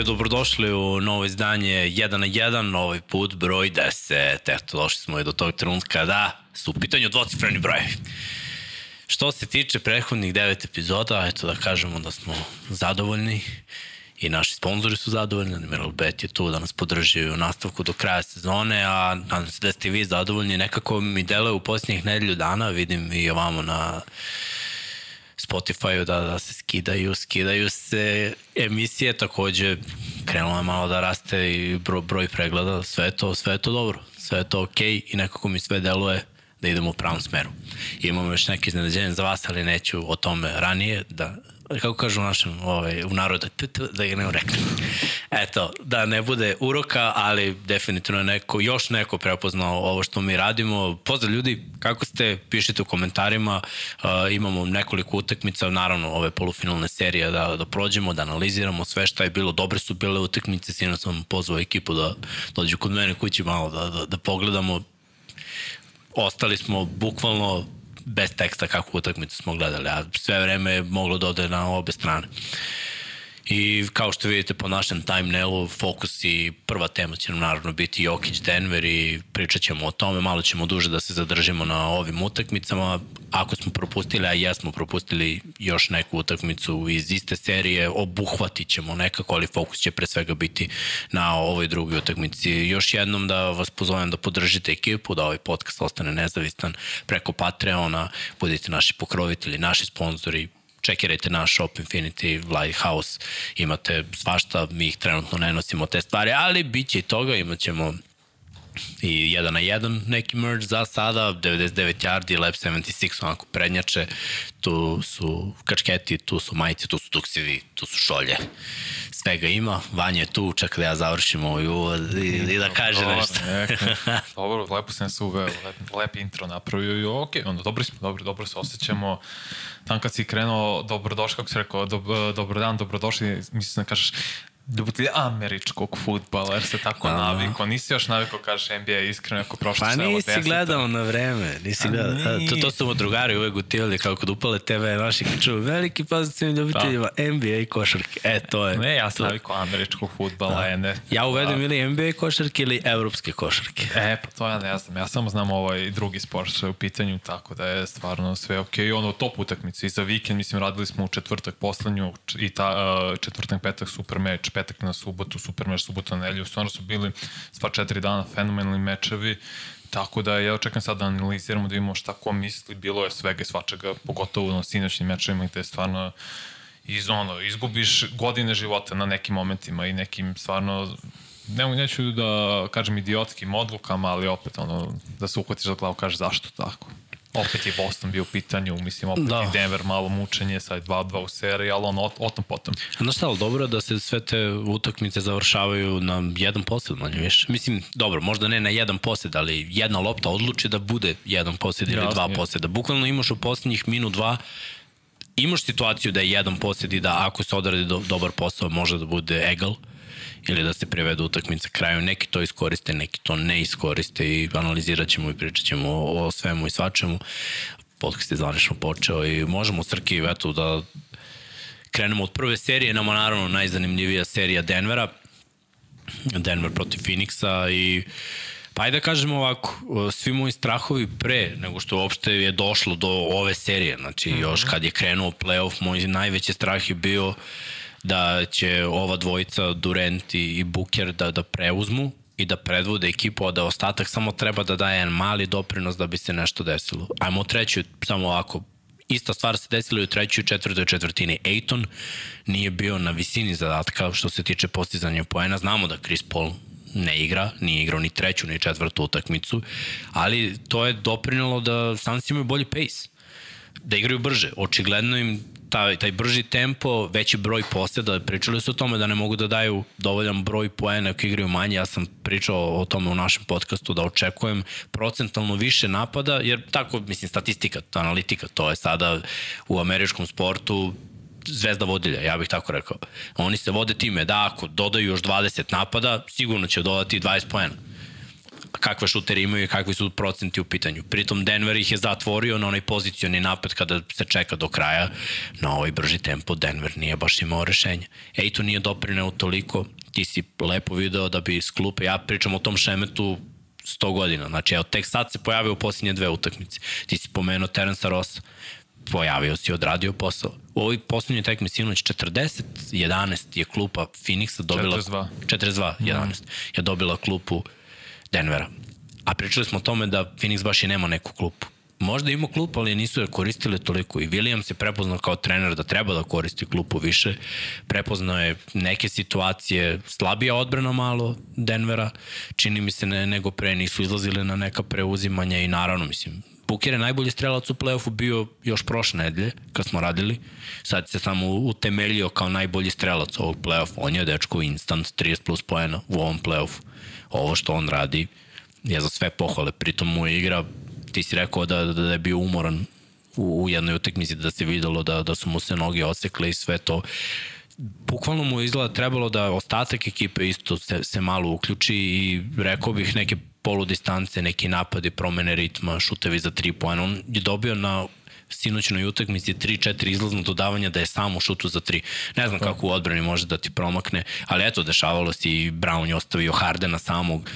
košarke, dobrodošli u novo izdanje 1 na 1, ovaj put broj 10. Eto, došli smo i do tog trenutka da su u pitanju dvocifreni brojevi. Što se tiče prethodnih devet epizoda, eto da kažemo da smo zadovoljni i naši sponzori su zadovoljni, Admiral Bet je tu da nas podrži u nastavku do kraja sezone, a nadam se da ste vi zadovoljni. Nekako mi deluje u posljednjih nedelju dana, vidim i ovamo na Spotify-u da, da se skidaju, skidaju se emisije, takođe krenulo je malo da raste i broj, broj pregleda, sve to, sve to dobro, sve je to okej okay i nekako mi sve deluje da idemo u pravom smeru. Imamo još neke iznenađenje za vas, ali neću o tome ranije, da kako kažu u našem, ovaj, u narodu, t, t, da ga ne reknem. Eto, da ne bude uroka, ali definitivno neko, još neko prepoznao ovo što mi radimo. Pozdrav ljudi, kako ste, pišite u komentarima, uh, imamo nekoliko utakmica, naravno ove polufinalne serije da, da prođemo, da analiziramo sve šta je bilo, dobre su bile utakmice, sino sam pozvao ekipu da dođu kod mene kući malo da, da, da pogledamo ostali smo bukvalno bez teksta kakvu utakmicu smo gledali, a sve vreme je moglo da ode na obe strane. I kao što vidite po našem timenailu, fokus i prva tema će nam naravno biti Jokić Denver i pričat ćemo o tome, malo ćemo duže da se zadržimo na ovim utakmicama. Ako smo propustili, a jesmo propustili još neku utakmicu iz iste serije, obuhvatit ćemo nekako, ali fokus će pre svega biti na ovoj drugoj utakmici. Još jednom da vas pozovem da podržite ekipu, da ovaj podcast ostane nezavistan preko Patreona, budite naši pokrovitelji, naši sponzori, čekirajte naš Shop Infinity Lighthouse, imate svašta, mi ih trenutno ne nosimo te stvari, ali bit će i toga, imat ćemo i jedan na jedan neki merge za sada, 99 yardi, Lab 76 onako prednjače, tu su kačketi, tu su majice, tu su tuksevi, tu su šolje. Svega ima, Vanja je tu, čak da ja završim ovaj uvod i, i da kaže dobro, nešto. dobro, lepo sam se uveo, lep, lep intro napravio i ok, onda dobro smo, dobro, dobro se osjećamo. Tam kad si krenuo, dobrodošli, kako si rekao, dob, dobro dan, dobrodošli, mislim da kažeš, ljubitelj američkog futbala, jer se tako da. naviko. Nisi još naviko, kažeš NBA, iskreno, ako prošlo pa ovo deseta. Pa nisi gledao na vreme, nisi A gledao. Ni... To, to su mu drugari uvek utivali kao kod upale TV, naši kažu, veliki pozitivni ljubiteljima da. NBA košarke. E, to je. Ne, ja sam naviko američkog futbala. Da. Ne, ja uvedem da. ili NBA košarke ili evropske košarke. E, pa to ja ne znam. Ja samo znam ovaj drugi sport što je u pitanju, tako da je stvarno sve okej. Okay. Ono, top utakmice. I za vikend, mislim, radili smo u četvrtak poslednju i ta, četvrtak, petak, super meč, petak na subotu, super meč, subota na nedelju, stvarno su bili sva četiri dana fenomenalni mečevi, Tako da ja očekam sad da analiziramo da vidimo šta ko misli, bilo je svega i svačega, pogotovo na sinoćnim mečevima gde stvarno iz ono, izgubiš godine života na nekim momentima i nekim stvarno ne, neću da kažem idiotskim odlukama, ali opet ono, da se uhvatiš za glavu, kažeš zašto tako. Opet je Boston bio u pitanju, mislim, opet da. i Denver malo mučenje, sad 2-2 u seriji, ali ono, o tom potom. Znaš šta, ali dobro da se sve te utakmice završavaju na jedan posljed, manje više. Mislim, dobro, možda ne na jedan posljed, ali jedna lopta odluči da bude jedan posljed ili dva posljeda. Bukvalno imaš u posljednjih minut dva imaš situaciju da je jedan posljed i da ako se odradi do, dobar posao može da bude egal ili da se prevedu utakmica kraju. Neki to iskoriste, neki to ne iskoriste i analizirat ćemo i pričat ćemo o, o svemu i svačemu. Podcast je zvanično počeo i možemo Srki eto da krenemo od prve serije, nama naravno najzanimljivija serija Denvera, Denver protiv Phoenixa i Pa ajde da kažemo ovako, svi moji strahovi pre nego što uopšte je došlo do ove serije, znači mm -hmm. još kad je krenuo playoff, moj najveći strah je bio da će ova dvojica Durant i Booker da, da preuzmu i da predvode ekipu, a da ostatak samo treba da daje jedan mali doprinos da bi se nešto desilo. Ajmo u treću, samo ovako, ista stvar se desila i u trećoj četvrtoj četvrtini. Ejton nije bio na visini zadatka što se tiče postizanja poena. Znamo da Chris Paul ne igra, nije igrao ni treću ni četvrtu utakmicu, ali to je doprinalo da Suns imaju bolji pace da igraju brže. Očigledno im taj, taj brži tempo, veći broj posljeda, pričali su o tome da ne mogu da daju dovoljan broj poena ako igraju manje, ja sam pričao o tome u našem podcastu da očekujem procentalno više napada, jer tako, mislim, statistika, analitika, to je sada u američkom sportu zvezda vodilja, ja bih tako rekao. Oni se vode time da ako dodaju još 20 napada, sigurno će dodati 20 poena kakve šutere imaju i kakvi su procenti u pitanju. Pritom Denver ih je zatvorio na onaj pozicioni napad kada se čeka do kraja. Na ovaj brži tempo Denver nije baš imao rešenja. Ejto nije doprineo toliko. Ti si lepo video da bi iz klupe, ja pričam o tom šemetu 100 godina. Znači, evo, tek sad se pojavio u posljednje dve utakmice. Ti si pomenuo Terence Ross, pojavio si, odradio posao. U ovoj poslednjoj tekmi sinoć 40-11 je klupa Phoenixa dobila... 42. 42, 11. Je dobila klupu Denvera. A pričali smo o tome da Phoenix baš i nema neku klupu. Možda ima klupu, ali nisu je koristili toliko. I Williams je prepoznao kao trener da treba da koristi klupu više. Prepoznao je neke situacije, slabija odbrana malo Denvera, čini mi se ne, nego pre nisu izlazili na neka preuzimanja i naravno, mislim, Buker je najbolji strelac u play-offu bio još prošle nedelje, kad smo radili. Sad se samo utemeljio kao najbolji strelac ovog play-offa. On je dečko instant 30 plus poena u ovom play-offu. Ovo što on radi je za sve pohvale. Pritom mu je igra, ti si rekao da, da, da je bio umoran u, u jednoj utekmici, da se videlo da, da su mu se noge osekle i sve to bukvalno mu izgleda trebalo da ostatak ekipe isto se, se malo uključi i rekao bih neke poludistance, neki napadi, promene ritma, šutevi za tri pojena. On je dobio na sinoćnoj utakmici 3-4 izlazno dodavanja da je sam u šutu za 3. Ne znam kako u odbrani može da ti promakne, ali eto, dešavalo se i Brown je ostavio Hardena samog,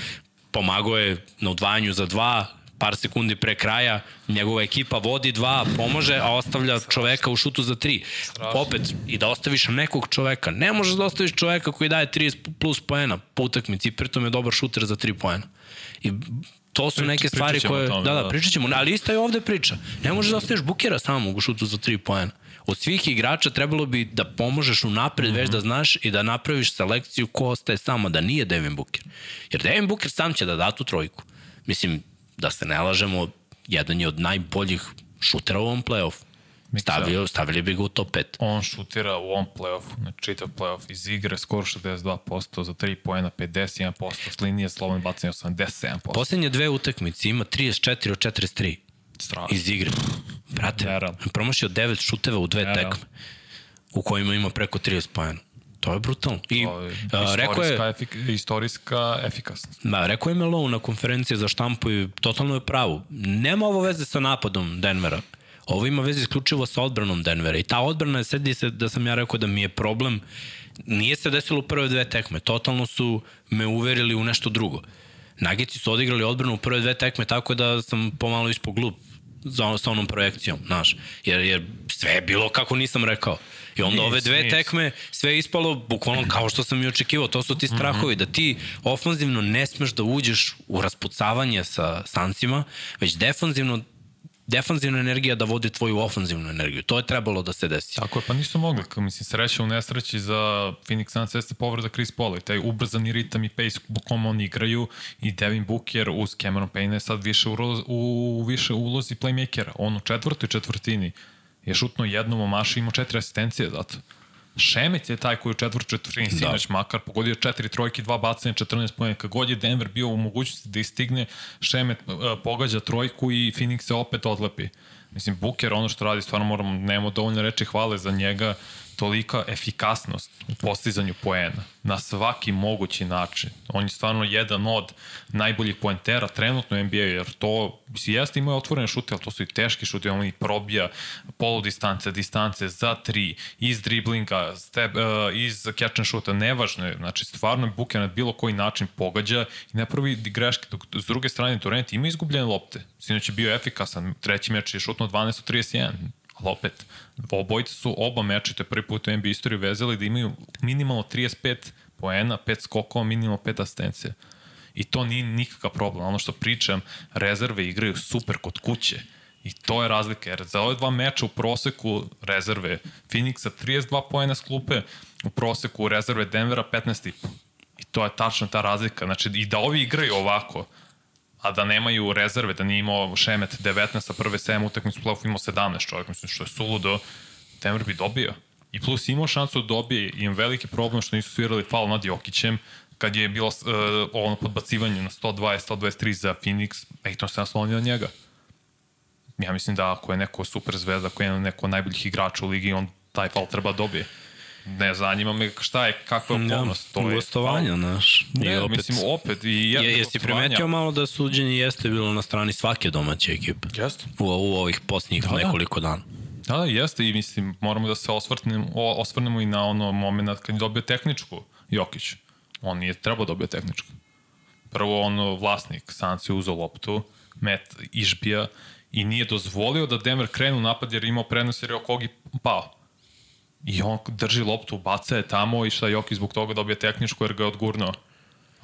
pomagao je na udvajanju za dva, par sekundi pre kraja, njegova ekipa vodi dva, pomože, a ostavlja čoveka u šutu za tri. Opet, i da ostaviš nekog čoveka. Ne možeš da ostaviš čoveka koji daje 30 plus poena po utakmici, pritom je dobar šuter za 3 poena. I to su neke stvari koje... Tome, da, da, da, pričat ćemo. Ali isto je ovde priča. Ne možeš da ostaviš bukera samog u šutu za 3 poena. Od svih igrača trebalo bi da pomožeš u napred, mm -hmm. već da znaš i da napraviš selekciju ko ostaje samo, da nije Devin Booker. Jer Devin Booker sam će da da tu trojku. Mislim, da se ne lažemo, jedan je od najboljih šutera u ovom play-offu. Stavio, stavili bi ga u top 5. On šutira u ovom play-offu, na čitav play-off iz igre, skoro 62%, za 3 pojena 51%, s linije slobodno bacanje 87%. Poslednje dve utakmice ima 34 od 43. Strašno. Iz igre. Brate, promašio 9 šuteva u dve tekme, u kojima ima preko 30 pojena. To je brutalno. I, to je a, rekao je, efik, istorijska efikasnost. Da, rekao je Melo na konferenciji za štampu i totalno je pravu. Nema ovo veze sa napadom Denvera. Ovo ima veze isključivo sa odbranom Denvera. I ta odbrana, sedi se da sam ja rekao da mi je problem, nije se desilo u prve dve tekme. Totalno su me uverili u nešto drugo. Nagici su odigrali odbranu u prve dve tekme tako da sam pomalo ispod glup za, sa onom projekcijom, znaš. Jer, jer sve je bilo kako nisam rekao. I onda nis, ove dve nis. tekme sve je ispalo bukvalno kao što sam i očekivao. To su ti strahovi, mm -hmm. da ti ofanzivno ne smeš da uđeš u raspucavanje sa sancima, već defanzivno defanzivna energija da vodi tvoju ofanzivnu energiju. To je trebalo da se desi. Tako je, pa nisu mogli. Mislim, sreća u nesreći za Phoenix Suns jeste povreda Chris Paula i taj ubrzani ritam i pace u kom oni igraju i Devin Booker uz Cameron Payne je sad više u, u više ulozi playmakera. On u četvrtoj četvrtini je šutno jednom omaša i imao četiri asistencije zato. Šemec je taj koji u četvrt četvrtini da. sinoć makar pogodio četiri trojke, dva bacanja, 14 pojene. Kad god je Denver bio u mogućnosti da istigne, Šemet uh, pogađa trojku i Phoenix se opet odlepi. Mislim, Booker, ono što radi, stvarno moramo, nemamo dovoljno reči hvale za njega tolika efikasnost u postizanju poena na svaki mogući način. On je stvarno jedan od najboljih poentera trenutno u NBA, jer to jeste imao otvorene šute, ali to su i teški šute, on i probija polu distance, distance za tri, iz driblinga, step, uh, iz catch and shoota, nevažno je, znači stvarno Buker na bilo koji način pogađa i ne pravi greške, dok s druge strane Torrent ima izgubljene lopte, sinoć je bio efikasan, treći meč je šutno 12 od 31, ali opet, obojice su oba meča, to je prvi put u NBA istoriji vezali da imaju minimalno 35 poena, 5 skokova, minimalno 5 asistencija. I to nije nikakav problem. Ono što pričam, rezerve igraju super kod kuće. I to je razlika, jer za ove dva meča u proseku rezerve Phoenixa 32 poena s klupe, u proseku rezerve Denvera 15,5. I to je tačno ta razlika. Znači, i da ovi igraju ovako, a da nemaju rezerve, da nije imao Šemet 19 sa prve 7 utakmice u play-offu imao 17 čovjek, mislim što je suludo, Denver bi dobio. I plus imao šansu da dobije, im veliki problem što nisu svirali faul nad Jokićem, kad je bilo uh, ono podbacivanje na 120, 123 za Phoenix, Ejton se naslonio na njega. Ja mislim da ako je neko super zvezda, ako je neko najboljih igrača u ligi, on taj faul treba da dobije. Ne zanima me šta je, kakva je okolnost. to je gostovanja, znaš. Ne, opet, mislim, opet. I je, jesi primetio malo da suđenje jeste bilo na strani svake domaće ekipe? Jeste. U, u ovih posljednjih da, da. nekoliko dana. Da, da, jeste i mislim, moramo da se osvrnemo, osvrnemo i na ono moment kad je dobio tehničku Jokić. On nije trebao da dobio tehničku. Prvo, ono, vlasnik Sanci uzao loptu, Met Išbija i nije dozvolio da Denver krenu napad jer je imao prenos jer je Okogi pao. I on drži loptu, baca je tamo i šta Jokić zbog toga dobije tehničku jer ga je odgurnuo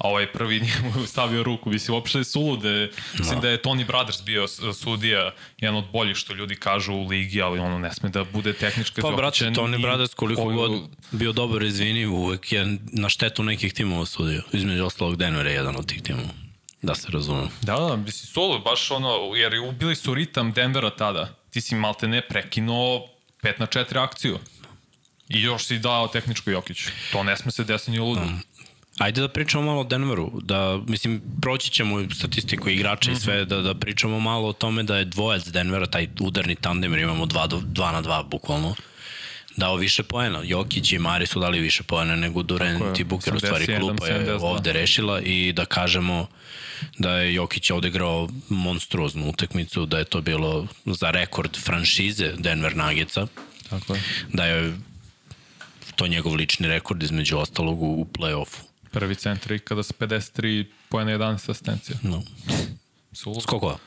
a ovaj prvi njemu stavio ruku, mislim, uopšte je sulude. Mislim no. da je Tony Brothers bio sudija, jedan od boljih što ljudi kažu u ligi, ali ono ne sme da bude tehnička Pa, brate, Tony i... Brothers koliko koju... god bio dobar, izvini, uvek je na štetu nekih timova sudio. Između ostalog Denver je jedan od tih timova. Da se razumem. Da, da, mislim, solo, baš ono, jer ubili su ritam Denvera tada. Ti si malte ne prekinuo 5 na 4 akciju. I još si dao tehničku Jokiću. To ne sme se desiti ni u ludu. Um, Ajde da pričamo malo o Denveru, da, mislim, proći ćemo statistiku igrača i sve, da, da pričamo malo o tome da je dvojac Denvera, taj udarni tandem, jer imamo 2 2 na 2 bukvalno, dao više poena. Jokić i Mari su dali više poena nego Durant i Buker, u stvari klupa je ovde rešila i da kažemo da je Jokić ovde igrao monstruoznu utakmicu, da je to bilo za rekord franšize Denver Nuggetsa. Tako je. Da je to njegov lični rekord između ostalog u, u play-offu. Prvi centri kada sa 53 pojene 11 asistencija. No. Sulu. Skokova?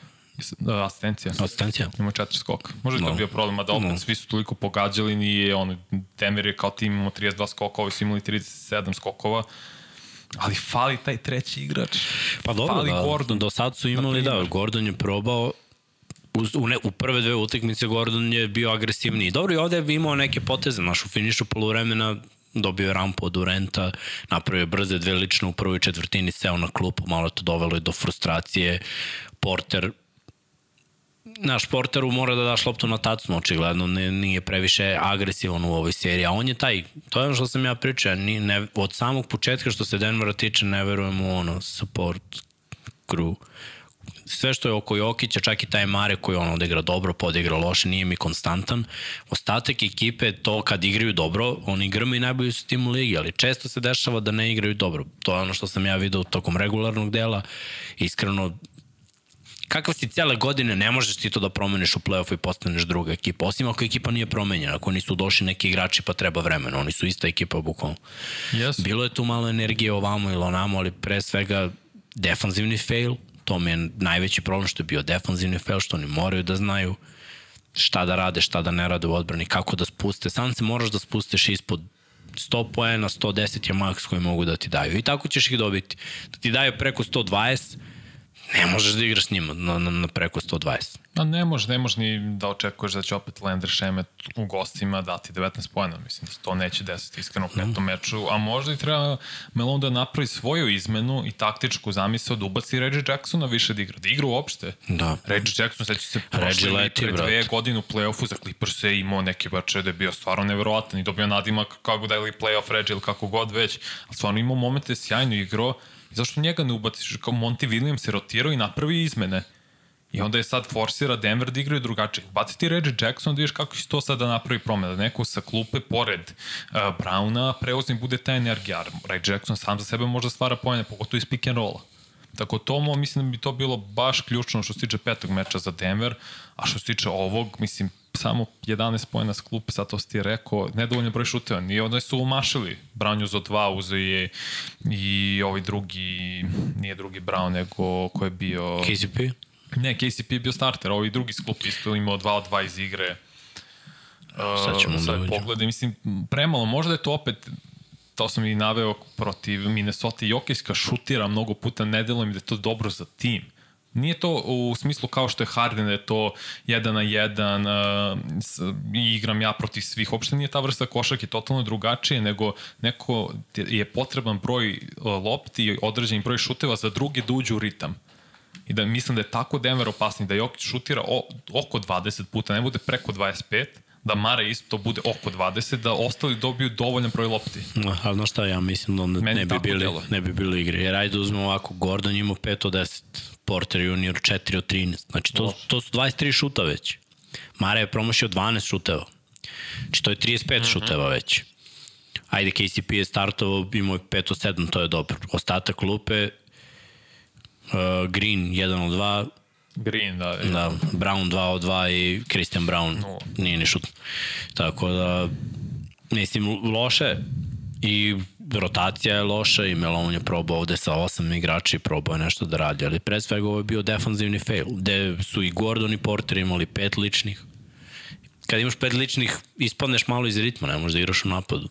Da, asistencija. Asistencija? Ima četiri skoka. Može no. to bio problem, a da opet no. svi su toliko pogađali, nije on, Denver je kao tim imamo 32 skokova, ovi su imali 37 skokova, ali fali taj treći igrač. Pa dobro, fali da, Gordon. do sad su imali, da, Gordon je probao, u, ne, u prve dve utakmice Gordon je bio agresivniji. Dobro, i ovde je imao neke poteze, naš u finišu polovremena dobio je rampu od Durenta, napravio brze dve lične u prvoj četvrtini, seo na klupu, malo to dovelo i do frustracije. Porter naš Porteru mora da daš loptu na tacnu, očigledno ne, nije previše agresivan u ovoj seriji, a on je taj, to je ono što sam ja pričao, ni, ne, od samog početka što se Denvera tiče, ne verujem u ono support crew sve što je oko Jokića, čak i taj Mare koji on odigra dobro, podigra loše, nije mi konstantan. Ostatak ekipe, to kad igraju dobro, oni grme i najbolji su tim u ligi, ali često se dešava da ne igraju dobro. To je ono što sam ja video tokom regularnog dela. Iskreno, kakva si cijele godine, ne možeš ti to da promeniš u play-offu i postaneš druga ekipa, osim ako ekipa nije promenjena, ako nisu došli neki igrači pa treba vremena, oni su ista ekipa bukvalno. Yes. Bilo je tu malo energije ovamo ili onamo, ali pre svega defanzivni fail, to mi je najveći problem što je bio defanzivni fail, što oni moraju da znaju šta da rade, šta da ne rade u odbrani, kako da spuste. Sam se moraš da spusteš ispod 100 poena, 110 je maks koji mogu da ti daju. I tako ćeš ih dobiti. Da ti daju preko 120, ne možeš da igraš s njima na, na, na preko 120. A ne može, ne može ni da očekuješ da će opet Landry Šemet u gostima dati 19 pojena. Mislim da to neće desiti iskreno u petom mm. meču. A možda i treba Melon da napravi svoju izmenu i taktičku zamisao da ubaci Reggie Jacksona više da igra. Da igra uopšte. Da. Reggie Jackson, sveći se prošli leti, pre dve godine u play-offu za Clippers je imao neke bače da je bio stvarno neverovatan i dobio nadimak kako da je li play-off Reggie ili kako god već. Ali stvarno imao momente sjajno igrao zašto njega ne ubaciš? Kao Monty Williams se rotirao i napravi izmene. I onda je sad forsira Denver da igraju drugačije. Baci ti Reggie Jackson da vidiš kako će to sad da napravi promena. Da neko sa klupe pored uh, Browna preozni bude ta energija. Reggie Jackson sam za sebe možda stvara pojene, pogotovo iz pick and rolla. Tako to, mislim da bi to bilo baš ključno što se tiče petog meča za Denver, a što se tiče ovog, mislim, samo 11 pojena s klupe, sad to ti rekao, nedovoljno broj šuteva, nije onda su umašili, Brown za dva, uzeo je i ovaj drugi, nije drugi Brown, nego ko je bio... KCP? Ne, KCP je bio starter, ovaj drugi s klupe isto imao 2 od 2 iz igre. Sad ćemo uh, da pogledaj, mislim, premalo, možda je to opet to sam i naveo protiv Minnesota Jokijska šutira mnogo puta nedelom i da je to dobro za tim Nije to u smislu kao što je Harden, da je to jedan na jedan uh, i igram ja protiv svih. Uopšte nije ta vrsta košarke totalno drugačije, nego neko je potreban broj uh, lopti i određen broj šuteva za druge da uđu u ritam. I da mislim da je tako Denver opasni, da Jokić šutira o, oko 20 puta, ne bude preko 25, da Mare isto bude oko 20, da ostali dobiju dovoljan broj lopti. No, ali znaš šta, ja mislim da onda ne bi, bili, ne bi bili igre. Jer ajde uzmemo ovako, Gordon ima 5 od 10, Porter Junior 4 od 13. Znači to, to su 23 šuta već. Mare je promašio 12 šuteva. Znači to je 35 mm -hmm. šuteva već. ajde KCP je startovao, imao je 5 od 7, to je dobro. Ostatak klupe, uh, Green 1 od 2, Green, da. da, Brown 2 od 2 i Christian Brown No. nije ni šut. Tako da, mislim, loše i rotacija je loša i Melon je probao ovde sa osam igrača i probao je nešto da radi, ali pre svega ovo je bio defanzivni fail, gde su i Gordon i Porter imali pet ličnih. Kad imaš pet ličnih, ispadneš malo iz ritma, ne možeš da igraš u napadu.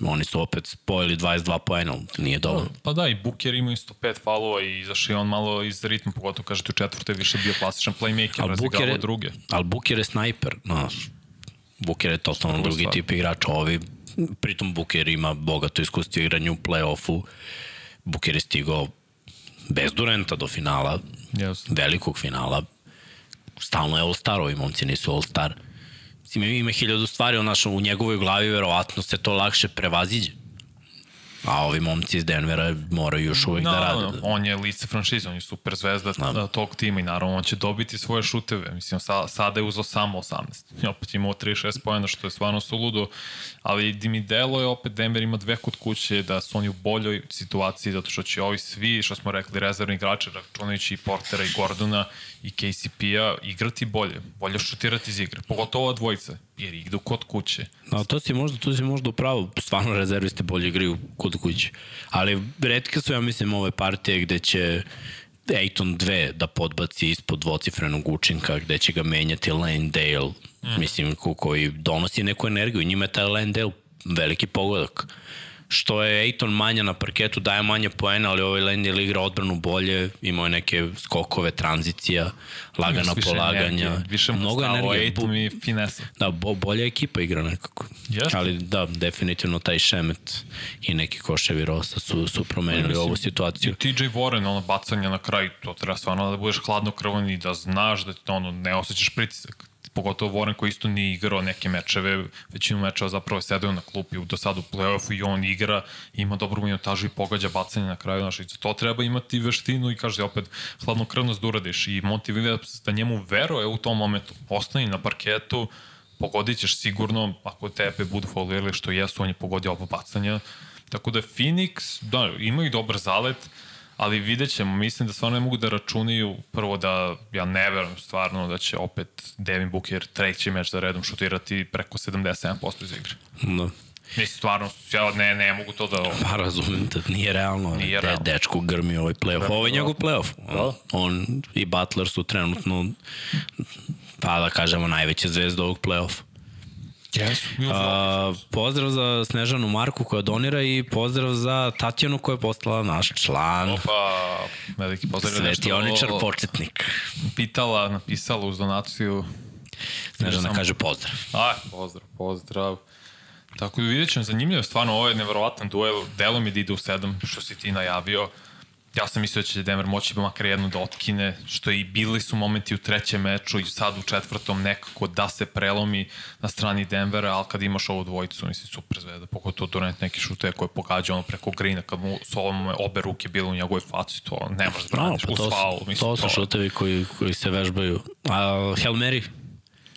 Oni su opet spojili 22 poena, nije dovoljno. Pa da, i Booker ima isto pet falova i izašao je on malo iz ritma, pogotovo kažete u četvrte više bio klasičan playmaker, je, druge. ali Booker je snajper, znaš. Booker je totalno drugi stvar. tip igrača, ovi, pritom Booker ima bogato iskustvo u igranju u play-offu. Booker je stigao bez Durenta do finala, Yes. velikog finala. Stalno je All-Star, ovi momci nisu All-Star. Mislim, ima hiljadu stvari, onaš, u njegovoj glavi verovatno se to lakše prevaziđe. A ovi momci iz Denvera moraju još uvek da rade. Naravno, on je lice franšize, on je super zvezda Da. tog tima i naravno on će dobiti svoje šuteve. Mislim, sa, sada je uzao samo 18. I opet imao 36 pojena, što je stvarno suludo. Ali di mi delo je opet Denver ima dve kod kuće, da su oni u boljoj situaciji, zato što će ovi svi, što smo rekli, rezervni igrači, računajući i Portera i Gordona i KCP-a, igrati bolje. Bolje šutirati iz igre. Pogotovo ova dvojica, jer idu kod kuće. A to si možda, to si možda upravo, stvarno rezervisti bolje igraju kod kuće. Ali redke su, ja mislim, ove partije gde će Ejton 2 da podbaci ispod dvocifrenog učinka, gde će ga menjati Lane Dale, mm. mislim, ko, koji donosi neku energiju. Njima je taj Lane Dale veliki pogodak. Što je Ejton manja na parketu, daje manje poena, ali ovaj Lane Dale igra odbranu bolje, imao je neke skokove, tranzicija, lagana Više polaganja. energije, Više Mnogo energije. Ejton i finesa. Da, bo, bolja ekipa igra nekako. Jeste. Ali da, definitivno taj šemet i neki koševi Rosa su, su promenili Mislim, ovu situaciju. I TJ Warren, ono bacanje na kraj, to treba stvarno da budeš hladnokrvan i da znaš da ti to, ono, ne osjećaš pritisak. Pogotovo Warren koji isto nije igrao neke mečeve, većinu mečeva zapravo je sedeo na klupi do sad u play-offu i on igra, ima dobru minutažu i pogađa bacanje na kraju. Znaš, i za to treba imati veštinu i kaže opet hladnokrvnost da uradiš i Monty Williams da njemu veruje u tom momentu. Ostani na parketu, pogodit ćeš sigurno, ako tebe budu folirali što jesu, on je pogodio oba bacanja. Tako da Phoenix, da, imaju dobar zalet, ali vidjet ćemo, mislim da stvarno ne mogu da računaju prvo da, ja ne verujem stvarno da će opet Devin Booker treći meč za redom šutirati preko 77% iz igre. Da. Mislim, stvarno, ja ne, ne mogu to da... Pa razumem da nije realno. Nije De, realno. Dečko grmi ovaj playoff. Ovo je njegov playoff. On, on i Butler su trenutno pa da kažemo najveće zvezde ovog playoffa. Jesu. A, pozdrav za Snežanu Marku koja donira i pozdrav za Tatjanu koja je postala naš član. Opa, veliki pozdrav. Svetioničar početnik. Pitala, napisala uz donaciju. Snežana Samo- kaže pozdrav. Aj, pozdrav, pozdrav. Tako da vidjet ćemo, zanimljivo je stvarno, ovo je neverovatan duel, delo mi da ide u sedam, što si ti najavio. Ja sam mislio da će Denver moći makar jednu da otkine, što i bili su momenti u trećem meču i sad u četvrtom nekako da se prelomi na strani Denvera, ali kad imaš ovu dvojicu, mislim, super zvezda, pogotovo Durant neki šute koje pogađa ono preko grina, kad mu s ovom obe ruke bile u njegovoj faci, to ne možeš da No, braniš, pa to, faul, mislim, to su šutevi koji, koji se vežbaju. A Hail Mary?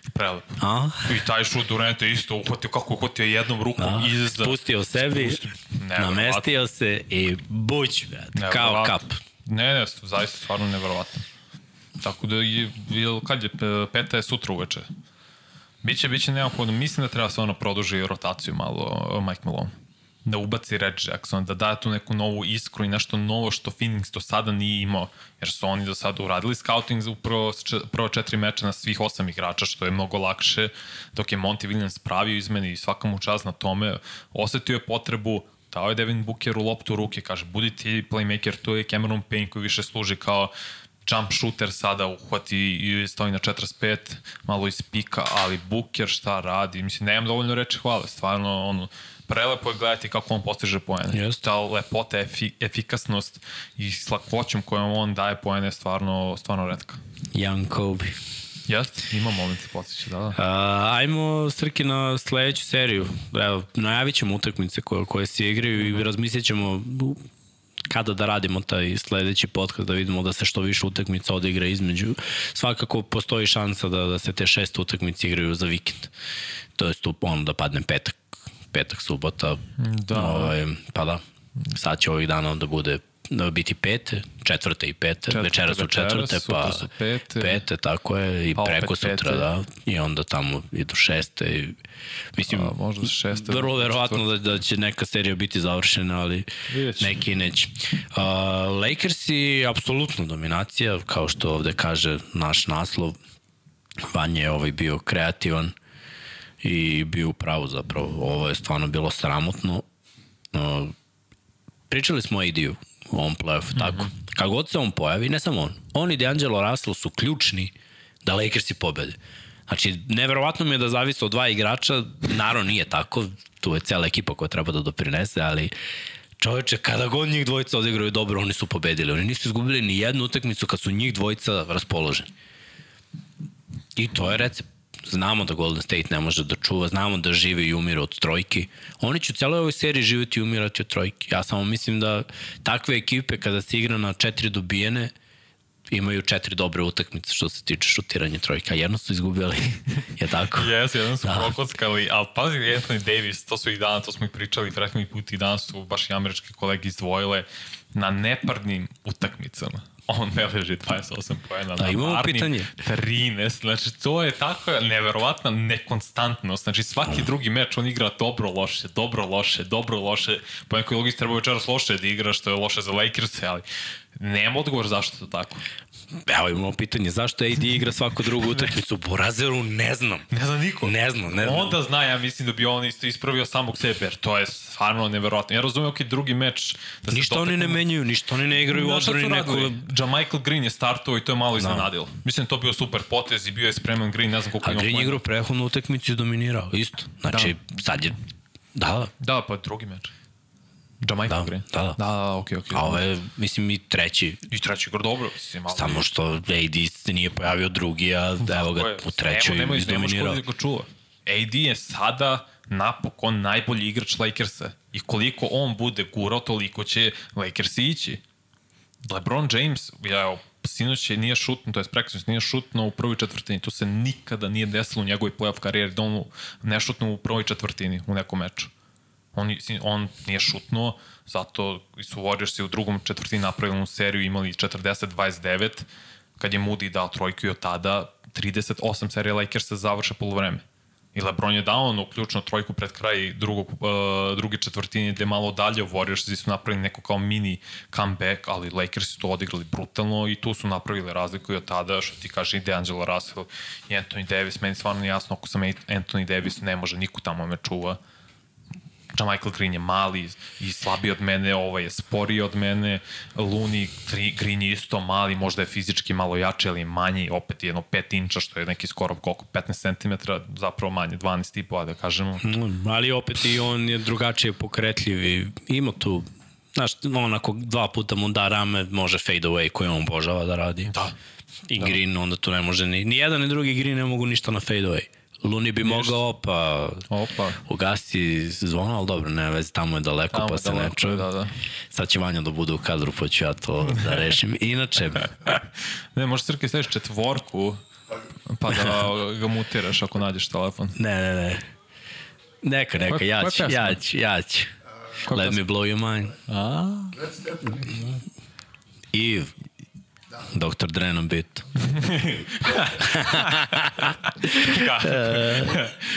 Prelepo. A? I taj šut Duranta isto uhvatio, kako je uhvatio jednom rukom Da, izda. spustio sebi, Spustio. Namestio se i buć, brate, kao kap. Ne, ne, zaista stvarno neverovatno. Tako da je, je kad je, pe- peta je sutra uveče. Biće, biće neophodno, mislim da treba stvarno produži rotaciju malo uh, Mike Malone. Da ubaci Red Jackson, da da tu neku novu iskru i nešto novo što Phoenix do sada nije imao, jer su oni do sada uradili scouting za upravo prvo četiri meča na svih osam igrača, što je mnogo lakše, dok je Monty Williams pravio izmeni i svaka mu čast na tome, osetio je potrebu dao je Devin Bookeru loptu u ruke, kaže, budi ti playmaker, tu je Cameron Payne koji više služi kao jump shooter sada uhvati i stoji na 45, malo iz pika, ali Booker šta radi, mislim, nemam dovoljno reči hvale, stvarno, ono, prelepo je gledati kako on postiže poene. Jeste. Ta lepota, efi, efikasnost i s lakoćem kojom on daje poene je stvarno, stvarno redka. Young Kobe. Jeste, ima moment se podsjeća, da, da. A, ajmo, Srki, na sledeću seriju. Evo, najavit ćemo utakmice koje, koje se igraju i razmislit ćemo kada da radimo taj sledeći podcast, da vidimo da se što više utakmica odigra između. Svakako postoji šansa da, da se te šest utakmice igraju za vikend. To je on da padne petak petak, subota. Da. Ovaj, pa da, sad će ovih dana onda bude da biti pete, četvrte i pete, Četvrte večera su četvrte, pa su pete. pete, tako je, i Pa preko sutra, pete. da, i onda tamo idu šeste. I, mislim, A, možda šeste, vrlo verovatno četvrte. da, da će neka serija biti završena, ali Vidjet ćemo. neki neće. Uh, Lakersi, apsolutno dominacija, kao što ovde kaže naš naslov, Vanja je ovaj bio kreativan i bio u pravu zapravo. Ovo je stvarno bilo sramotno. Uh, pričali smo o AD-u u ovom play-offu, mm -hmm. tako. Kad god se on pojavi, ne samo on, on i DeAngelo Russell su ključni da Lakersi pobede. Znači, neverovatno mi je da zavisi od dva igrača, naravno nije tako, tu je cela ekipa koja treba da doprinese, ali čoveče, kada god njih dvojica odigraju dobro, oni su pobedili. Oni nisu izgubili ni jednu utakmicu kad su njih dvojica raspoloženi. I to je recept. Znamo da Golden State ne može da čuva, znamo da žive i umire od trojki. Oni će u celoj ovoj seriji živeti i umirati od trojki. Ja samo mislim da takve ekipe kada se igra na četiri dobijene, imaju četiri dobre utakmice što se tiče šutiranja trojka. Jedno su izgubili, je tako? Jes, jedan su da. prokockali, ali pazi Anthony Davis, to su i dana, to smo i pričali prethodni put i danas su baš i američke kolege izdvojile na neparnim utakmicama. On beleži 28 pojena. Da, na imamo parnim pitanje. 13, znači to je tako neverovatna nekonstantnost. Znači svaki drugi meč on igra dobro loše, dobro loše, dobro loše. Po nekoj logici treba večeras loše da igra, što je loše za Lakers, ali nema odgovor zašto je to tako. Evo imamo pitanje, zašto AD igra svaku drugu utakmicu? Borazeru ne znam. Ne zna niko. Ne znam, ne znam. Onda zna, ja mislim da bi on isto ispravio samog sebe, jer to je stvarno neverovatno. Ja razumem, ok, drugi meč... Da Ništa oni ne menjaju, ništa oni ne igraju u odbrani neko... Jamichael Green je startovao i to je malo iznenadilo. Mislim, to bio super potez i bio je spreman Green, ne znam koliko A ima Green je poena. igrao prehodnu utakmicu i dominirao, isto. Znači, sad je... Da, Da, pa drugi meč. Jamichael Da, Green. da, da. Da, da, okej, okej. a ovo je, mislim, i treći. I treći igra dobro, mislim, ali... Samo što AD se nije pojavio drugi, a evo ga u trećoj Evo, nema, izdominirao. da ga čuva. AD je sada napokon najbolji igrač Lakersa. I koliko on bude gurao, toliko će Lakersi ići. LeBron James, ja, evo, sinoć je nije šutno, to je prekasnost, nije šutno u prvoj četvrtini. To se nikada nije desilo u njegovoj playoff karijeri da on ne šutno u prvoj četvrtini u nekom meču. On, on nije šutnuo, zato su Warriorsi u drugom četvrtini napravili onu seriju, imali 40-29, kad je Moody dao trojku i od tada 38 serija Lakersa završe polovreme. I LeBron je dao onu ključnu trojku pred kraj drugog, uh, druge četvrtine gde malo dalje Warriorsi su napravili neko kao mini comeback, ali Lakers su to odigrali brutalno i tu su napravili razliku i od tada, što ti kaže i DeAngelo Russell i Anthony Davis, meni stvarno jasno ako sam Anthony Davis, ne može, niko tamo me čuva. Michael Green je mali i slabiji od mene, ovaj je sporiji od mene, Looney Green je isto mali, možda je fizički malo jači, ali manji, opet jedno 5 inča, što je neki skoro koliko, 15 cm, zapravo manje, 12 tipova, da kažemo. Mm, ali opet i on je drugačije pokretljiv i ima tu Znaš, on ako dva puta mu da rame, može fade away koji on obožava da radi. Da. I da. Green onda tu ne može ni, ni jedan ni drugi Green ne mogu ništa na fade away. Luni bi mogao, pa Opa. ugasi zvono, ali dobro, ne vezi, tamo je daleko, Tamo pa se daleko, ne čuje. da, da. Sad će Vanja da bude u kadru, pa ću ja to da rešim. Inače... ne, možeš Srke staviš četvorku, pa da ga mutiraš ako nađeš telefon. Ne, ne, ne. Neka, neka, ja ću, ja ću, ja ću. Let me blow your mind. A? Eve. Dr. Dre na bitu.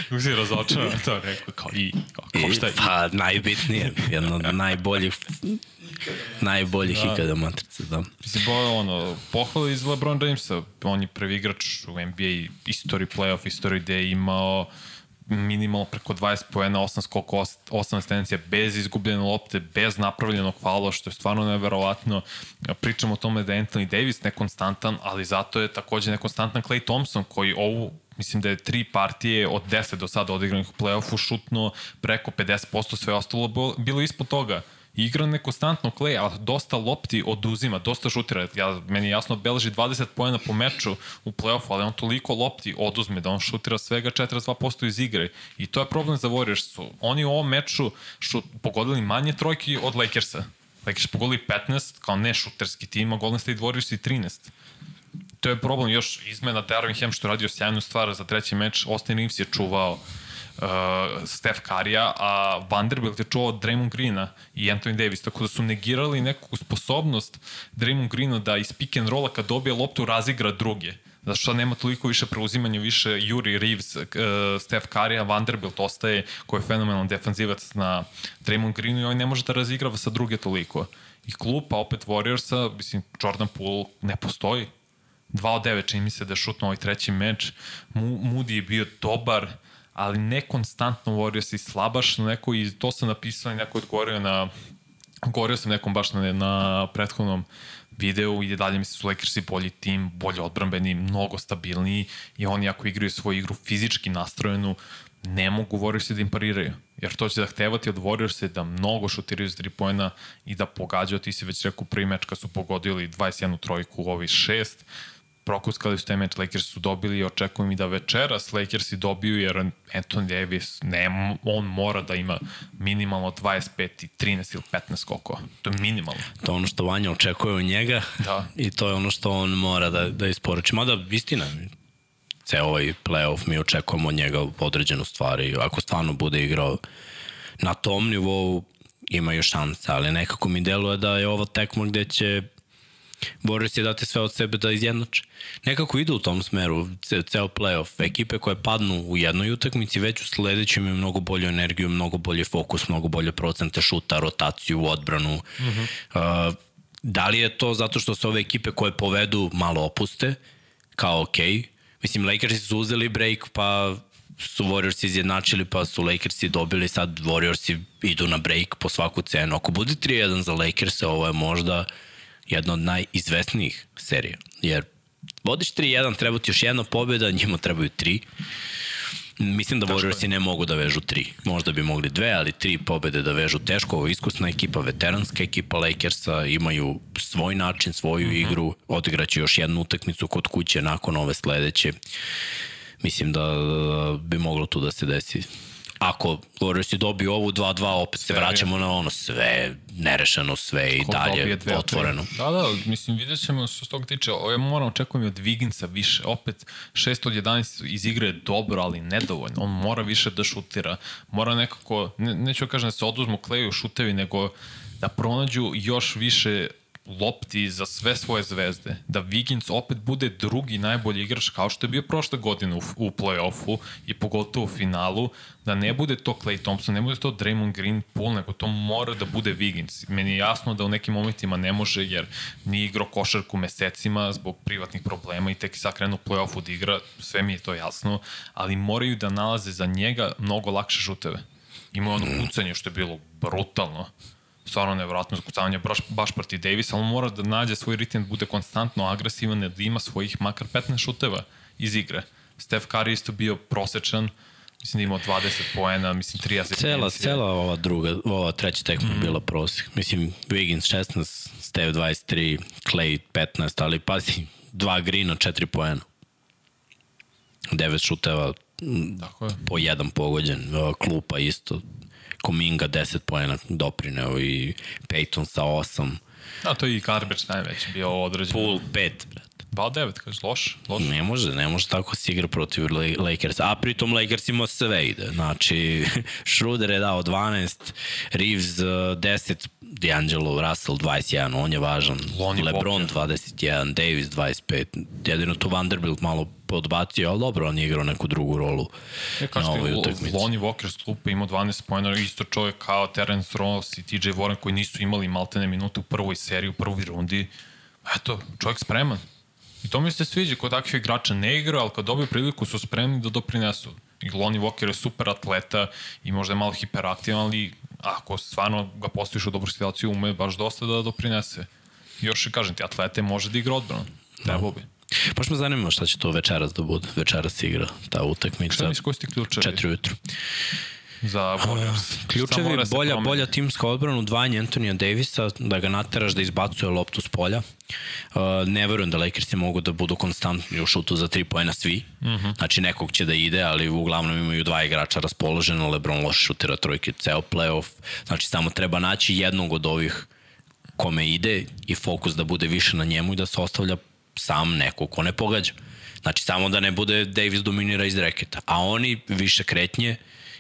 Kako si razočaran to rekao, kao i, kao, kao šta je? Pa, najbitnije, jedno od najboljih najboljih da. ikada matrica, da. Mislim, bo, ono, pohvala iz LeBron Jamesa, on je prvi igrač u NBA istoriji playoff, istoriji gde je imao minimalno preko 20 poena, 8 skoko, 8 asistencija, bez izgubljene lopte, bez napravljenog faula, što je stvarno neverovatno. Pričamo o tome da je Anthony Davis nekonstantan, ali zato je takođe nekonstantan Clay Thompson, koji ovu mislim da je tri partije od 10 do sada odigranih u play-offu šutno preko 50%, sve ostalo bilo ispod toga igra nekonstantno Clay, a dosta lopti oduzima, dosta šutira. Ja, meni je jasno beleži 20 pojena po meču u play-offu, ali on toliko lopti oduzme da on šutira svega 42% iz igre. I to je problem za Warriors. Su. Oni u ovom meču šut, pogodili manje trojki od Lakersa. Lakers pogodili 15, kao ne šuterski tim, a Golden State Warriors i 13 to je problem još izmena Darvin Ham što je radio sjajnu stvar za treći meč, Austin Reeves je čuvao Steph Karija, a Vanderbilt je čuo od Draymond Greena i Anthony Davis, tako da su negirali neku sposobnost Draymond Greena da iz pick and rolla kad dobije loptu razigra druge. Zato što nema toliko više preuzimanja, više Yuri Reeves, uh, Steph Curry, a Vanderbilt ostaje koji je fenomenalan defanzivac na Draymond Greenu i on ne može da razigrava sa druge toliko. I klub, pa opet Warriorsa, mislim, Jordan Poole ne postoji. 2 od 9 čini mi se da je šutno ovaj treći meč. Moody je bio dobar, ali ne konstantno Warriors i slabaš, neko i to sam napisao i neko odgovorio na govorio sam nekom baš na, na prethodnom videu i dalje mislim da su Lakersi bolji tim, bolje odbrambeni, mnogo stabilniji i oni ako igraju svoju igru fizički nastrojenu, ne mogu Warriorsi da im pariraju. Jer to će zahtevati od Warriorsa da mnogo šutiraju s 3 pojena i da pogađaju. Ti si već rekao prvi meč kad su pogodili 21 trojku u ovih šest prokuskali su taj meč, Lakers su dobili i očekujem i da večeras Lakersi dobiju jer Anthony Davis, ne, on mora da ima minimalno 25 i 13 ili 15 skokova. To je minimalno. To je ono što Vanja očekuje od njega da. i to je ono što on mora da, da isporuči. Mada, istina, ceo ovaj playoff mi očekujemo od njega određenu stvari. Ako stvarno bude igrao na tom nivou, imaju šanse, ali nekako mi deluje da je ovo tekma gde će Boris je dati sve od sebe da izjednače. Nekako ide u tom smeru, ceo playoff. Ekipe koje padnu u jednoj utakmici, već u sledećem imaju mnogo bolju energiju, mnogo bolji fokus, mnogo bolje procente šuta, rotaciju, odbranu. Uh -huh. uh, da li je to zato što se ove ekipe koje povedu malo opuste, kao okay. Mislim, Lakersi su uzeli break, pa su Warriorsi izjednačili, pa su Lakersi dobili, sad Warriorsi idu na break po svaku cenu. Ako bude 3-1 za Lakers, ovo je možda uh, jedna od najizvesnijih serija. Jer vodiš 3-1, treba ti još jedna pobjeda, njima trebaju 3. Mislim da Warriorsi ne mogu da vežu tri. Možda bi mogli dve, ali tri pobede da vežu teško. Ovo je iskusna ekipa, veteranska ekipa Lakersa, imaju svoj način, svoju mhm. -huh. igru, odigraće još jednu utakmicu kod kuće nakon ove sledeće. Mislim da bi moglo tu da se desi ako Warriors je dobio ovu 2-2, opet sve, se vraćamo na ono sve nerešeno, sve i dalje dve, otvoreno. Da, da, mislim, vidjet ćemo što s toga tiče. Ovo moram očekujem od Viginsa više. Opet, 6 od 11 iz igre je dobro, ali nedovoljno. On mora više da šutira. Mora nekako, ne, neću da kažem da se oduzmu kleju šutevi, nego da pronađu još više lopti za sve svoje zvezde, da Wiggins opet bude drugi najbolji igrač kao što je bio prošle godine u, u play-offu i pogotovo u finalu, da ne bude to Clay Thompson, ne bude to Draymond Green pool, nego to mora da bude Wiggins. Meni je jasno da u nekim momentima ne može jer nije igrao košarku mesecima zbog privatnih problema i tek sad krenu play-offu da igra, sve mi je to jasno, ali moraju da nalaze za njega mnogo lakše šuteve. Imao ono kucanje što je bilo brutalno stvarno nevjerojatno zakucavanje baš, baš proti Davisa, ali on mora da nađe svoj ritem, da bude konstantno agresivan, da ima svojih makar 15 šuteva iz igre. Steph Curry isto bio prosečan, mislim da imao 20 poena, mislim 3 asistencije. Cela, cela ova druga, ova treća tekma mm. bila prosek. Mislim, Wiggins 16, Steph 23, Clay 15, ali pazi, dva grina, 4 poena. 9 šuteva, Tako je. po jedan pogođen, klupa isto, Kominga 10 pojena doprineo i Peyton sa 8. A to je i Garbage najveći bio određen. Pool 5, brate. 2-9, kažeš, loš, loš. Ne može, ne može tako se igra protiv Lakers. A pritom Lakers ima sve ide. Znači, Schroeder je dao 12, Reeves 10, uh, D'Angelo Russell 21, on je važan. Lonnie LeBron Walker. 21, Davis 25. Jedino tu Vanderbilt malo podbacio, ali dobro, on je igrao neku drugu rolu ja, na ovoj utakmici. Lonnie Walker s klupa imao 12 pojena, isto čovjek kao Terence Ross i TJ Warren koji nisu imali maltene minute u prvoj seriji, u prvoj rundi. Eto, čovjek spreman. I to mi se sviđa kod takvih igrača. Ne igra, ali kad dobiju priliku su spremni da doprinesu. I Lonnie Walker je super atleta i možda je malo hiperaktivan, ali ako stvarno ga postojiš u dobru situaciju, ume baš dosta da doprinese. Još kažem ti, atlete može da igra odbranu. Trebao bi. Baš me zanima šta će to večeras da bude. Večeras igra ta utakmica. Šta misli koji ste ključevi? Četiri ujutru za Warriors. Ključevi bolja, bolja timska odbrana, udvajanje Antonija Davisa, da ga nateraš da izbacuje loptu s polja. Uh, ne verujem da Lakersi mogu da budu konstantni u šutu za tri pojena svi. Uh mhm. -huh. Znači nekog će da ide, ali uglavnom imaju dva igrača raspoloženo. Lebron loš šutira trojke ceo playoff. Znači samo treba naći jednog od ovih kome ide i fokus da bude više na njemu i da se ostavlja sam neko ko ne pogađa. Znači samo da ne bude Davis dominira iz reketa. A oni više kretnje,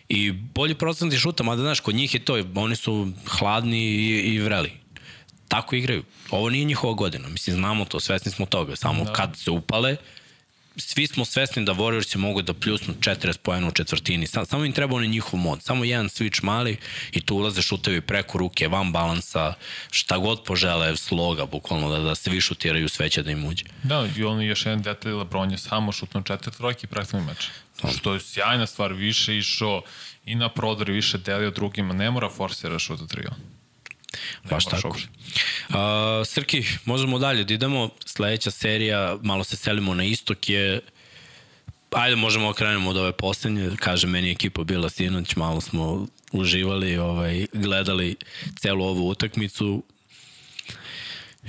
I bolji procenti šuta, mada znaš, kod njih je to, oni su hladni i, i vreli. Tako igraju. Ovo nije njihova godina. Mislim, znamo to, svesni smo toga. Samo da. kad se upale, svi smo svesni da Warriors mogu da pljusnu 40 pojena u četvrtini. Samo im treba onaj njihov mod. Samo jedan switch mali i tu ulaze šutevi preko ruke, van balansa, šta god požele, sloga, bukvalno, da, da se vi šutiraju sve će da im uđe. Da, i on još jedan detalj, Lebron je samo šutno četiri trojke i prethodni meč. Da. Što je sjajna stvar, više išao i na prodor više delio drugima, ne mora forsira šuta trio. Baš tako. Uh, Srki, možemo dalje da idemo. Sledeća serija, malo se selimo na istok je Ajde, možemo okrenemo od ove poslednje. Kaže, meni je ekipa bila sinoć, malo smo uživali, ovaj, gledali celu ovu utakmicu.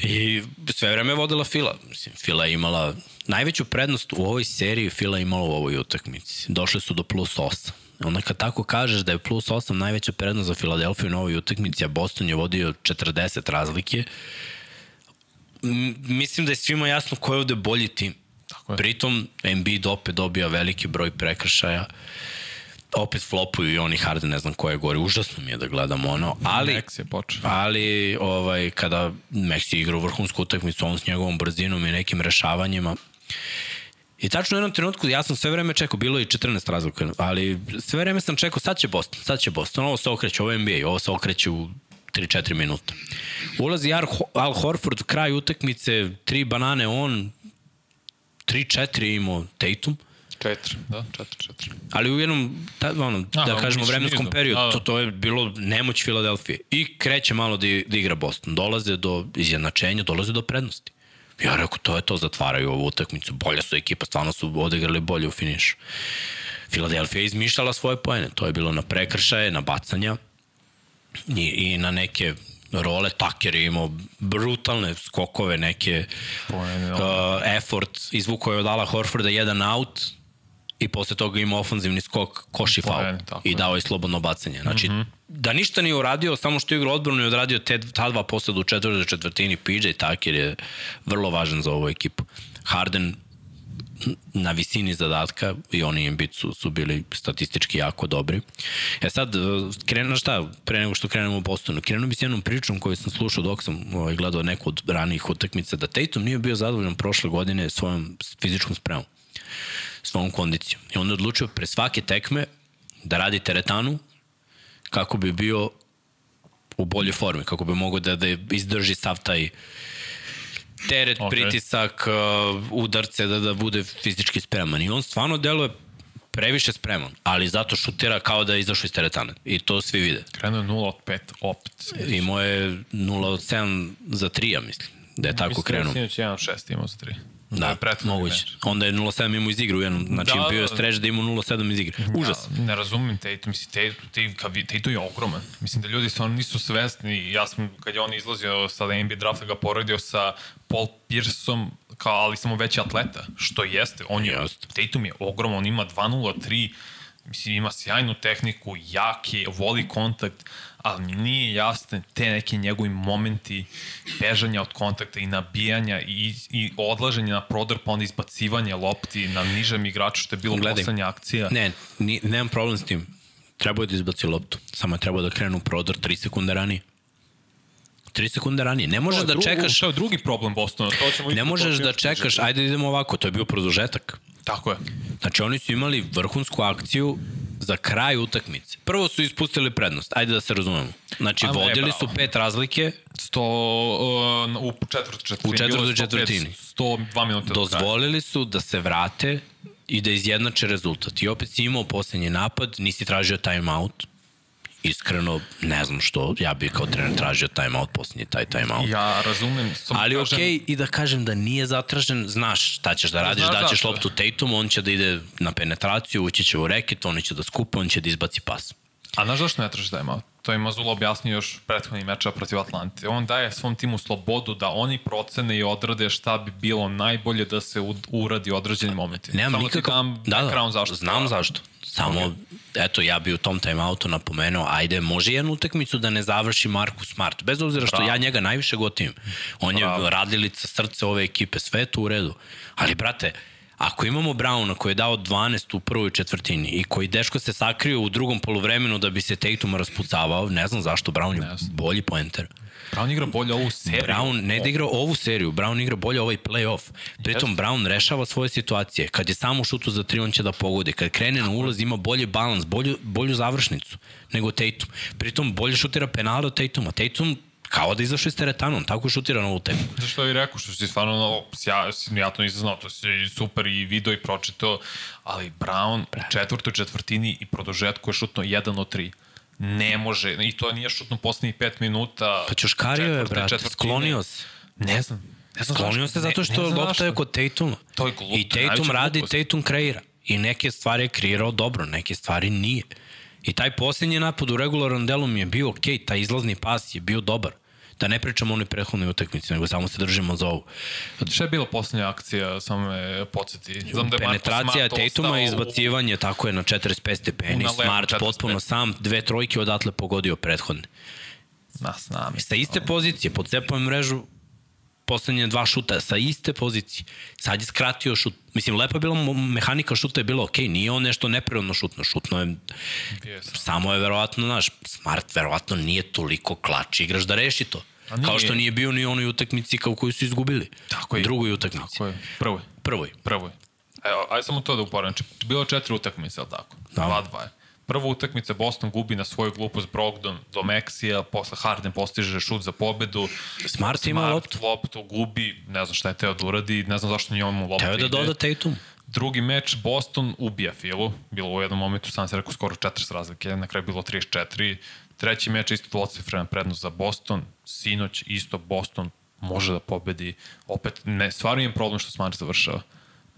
I sve vreme je vodila Fila. Mislim, Fila je imala najveću prednost u ovoj seriji, Fila je imala u ovoj utakmici. Došli su do plus 8. Onda kad tako kažeš da je plus 8 najveća prednost za Filadelfiju na ovoj utakmici, a Boston je vodio 40 razlike, mislim da je svima jasno ko je ovde bolji tim. Tako je. Pritom, Embiid opet dobija veliki broj prekršaja opet flopuju i oni Harden, ne znam ko je gori, užasno mi je da gledam ono, ali Max je počeo. Ali ovaj kada Max igra u vrhunsku utakmicu, on s njegovom brzinom i nekim rešavanjima I tačno u jednom trenutku, ja sam sve vreme čekao, bilo je 14 razlika, ali sve vreme sam čekao, sad će Boston, sad će Boston, ovo se okreće, ovo je NBA, ovo se okreće u 3-4 minuta. Ulazi Al Horford, kraj utakmice, tri banane on, 3-4 imao Tatum. 4, da, 4-4. Ali u jednom, da, ono, Aha, da kažemo, vremenskom periodu, da. to, to je bilo nemoć Filadelfije. I kreće malo da, da igra Boston. Dolaze do izjednačenja, dolaze do prednosti. Ja rekao, to je to, zatvaraju ovu utakmicu. Bolja su ekipa, stvarno su odigrali bolje u finišu. Filadelfija je izmišljala svoje pojene. To je bilo na prekršaje, na bacanja i, i na neke role. Taker je imao brutalne skokove, neke Pojene, uh, effort. Izvukao je od Ala Horforda jedan out, i posle toga ima ofanzivni skok, koš i faul i dao je slobodno bacanje. Znači, mm -hmm. Da ništa nije uradio, samo što je igrao odbranu i odradio te, ta dva posleda u četvrtoj četvrtini, PJ Tucker je vrlo važan za ovu ekipu. Harden na visini zadatka i oni im bit su, su bili statistički jako dobri. E sad, krenu šta, pre nego što krenemo u Bostonu, krenu bi s jednom pričom koju sam slušao dok sam ovaj, gledao neku od ranijih utakmica, da Tatum nije bio zadovoljan prošle godine svojom fizičkom spremom svom kondicijom. I on je odlučio pre svake tekme da radi teretanu kako bi bio u boljoj formi, kako bi mogao da, da izdrži sav taj teret, okay. pritisak, uh, udarce, da, da bude fizički spreman. I on stvarno deluje previše spreman, ali zato šutira kao da je izašao iz teretane. I to svi vide. Krenuo 0 od 5 opet. Imao je 0 od 7 za 3, ja mislim. Da je tako krenuo. Mislim da je 1 6 imao za 3. Da, da moguće. Onda je 0-7 imao iz igre u jednom, znači da, bio je strež da ima 0-7 iz igre. Užas. Da, ne razumem Tatum, mislim, Tatum, Tatum je ogroman. Mislim da ljudi stvarno nisu svesni. Ja sam, kad je on izlazio sa NBA drafta, ga poredio sa Paul Pierceom, kao, ali samo veći atleta, što jeste. On je, Just. Tatum je ogroman, on ima 2-0-3, mislim, ima sjajnu tehniku, jak je, voli kontakt, ali mi nije jasne te neke njegovi momenti bežanja od kontakta i nabijanja i, i odlaženja na prodor, pa onda izbacivanje lopti na nižem igraču, što je bilo Gledaj, poslednja akcija. Ne, ni, nemam problem s tim. Trebao je da izbaci loptu. Samo je trebao da krenu u prodor 3 sekunde ranije. 3 sekunde ranije. Ne možeš da čekaš... To je drugi problem Bostona. To ćemo ne možeš da čekaš, ajde idemo ovako, to je bio produžetak. Tako je. Znači oni su imali vrhunsku akciju za kraj utakmice. Prvo su ispustili prednost, ajde da se razumemo. Znači, A, vodili su pet razlike. 100 uh, u četvrtoj četvrtini. U četvrtoj četvrtini. 102 minuta. Dozvolili su da se vrate i da izjednače rezultat. I opet si imao poslednji napad, nisi tražio timeout, iskreno ne znam što, ja bih kao trener tražio timeout, posljednji taj timeout. Ja razumem. Ali kažem... okej okay, i da kažem da nije zatražen, znaš šta ćeš da radiš, da ćeš loptu Tatum, on će da ide na penetraciju, ući će u reket, on će da skupa, on će da izbaci pas. A znaš zašto ne traži timeout? To je Mazula objasnio još prethodnih meča protiv Atlante. On daje svom timu slobodu da oni procene i odrade šta bi bilo najbolje da se uradi određeni momenti. Nemam Samo nikakav... Da, da, zašto. Znam zašto. Samo, okay. eto, ja bi u tom timeoutu napomenuo, ajde, može jednu utakmicu da ne završi Marku Smart, bez obzira što Bravo. ja njega najviše gotivim. On Bravo. je radilica srce ove ekipe, sve je to u redu. Ali, brate, Ako imamo Browna koji je dao 12 u prvoj četvrtini i koji deško se sakrio u drugom polovremenu da bi se Tatum raspucavao, ne znam zašto Brown je bolji poenter. Brown igra bolje ovu seriju. Brown ne da igra ovu seriju, Brown igra bolje ovaj play-off. Pritom Brown rešava svoje situacije. Kad je samo u šutu za tri, on će da pogodi. Kad krene na ulaz, ima bolji balans, bolju, bolju završnicu nego Tatum. Pritom bolje šutira penale od Tatuma. Tatum kao da izašao iz teretanom, tako šutira na ovu temu. Zašto je rekao, što si stvarno, no, ja, ja to nisam znao, to si super i video i pročito, ali Brown u četvrtoj četvrtini i produžetku je šutno 1 od 3 ne može, i to nije šutno poslednjih 5 minuta. Pa Ćoškario je, brate, sklonio se. Ne znam. Ne znam sklonio se zato što ne, ne lopta je kod Tatuma. To je glup, I Tatum radi, glupost. Tatum kreira. I neke stvari je kreirao dobro, neke stvari nije. I taj posljednji napad u regularnom delu mi je bio okej, okay, taj izlazni pas je bio dobar. Da ne pričamo o onoj prethodnoj utakmici, nego samo se držimo za ovu. Šta je bila poslednja akcija, samo me podsjeti? Znam da je Penetracija Tatuma i izbacivanje, u... tako je, na 45 stepeni. Smart potpuno sam, dve trojke odatle pogodio prethodne. Nas nami. Sa iste pozicije, pod cepovom mrežu, poslednje dva šuta sa iste pozicije. Sad je skratio šut. Mislim, lepa bila mehanika šuta je bila okej, okay. nije on nešto neprirodno šutno. Šutno je, yes. samo je verovatno, znaš, Smart verovatno nije toliko klač igraš da reši to. Kao što nije bio ni onoj utakmici kao koju su izgubili. Tako je. Drugoj utakmici. Tako je. Prvoj. Prvoj. Prvoj. Evo, ajde samo to da uporam. Znači, bilo četiri utakmice, ali tako? Da. Dva, dva je. Prva utakmica Boston gubi na svoju glupost Brogdon do Meksija, posle Harden postiže šut za pobedu. Smart, Smart ima loptu. loptu gubi, ne znam šta je teo da uradi, ne znam zašto njemu loptu Teo da doda Tatum. Drugi meč, Boston ubija Filu, bilo u jednom momentu, sam se rekao, skoro 40 razlike, na kraju bilo 34. Treći meč, isto dvocifrena prednost za Boston, sinoć isto Boston može da pobedi. Opet, ne, stvarno imam problem što Smart završava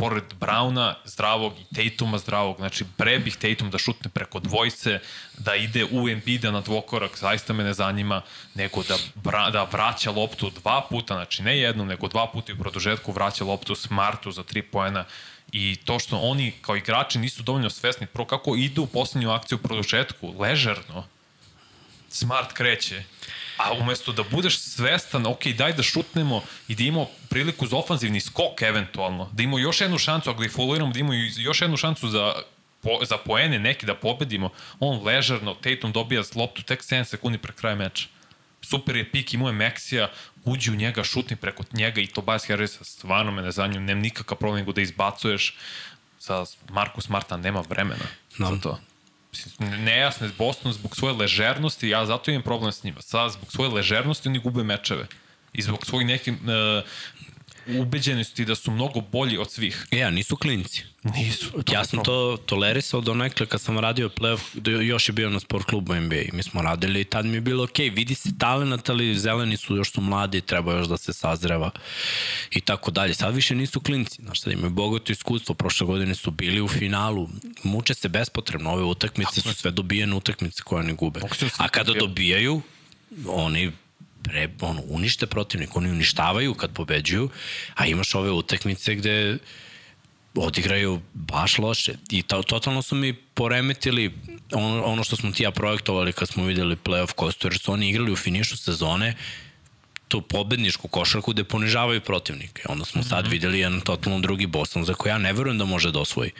pored Brauna zdravog i Tatuma zdravog, znači pre bih Tatum da šutne preko dvojce, da ide u Embiida na dvokorak, zaista me ne zanima, nego da, bra, da vraća loptu dva puta, znači ne jednom, nego dva puta i u produžetku vraća loptu Smartu za tri poena. I to što oni kao igrači nisu dovoljno svesni, prvo kako idu u poslednju akciju u produžetku, ležerno, Smart kreće, A umesto da budeš svestan, ok, daj da šutnemo i da imamo priliku za ofanzivni skok eventualno, da imamo još jednu šancu, ako ga i foliramo, da imamo još jednu šancu za po, za poene neki da pobedimo, on ležerno, Tatum dobija loptu tek 7 sekundi pre kraja meča. Super je pik, imao je Meksija, uđi u njega, šutni preko njega i Tobias Harrisa, stvarno me ne zanju, nema nikakav problem nego da izbacuješ za Markus Marta nema vremena no. za to nejasne Boston zbog svoje ležernosti, ja zato imam problem s njima. Sad, zbog svoje ležernosti oni gube mečeve. I zbog svojih nekih uh, ubeđenosti da su mnogo bolji od svih. Ja, nisu klinci. Nisu. Ja sam to tolerisao do nekle kad sam radio playoff, još je bio na sport klubu NBA mi smo radili i tad mi je bilo ok, vidi se talent, ali zeleni su, još su mladi, treba još da se sazreva i tako dalje. Sad više nisu klinci, znaš, sad imaju bogato iskustvo, prošle godine su bili u finalu, muče se bespotrebno, ove utakmice su sve dobijene utakmice koje oni gube. A kada dobijaju, oni pre, ono, unište protivnik, oni uništavaju kad pobeđuju, a imaš ove utakmice gde odigraju baš loše. I to, totalno su mi poremetili ono, ono što smo ti ja projektovali kad smo videli playoff kostu, jer su oni igrali u finišu sezone tu pobedničku košarku gde ponižavaju protivnike. Onda smo mm -hmm. sad mhm. videli jedan totalno drugi Boston za koji ja ne verujem da može da osvoji.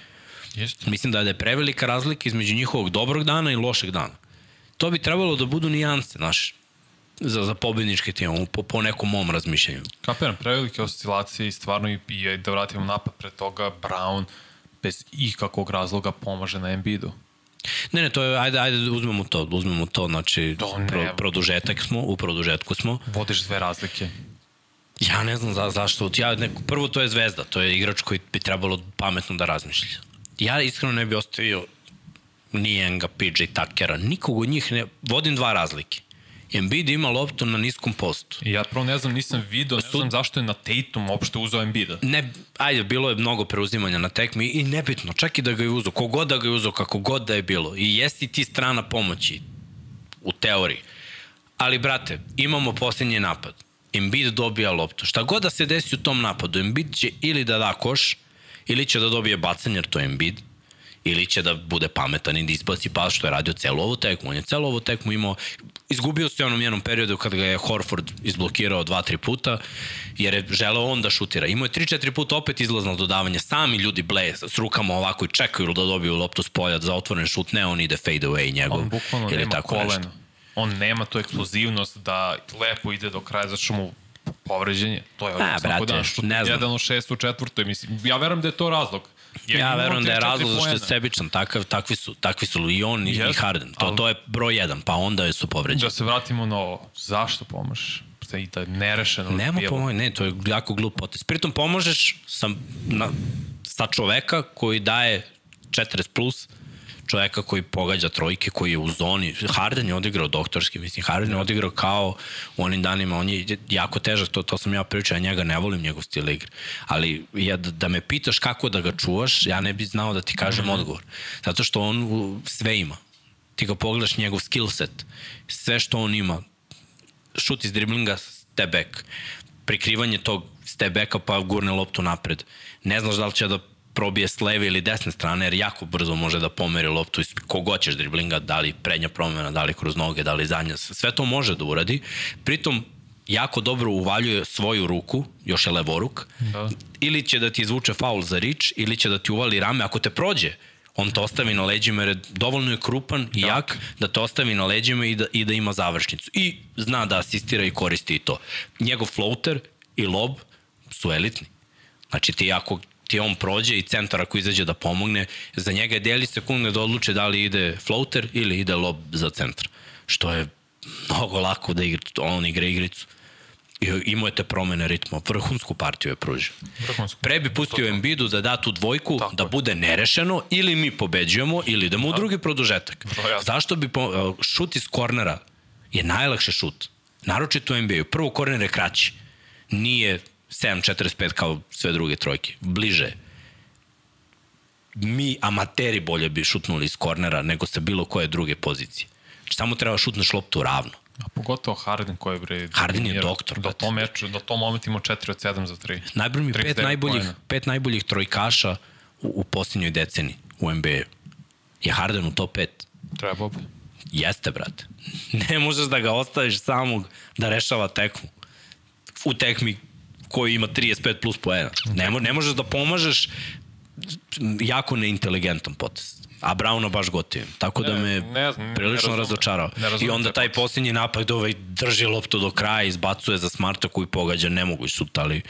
Jeste. Mislim da je prevelika razlika između njihovog dobrog dana i lošeg dana. To bi trebalo da budu nijanse, znaš za, za pobednički tim, po, po nekom mom razmišljanju. Kapiram, prevelike oscilacije i stvarno i, i da vratimo napad pre toga, Brown bez ikakvog razloga pomaže na Embiidu. Ne, ne, to je, ajde, ajde, uzmemo to, uzmemo to, znači, pro, produžetak smo, u produžetku smo. Vodiš dve razlike. Ja ne znam za, zašto, ja, neko, prvo to je zvezda, to je igrač koji bi trebalo pametno da razmišlja. Ja iskreno ne bi ostavio ni Enga, PJ Tuckera, nikog od njih ne, vodim dva razlike. Embiid ima loptu na niskom postu. Ja prvo ne znam, nisam video, ne znam zašto je na Tatum uopšte uzao Embiida. Ne, ajde, bilo je mnogo preuzimanja na tekmi i nebitno, čak i da ga je uzao, kogod da ga je uzao, kako god da je bilo. I jesi ti strana pomoći, u teoriji. Ali, brate, imamo posljednji napad. Embiid dobija loptu. Šta god da se desi u tom napadu, Embiid će ili da da koš, ili će da dobije bacanje, jer to je Embiid, ili će da bude pametan i da isplaci pas što je radio celu ovu tekmu. On je celu ovu tekmu imao, izgubio se u onom jednom periodu kada ga je Horford izblokirao dva, tri puta, jer je želeo on da šutira. Imao je tri, četiri puta opet izlazno dodavanje. Sami ljudi bleje s rukama ovako i čekaju da dobiju loptu s polja za otvoren šut, ne on ide fade away njegov. On bukvalno ili nema tako kolena. Nešto. On nema tu eksplozivnost da lepo ide do kraja, zato što mu povređenje. To je A, svako brate, dan što ne znam. jedan od šest u četvrtoj. Mislim, ja verujem da je to razlog. Ja imamo verujem da je 3-4 razlog zašto je sebičan, takav, takvi su, takvi su i on i, i Jeste, Harden. To, ali- to je broj jedan, pa onda su povređeni. Da se vratimo na ovo. Zašto pomažeš? I da nerešeno. Nema bilo. pomoć, ne, to je jako glup potez. Pritom pomožeš sa, na, sa čoveka koji daje 40 plus, čoveka koji pogađa trojke, koji je u zoni. Harden je odigrao doktorski, mislim, Harden je odigrao kao u onim danima, on je jako težak, to, to sam ja pričao, ja njega ne volim njegov stil igre. Ali ja, da, da me pitaš kako da ga čuvaš, ja ne bih znao da ti kažem odgovor. Zato što on sve ima. Ti ga pogledaš njegov skill set, sve što on ima, šut iz driblinga, step back. Prikrivanje tog step backa pa gurne loptu napred. Ne znaš da li će da probije s leve ili desne strane, jer jako brzo može da pomeri loptu iz kogod ćeš driblinga, da li prednja promena, da li kroz noge, da li zadnja, sve to može da uradi. Pritom, jako dobro uvaljuje svoju ruku, još je levoruk, Da. ili će da ti izvuče faul za rič, ili će da ti uvali rame, ako te prođe, on te ostavi na leđima jer je dovoljno je krupan i jak da te ostavi na leđima i da, i da ima završnicu. I zna da asistira i koristi i to. Njegov floater i lob su elitni. Znači ti ako ti on prođe i centar ako izađe da pomogne, za njega je deli sekunde da odluče da li ide floater ili ide lob za centar. Što je mnogo lako da igra, on igra igricu. I imao je te promene ritma. Vrhunsku partiju je pružio. Vrhunsku. Pre bi pustio Embidu da da tu dvojku, Tako da bude nerešeno, ili mi pobeđujemo, ili idemo u drugi produžetak. Jasno. Zašto bi po, šut iz kornera je najlakše šut. Naročito u NBA-u. Prvo korner je kraći. Nije 7.45 kao sve druge trojke. Bliže. Mi, amateri, bolje bi šutnuli iz kornera nego sa bilo koje druge pozicije. Znači, samo treba šutneš loptu ravno. A pogotovo Harden koji je bre... Harden je doktor, Do tom meču, do tom momentu imao 4 od 7 za 3. Najbolji mi pet 39 najboljih, poena. pet najboljih trojkaša u, u posljednjoj deceni u NBA. Je Harden u top 5. Trebao bi. Jeste, brate. Ne možeš da ga ostaviš samog da rešava tekmu. U tekmi koji ima 35 plus poena. Ne, mo, ne možeš da pomažeš jako neinteligentan potez. A Brauna baš gotivim. Tako da Ne, me ne znam, ne prilično razumem. razočarao. Ne razumem I onda taj posljednji napad ovaj drži loptu do kraja, izbacuje za Smarta koji pogađa, ne mogu šut, ali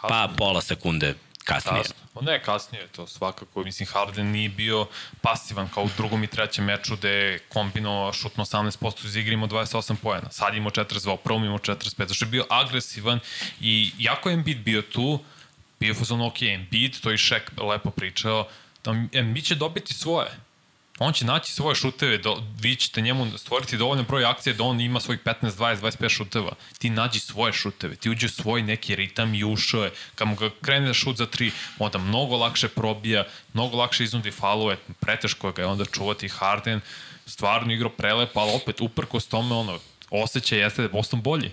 pa pola sekunde kasnije. Kasno. Pa ne, kasnije je to svakako. Mislim, Harden nije bio pasivan kao u drugom i trećem meču gde je kombinovao šutno 18% iz igre imao 28 pojena. Sad imao 42, u prvom imao 45. Zašto je bio agresivan i jako je Embiid bio tu, bio fazon ok, Embiid, to je Šek lepo pričao, da Embiid će dobiti svoje. On će naći svoje šuteve, do, vi ćete njemu stvoriti dovoljno broj akcije da on ima svojih 15, 20, 25 šuteva. Ti nađi svoje šuteve, ti uđe u svoj neki ritam i ušao je. Kad mu ga krene da šut za tri, onda mnogo lakše probija, mnogo lakše iznudi falove, preteško ga je onda čuvati Harden, stvarno igrao prelepo, ali opet uprkos tome ono, osjećaj jeste da je Boston bolji.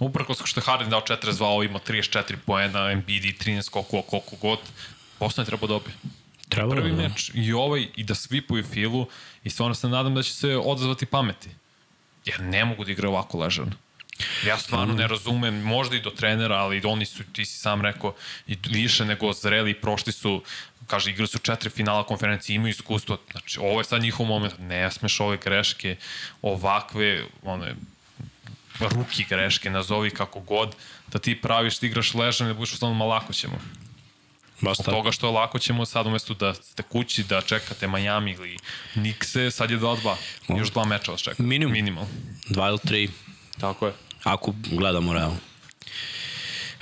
Uprkos što je Harden dao 42, ovo ima 34 poena, i 13 koliko, koliko god, Boston je trebao dobiti Trebalo prvi da. meč i ovaj i da svipuju filu i stvarno se nadam da će se odazvati pameti. Jer ne mogu da igraju ovako ležano. Ja stvarno ne razumem, možda i do trenera, ali oni su, ti si sam rekao, i više nego zreli i prošli su, kaže, igrali su četiri finala konferencije, imaju iskustvo, znači ovo je sad njihov moment, ne smeš ove greške, ovakve, one, ruki greške, nazovi kako god, da ti praviš, da igraš ležano i da budeš u stanu malako ćemo. Baš Zbog tako. toga što lako ćemo sad umesto da ste kući, da čekate Miami ili Nikse, sad je 2-2. Još dva meča vas čeka. Minimum. Minimal. Dva ili tri, Tako je. ako gledamo realno.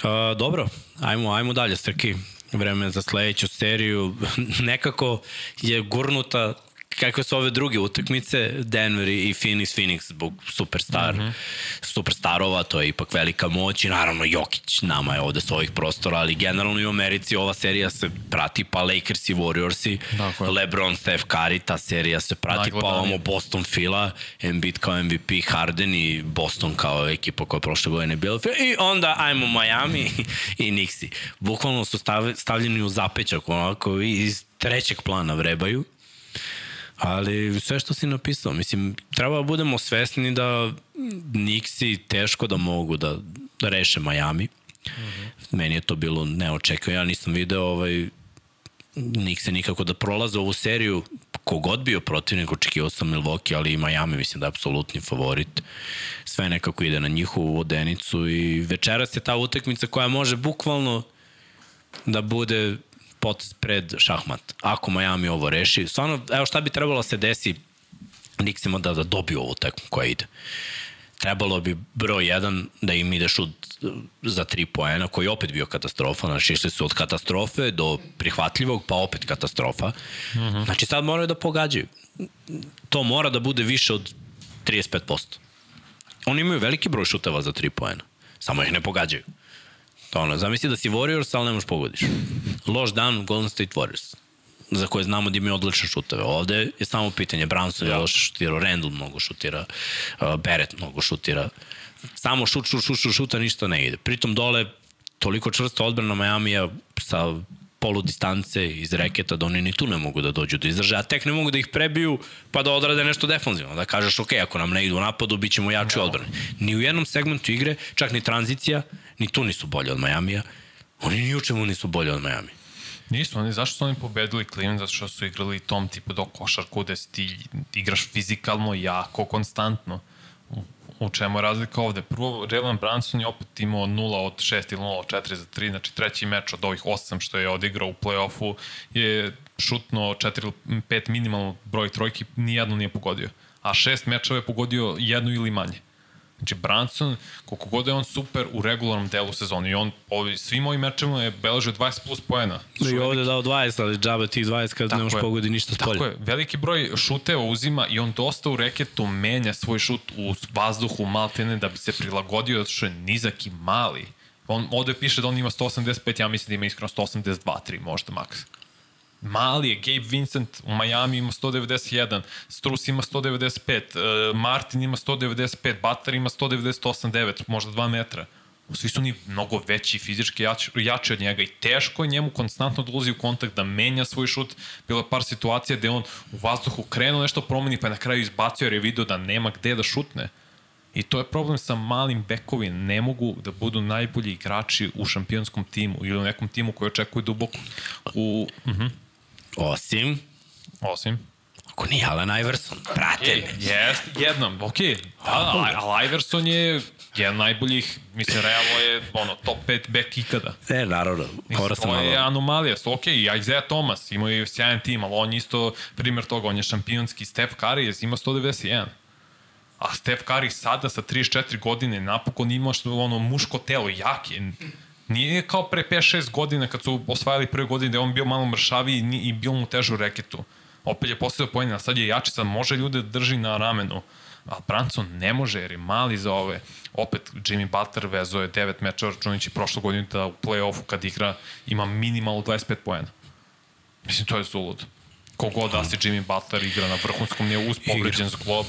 Uh, dobro, ajmo, ajmo dalje, Srki. Vreme za sledeću seriju. Nekako je gurnuta kakve su ove druge utakmice, Denver i Phoenix, Phoenix zbog superstar, mm -hmm. superstarova, to je ipak velika moć i naravno Jokić nama je ovde s ovih prostora, ali generalno i u Americi ova serija se prati pa Lakers i Warriors i Tako je. LeBron, Steph Curry, ta serija se prati pa Najgledanije. ovamo Boston Fila, Embiid kao MVP, Harden i Boston kao ekipa koja je prošle godine bila i onda ajmo Miami i Nixi. Bukvalno su stav, stavljeni u zapećak onako i iz trećeg plana vrebaju. Ali sve što si napisao, mislim, treba da budemo svesni da Nixi teško da mogu da, da reše Miami. Mm -hmm. Meni je to bilo neočekano. Ja nisam video ovaj, Nixi nikako da prolaze ovu seriju kogod bio protivnik, očekivao sam Milwaukee, ali i Miami mislim da je apsolutni favorit. Sve nekako ide na njihovu vodenicu i večeras je ta utakmica koja može bukvalno da bude potez pred šahmat. Ako Miami ovo reši, stvarno, evo šta bi trebalo da se desi Nixima da, da dobiju ovu tekmu koja ide. Trebalo bi broj 1 da im ide šut za 3 poena, koji je opet bio katastrofa. Znači, išli su od katastrofe do prihvatljivog, pa opet katastrofa. Mhm. -huh. Znači, sad moraju da pogađaju. To mora da bude više od 35%. Oni imaju veliki broj šuteva za 3 poena. Samo ih ne pogađaju. To ono, zamisli da si Warriors, ali ne možeš pogodiš. Loš dan Golden State Warriors za koje znamo da imaju odlične šuteve. Ovde je samo pitanje, Brownson je ja. loše šutirao, Randall mnogo šutira, uh, Barrett mnogo šutira. Samo šut, šut, šut, šut, šuta, ništa ne ide. Pritom dole toliko čvrsta odbrana Majamija sa polu distance iz reketa da oni ni tu ne mogu da dođu do izražaja, a tek ne mogu da ih prebiju pa da odrade nešto defanzivno, da kažeš ok, ako nam ne idu u napadu, bit ćemo jači no. odbrani. Ni u jednom segmentu igre, čak ni tranzicija, ni tu nisu bolji od Majamija, oni ni u čemu nisu bolji od Majamija. Nisu, oni, zašto su oni pobedili Cleveland? Zato što su igrali tom tipu do košarku gde ti igraš fizikalno, jako, konstantno. U, čemu je razlika ovde? Prvo, Jalen Branson je opet imao 0 od 6 ili 0 od 4 za 3, znači treći meč od ovih 8 što je odigrao u play-offu je šutno 4 ili 5 minimalno broj trojki, nijedno nije pogodio. A šest mečeva je pogodio jednu ili manje. Znači, Branson, koliko god je on super u regularnom delu sezoni, i on ovi, svim ovim mečima je beležio 20 plus poena. I ovde dao 20, ali džabe tih 20 kad ne možeš pogodi ništa s polja. Tako je, veliki broj šuteva uzima i on dosta u reketu menja svoj šut u vazduhu maltene da bi se prilagodio, zato što je nizak i mali. On ovde piše da on ima 185, ja mislim da ima iskreno 182, 3 možda maks. Mali je, Gabe Vincent u Miami ima 191, Strus ima 195, uh, Martin ima 195, Butler ima 198, 9, možda 2 metra. Svi su oni mnogo veći fizički jači, jači od njega i teško je njemu konstantno dolazi u kontakt da menja svoj šut. Bilo je par situacija gde on u vazduhu krenuo nešto promeni pa je na kraju izbacio jer je video da nema gde da šutne. I to je problem sa malim bekovima. Ne mogu da budu najbolji igrači u šampionskom timu ili u nekom timu koji očekuje duboko. U, uh mhm. -huh. Osim... Osim? Ako nije Alan Iverson, prate me. Jest, jednom, okej. Okay. Da, ali Iverson je jedan najboljih, mislim, realno je ono, top 5 back ikada. E, naravno, mora sam malo. To je anomalija, ok, i Isaiah Thomas, imao je sjajan tim, ali on je isto primjer toga, on je šampionski, Steph Curry ima 191. A Steph Curry sada sa 34 godine napokon ima što ono muško telo, jak je. Nije kao pre 5-6 godina kad su osvajali prve godine da je on bio malo mršaviji i, i bio mu težu reketu. Opet je postavio pojena, sad je jači, sad može ljude da drži na ramenu. A Branson ne može jer je mali za ove. Opet Jimmy Butler vezo je 9 meča računajući prošle godine da u play-offu kad igra ima minimalno 25 pojena. Mislim, to je zulud. Kogod da se Jimmy Butler igra na vrhunskom nije uz povređen zglob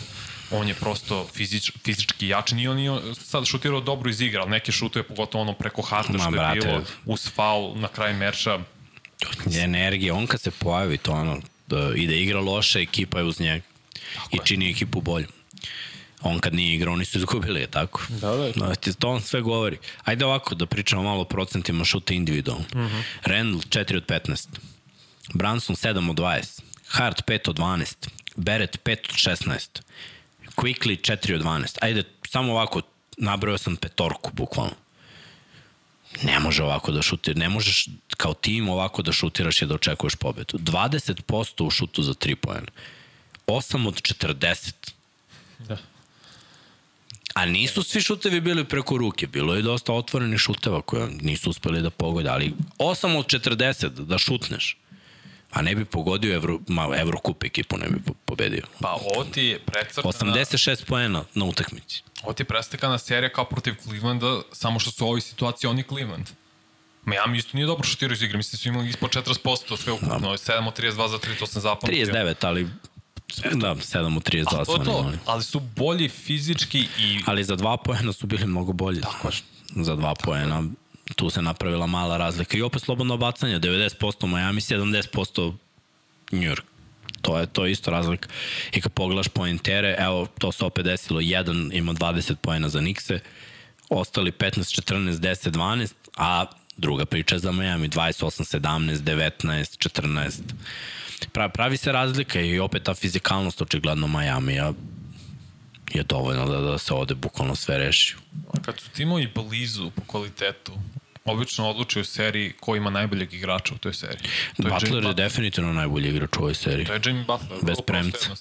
on je prosto fizič, fizički jači, nije on nije sad šutirao dobro iz igra, ali neke šutuje, pogotovo ono preko harta što je bilo, uz faul na kraju merča. Energija, on kad se pojavi, to ono, da ide igra loše, ekipa je uz njega tako i čini je. ekipu bolju. On kad nije igrao, oni su izgubili, je tako? Da, da. No, to on sve govori. Ajde ovako, da pričamo malo o procentima šuta individualno. Uh mhm. -huh. Randall 4 od 15. Branson 7 od 20. Hart 5 od 12. Barrett 5 od 16. Quickly 4 od 12. Ajde, samo ovako, nabrao sam petorku, bukvalno. Ne može ovako da šutira, ne možeš kao tim ovako da šutiraš i da očekuješ pobedu. 20% u šutu za 3 pojene. 8 od 40. Da. A nisu svi šutevi bili preko ruke, bilo je dosta otvorenih šuteva koje nisu uspeli da pogode, ali 8 od 40 da šutneš a ne bi pogodio Evro, ma, Evrokup ekipu, ne bi pobedio. Pa ovo ti je precrtana... 86 poena na utakmici. Ovo ti je prestekana serija kao protiv Clevelanda, samo što su u ovoj situaciji oni Cleveland. Miami isto nije dobro šutirao iz igre, mislim da su imali ispod 40% sve ukupno, da. 7 od 32 za 3, to sam zapamtio. 39, ali Da, 7 od 32 su oni imali. Ali su bolji fizički i... Ali za dva poena su bili mnogo bolji. Tako je. Za dva poena tu se napravila mala razlika. I opet slobodno bacanje, 90% Miami, 70% New York. To je, to je isto razlika. I kad pogledaš pointere, evo, to se opet desilo, jedan ima 20 pojena za Nikse, ostali 15, 14, 10, 12, a druga priča za Miami, 28, 17, 19, 14. Pravi, pravi se razlika i opet ta fizikalnost očigledno Miami, a je dovoljno da, da se ode bukvalno sve reši. A kad su timovi blizu po kvalitetu, obično odluče u seriji ko ima najboljeg igrača u toj seriji. To je Butler je definitivno najbolji igrač u ovoj seriji. To je Jimmy Butler. Bez premca.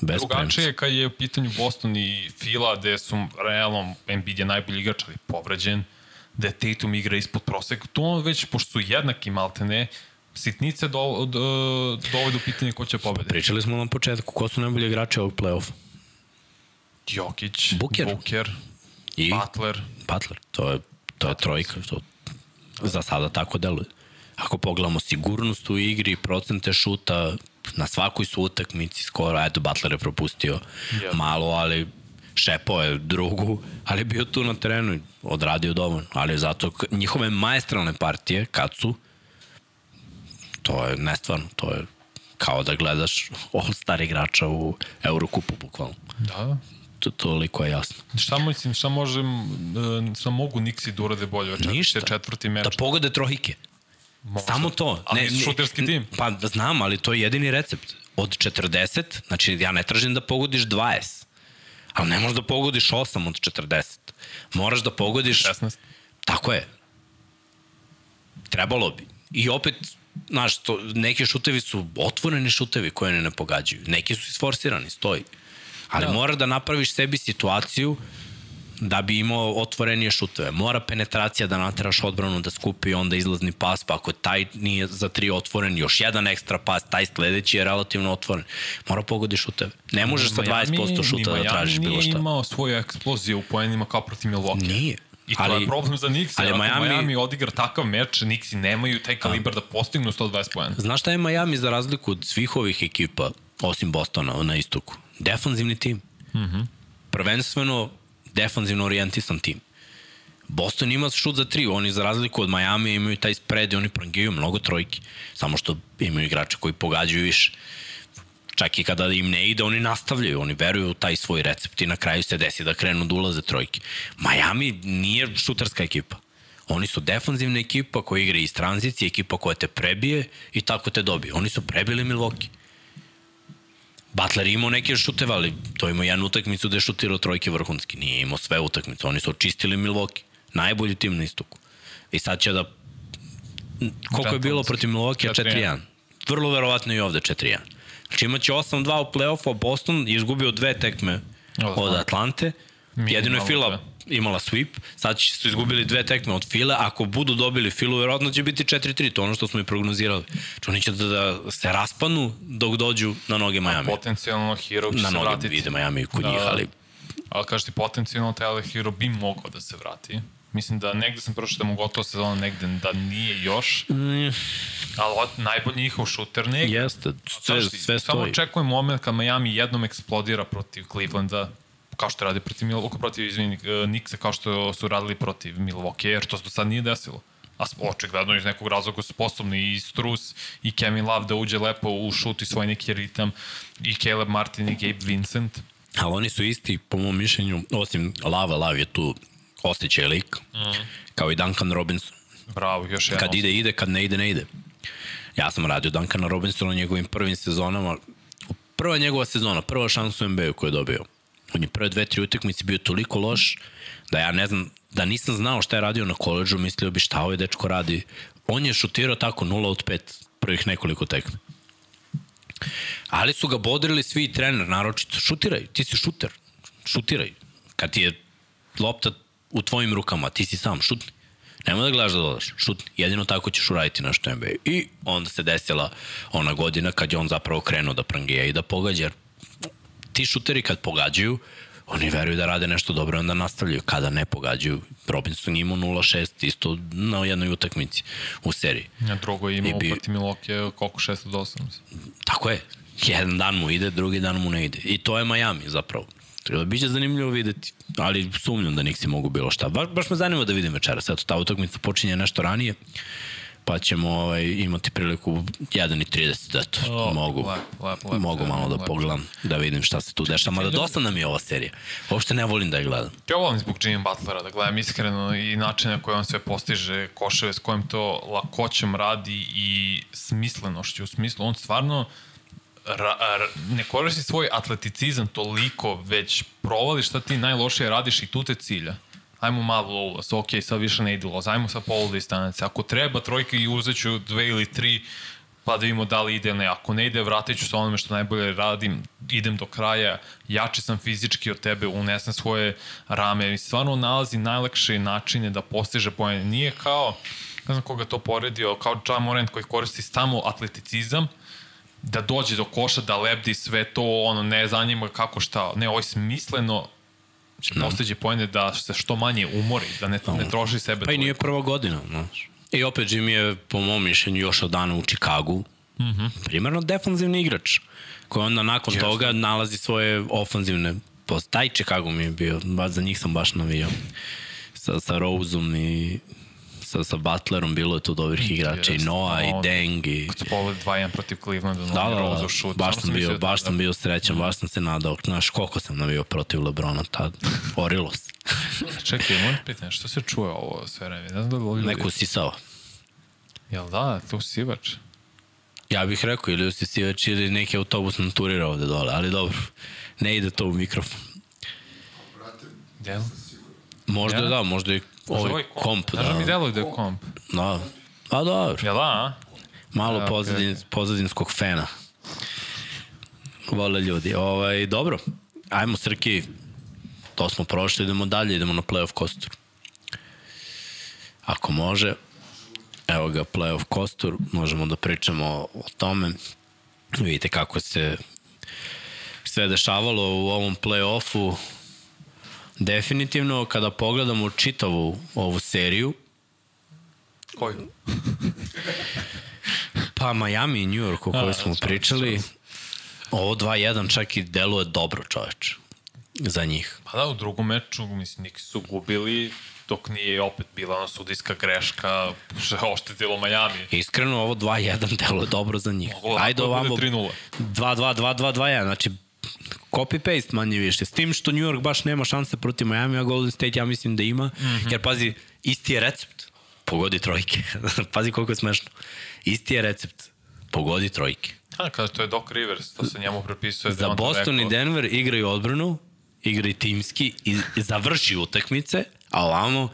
Bez Drugačije je kad je u pitanju Boston i Fila, gde su realno Embiid je najbolji igrač, ali povređen, gde Tatum igra ispod proseka. To već, pošto su jednaki maltene, sitnice do, do, dovode u pitanje ko će pobediti. Pričali smo na početku, ko su najbolji igrači ovog play-offa? Jokić, Buker, Buker I? Butler. Butler, to je, to je trojka, to za sada tako deluje. Ako pogledamo sigurnost u igri, procente šuta, na svakoj su utakmici skoro, eto Butler je propustio yeah. malo, ali šepao je drugu, ali bio tu na terenu i odradio dovoljno. Ali zato njihove majestralne partije, kad su, to je nestvarno, to je kao da gledaš all-star igrača u Eurokupu, bukvalno. Da, to, toliko je jasno. Šta mislim, šta možem, šta mogu Nixi da urade bolje od Ništa. četvrti meč? Da pogode trojke. Možda. Samo to. Ali ne, šuterski tim. Pa znam, ali to je jedini recept. Od 40, znači ja ne tražim da pogodiš 20, ali ne možeš da pogodiš 8 od 40. Moraš da pogodiš... 16. Tako je. Trebalo bi. I opet, znaš, to, neki šutevi su otvoreni šutevi koje ne, ne pogađaju. Neki su isforsirani, stoji. Ali da. mora da napraviš sebi situaciju da bi imao otvorenije šuteve. Mora penetracija da nateraš odbranu da skupi onda izlazni pas, pa ako taj nije za tri otvoren, još jedan ekstra pas, taj sledeći je relativno otvoren. Mora pogodi šuteve. Ne možeš sa 20% šuta da tražiš bilo šta. Nije imao svoju eksploziju u poenima kao protiv Milwaukee. Nije. I to ali, je problem za Nixi. Ali Miami, Miami odigra takav meč, Nixi nemaju taj kalibar da postignu 120 poena. Znaš šta je Miami za razliku od svih ovih ekipa, osim Bostona na istoku? Defanzivni tim. Mm -hmm. Prvenstveno defanzivno orijentisan tim. Boston ima šut za tri, oni za razliku od Miami imaju taj spread i oni prangijaju mnogo trojki. Samo što imaju igrače koji pogađaju više. Čak i kada im ne ide, oni nastavljaju, oni veruju u taj svoj recept i na kraju se desi da krenu da ulaze trojke. Miami nije šutarska ekipa. Oni su defanzivna ekipa koja igra iz tranzicije, ekipa koja te prebije i tako te dobije. Oni su prebili Milwaukee. Butler imao neke šuteve, ali to imao jednu utakmicu gde je šutirao trojke vrhunski. Nije imao sve utakmice. Oni su očistili Milwaukee. Najbolji tim na istoku. I sad će da... Koliko je bilo protiv Milwaukee? 4-1. Vrlo verovatno i ovde 4-1. Znači imaće 8-2 u play-offu, a Boston je izgubio dve tekme od Atlante. Jedino je Fila imala sweep, sad su izgubili dve tekme od File, ako budu dobili Filu, verovatno će biti 4-3, to ono što smo i prognozirali. Znači oni će da, da se raspanu dok dođu na noge Miami. A potencijalno Hero će na se vratiti. Na noge vide Miami kod da, njih, ali... Ali kažeš ti, potencijalno Tele Hero bi mogao da se vrati. Mislim da negde sam prošao da mu gotovo sezona, negde da nije još. Mm. Ali od, najbolji njihov šuter ne. Jeste, sve, sve stoji. Samo očekujem moment kad Miami jednom eksplodira protiv Clevelanda, kao što radi protiv Milwaukee, protiv, izvini, e, Nixa, kao što su radili protiv Milwaukee, jer to se do sad nije desilo. A očigledno iz nekog razloga su sposobni i Strus i Kevin Love da uđe lepo u šut i svoj neki ritam i Caleb Martin i Gabe Vincent. Ali oni su isti, po mom mišljenju, osim Lava, Lav je tu osjećaj lik, mm. kao i Duncan Robinson. Bravo, još jedan. Kad ide, ide, kad ne ide, ne ide. Ja sam radio Duncana Robinsona u njegovim prvim sezonama. Prva njegova sezona, prva šansa u NBA-u koju je dobio On je prve dve, tri utakmice bio toliko loš da ja ne znam, da nisam znao šta je radio na koleđu, mislio bi šta ovaj dečko radi. On je šutirao tako 0 od 5 prvih nekoliko tekme. Ali su ga bodrili svi trener, naročito, šutiraj, ti si šuter, šutiraj. Kad ti je lopta u tvojim rukama, ti si sam, šutni. Nemoj da gledaš da dodaš, šutni. Jedino tako ćeš uraditi na što NBA. I onda se desila ona godina kad je on zapravo krenuo da prangija i da pogađa, jer ti šuteri kad pogađaju, oni veruju da rade nešto dobro, onda nastavljaju. Kada ne pogađaju, Robinson imao 0-6 isto na jednoj utakmici u seriji. Ja, drugo je imao bi... protiv Milwaukee koliko 6 od 8. Tako je. Jedan dan mu ide, drugi dan mu ne ide. I to je Miami zapravo. Treba da biće zanimljivo videti, ali sumnjam da Nixi mogu bilo šta. Baš, baš me zanima da vidim večeras. Eto, ta utakmica počinje nešto ranije. Pa ćemo ovaj, imati priliku 1.30, eto, O, mogu, lep, lep, lep, mogu lep, malo da lep. pogledam, da vidim šta se tu dešava, mada dosta nam je ova serija. Uopšte ne volim da je gledam. Ja volim zbog Jimmy Butlera, da gledam iskreno i način na koji on sve postiže, koševe s kojim to lakoćom radi i smislenošću. U smislu, on stvarno ra, ra, ne koristi svoj atleticizam toliko, već provali šta ti najlošije radiš i tu te cilja. Ajmo malo ulaz, ok, sad više ne ide ulaz, ajmo sad polu distance. Ako treba trojka i uzet ću dve ili tri, pa da vidimo da li ide ili ne. Ako ne ide, vratit ću se onome što najbolje radim, idem do kraja, jači sam fizički od tebe, unesem svoje rame i stvarno nalazi najlakše načine da postiže pojene. Nije kao, ne znam koga to poredio, kao Ja Morant koji koristi samo atleticizam, da dođe do koša, da lebdi sve to, ono, ne zanima kako šta, ne, ovo je smisleno, će no. postići pojene da se što manje umori, da ne, ne troši sebe. Pa i nije prva godina, znaš. I opet Jimmy je, po mom mišljenju, još od dana u Čikagu, mm -hmm. primarno defanzivni igrač, koji onda nakon Yes. toga nalazi svoje ofanzivne post. Taj Chicago mi je bio, ba, za njih sam baš navijao. Sa, sa Roseom i sa, sa Butlerom bilo je tu dobrih igrača i Jeste, Noah i Deng i... Kad su poveli 2-1 protiv Clevelanda, Da, da, da, šut. baš sam bio, mislio baš da- sam bio srećan, baš sam se nadao. Znaš, koliko sam navio protiv Lebrona tad? Orilos. Čekaj, moje pitanje, što se čuje ovo sve vreme? Ne znam da li. Neko usisao. Jel da, to sivač? Ja bih rekao ili usisivač ili neki autobus nam turira ovde dole, ali dobro. Ne ide to u mikrofon. Jel? Možda Ja? da, možda i Ovo ovaj komp. Znaš da mi Da, deluje da je komp? da. Pa dobro, Jel da, a? malo Ja, pozadin, pozadinskog fena. Vole ljudi. Ovaj, dobro, ajmo Srki, to smo prošli, idemo dalje, idemo na playoff kostur. Ako može, evo ga playoff kostur, možemo da pričamo o tome. Vidite kako se sve dešavalo u ovom play-offu. Definitivno, kada pogledamo čitavu ovu seriju, Koji? Pa Miami i New York o kojoj smo pričali, ovo 2-1 čak i deluje dobro čoveč za njih. Pa da, u drugom meču, mislim, neki su gubili, dok nije opet bila ona sudijska greška, što je oštetilo Miami. Iskreno, ovo 2-1 deluje dobro za njih. Mogu lako Ajde da ovamo 3:0. 2-2, 2-2, 2-1, znači copy-paste manje više. S tim što New York baš nema šanse protiv Miami, a Golden State ja mislim da ima, mm. -hmm. jer pazi, isti je recept. Pogodi trojke. pazi koliko je smešno. Isti je recept. Pogodi trojke. A, kada to je Doc Rivers, to se njemu prepisuje. da je Za on to Boston i rekao. Denver igraju odbranu, igraju timski i završi utakmice, a ovamo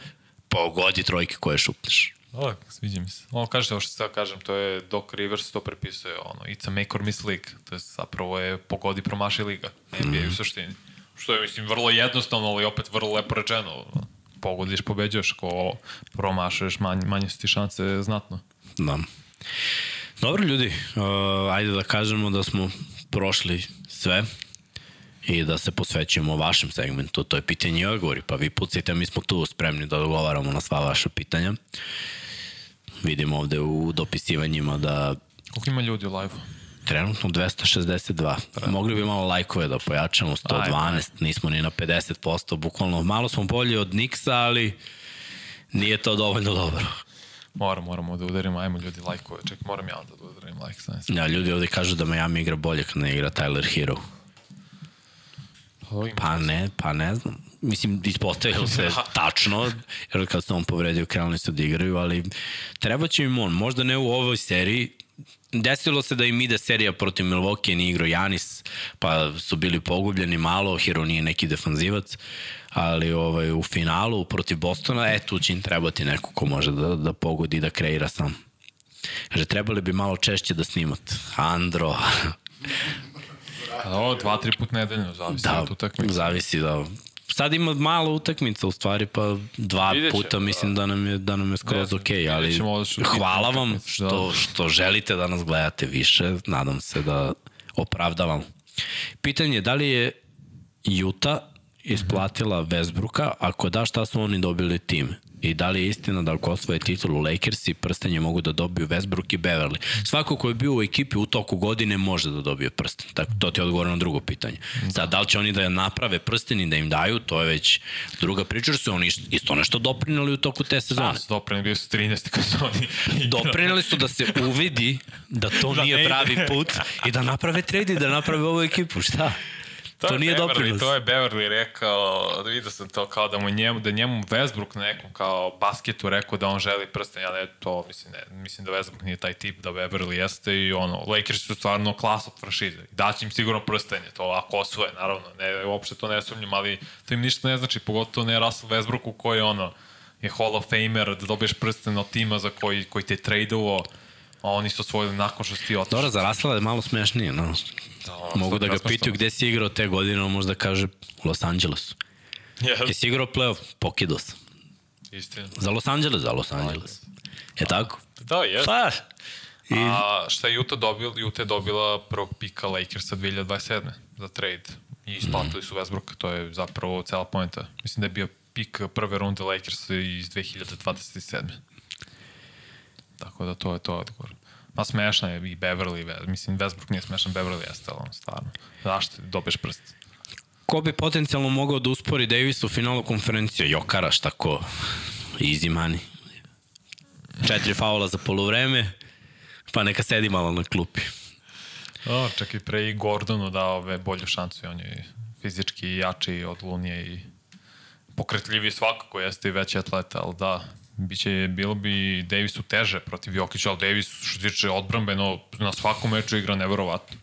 pogodi trojke koje šupneš. Da, sviđa mi se. Ono kažete ovo što sad kažem, to je Doc Rivers to prepisuje, ono, it's a make or miss league. To je zapravo je pogodi promaši liga. NBA Mhm. u suštini. Što je, mislim, vrlo jednostavno, ali opet vrlo lepo rečeno. Pogodiš, pobeđuješ, ko promašuješ, manje, manje su ti šanse znatno. Da. Dobro ljudi, uh, ajde da kažemo da smo prošli sve i da se posvećujemo vašem segmentu, to je pitanje i odgovori, pa vi pucajte, mi smo tu spremni da odgovaramo na sva vaša pitanja. Vidimo ovde u dopisivanjima da Koliko ima ljudi u live-u? trenutno 262. Mogli bi malo lajkove da pojačamo, 112, Ajde, nismo ni na 50%, bukvalno malo smo bolji od Nixa, ali nije to dovoljno dobro. Moram, moramo da udarimo, ajmo ljudi lajkove. Čekaj, moram ja da udarim lajk. Ja, ljudi ovde kažu da Miami igra bolje kad ne igra Tyler Hero. Pa ne, pa ne znam. Mislim, ispostavilo se tačno, jer kad se on povredio, krenuli su da igraju, ali treba će im on. Možda ne u ovoj seriji, Desilo se da im ide serija protiv Milwaukee, nije igrao Janis, pa su bili pogubljeni malo, Hero nije neki defanzivac, ali ovaj, u finalu protiv Bostona, e, tu će im trebati neko ko može da, da pogodi i da kreira sam. Kaže, trebali bi malo češće da snimate. Andro, Ovo, dva, tri put nedeljno, zavisi da, od utakmice. zavisi da sad ima malo utakmica u stvari, pa dva Vidjet ćemo, puta mislim da nam je, da nam je skroz Ne, ok, ali vidjet ćemo ovo što- hvala vam utakmice, što, da. što želite da nas gledate više, nadam se da opravdavam. Pitanje je da li je Juta isplatila Westbrooka, ako da šta su oni dobili time? I da li je istina da ako osvoje titulu Lakersi, prstenje mogu da dobiju Westbrook i Beverly. Svako ko je bio u ekipi u toku godine može da dobije prsten. Tako, to ti je odgovor na drugo pitanje. Sad, da li će oni da naprave prsten i da im daju, to je već druga priča, su oni isto nešto doprinali u toku te sezone. Da, su doprinali, bili su 13. kad su oni Doprinali su da se uvidi da to Da nije pravi put i da naprave trade i da naprave ovu ekipu. Šta? To, je nije Beverly, doprinos. To je Beverly rekao, da vidio sam to kao da mu njemu, da njemu Westbrook na nekom kao basketu rekao da on želi prsten, ja ne, to mislim, ne, mislim da Westbrook nije taj tip, da Beverly jeste i ono, Lakers su stvarno klas od franšize. Daće im sigurno prstenje, to ako osvoje, naravno, ne, uopšte to ne sumnjam, ali to im ništa ne znači, pogotovo ne Russell Westbrooku koji je ono, je Hall of Famer, da dobiješ prsten od tima za koji, koji te je tradeovo, a oni su osvojili nakon što si ti otišao. Dobro, za Rasla je malo smešnije, no. Mogu da ga pitaju gde si igrao te godine, on možda kaže u Los Angelesu. Yes. Jesi igrao playoff? Pokido sam. Istina. Za Los Angeles, za Los Angeles. Je tako? Da, jes. Pa, i A šta je Utah dobila? Utah je dobila prvog pika Lakersa 2027. za trade. I isplatili su Westbrooka, to je zapravo cela pojenta. Mislim da je bio pik prve runde Lakersa iz 2027. Tako da to je to odgovor. Ma smešna je i Beverly, Ve- mislim Westbrook nije smešan, Beverly jeste, ali on stvarno. Zašto dobiješ prst? ko bi potencijalno mogao da uspori Davis u finalu konferencije? Jokaraš, tako, easy money. Četiri faula za polovreme, pa neka sedi malo na klupi. O, čak i pre i Gordonu dao ove bolju šansu i on je fizički jači od Lunije i pokretljiviji svakako jeste i veći atleta, ali da, biće, bilo bi Davisu teže protiv Jokića, ali Davis što se tiče odbrambeno na svakom meču igra neverovatno.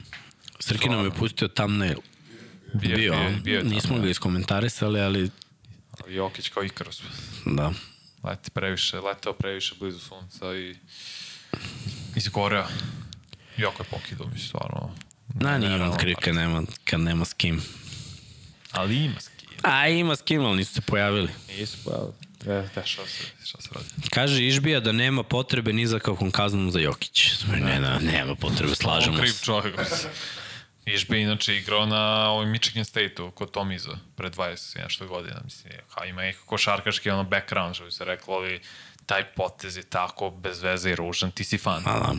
Srki nam je pustio thumbnail. Bio, Bio, bio, bio nismo ga iskomentarisali, ali ali Jokić kao Ikaros. da. Leti previše, leteo previše blizu sunca i izgoreo. Jako je pokidao, mi stvarno. Na, nije on kriv kad nema, kad nema s kim. Ali ima ski. A, ima s kim, ali nisu se pojavili. Nisu pojavili. E, se, šta se radi. Kaže Išbija da nema potrebe ni za kakvom kaznom za Jokić. Ne, ne, nema potrebe, slažemo On kriv se. čovjek. Išbe inače igrao na ovoj Michigan State-u kod Tomiza pre 20 i nešto godina. Mislim, kao ima nekako košarkaški ono background, što bi se reklo, ali taj potez je tako bez veze i ružan, ti si fan. Da.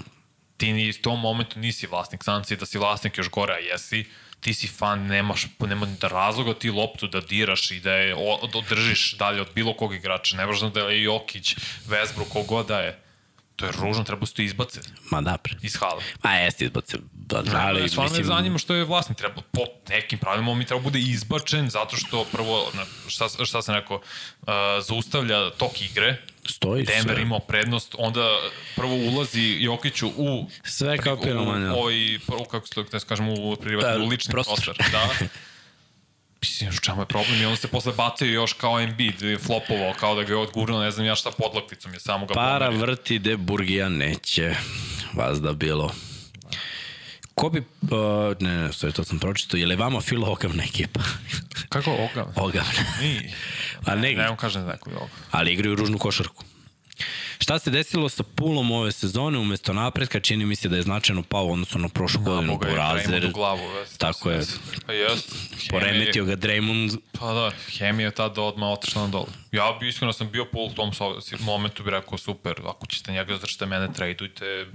Ti ni u tom momentu nisi vlasnik, sam si da si vlasnik još gore, a jesi, ti si fan, nemaš, nema da razloga ti loptu da diraš i da je o- da održiš dalje od bilo kog igrača. Ne važno da je Jokić, Westbrook, kogod da je. To je ružno, treba se to izbace Ma da, pre. iz hala. Ma jeste izbace. Da, Ali, ali, stvarno me mislim, zanima što je vlasnik treba po nekim pravilima mi treba bude izbačen zato što prvo šta šta sam rekao uh, zaustavlja tok igre stoji Denver sve. imao prednost onda prvo ulazi Jokiću u Sve kao u, piromanja. ovaj prvo kako se to da kažemo u privatni Da, u lični prostor. prostor da Mislim, u čemu je problem? I onda se posle bacio još kao Embiid, flopovao, kao da ga je odgurno, ne znam ja šta podlakticom je, samo ga Para pomerio. vrti de Burgija neće. Vas da bilo. Ko bi, uh, ne, ne, sorry, to sam pročitao, je li vama Phil ogavna ekipa? Kako oga? ogavna. Nije. A ne, Ne, on kaže neko je oga. ali igraju ružnu košarku. Šta se desilo sa pulom ove sezone umesto napretka? Čini mi se da je značajno pao u odnosu na prošlu godinu Boga po je razer. u glavu. Ves, Tako je. Pa jes. Poremetio ga Draymond. Pa da, hemija je tada odmah otišla na dole. Ja bi iskreno sam bio pol u tom momentu bi rekao super, ako ćete njega zadržite mene, tradujte,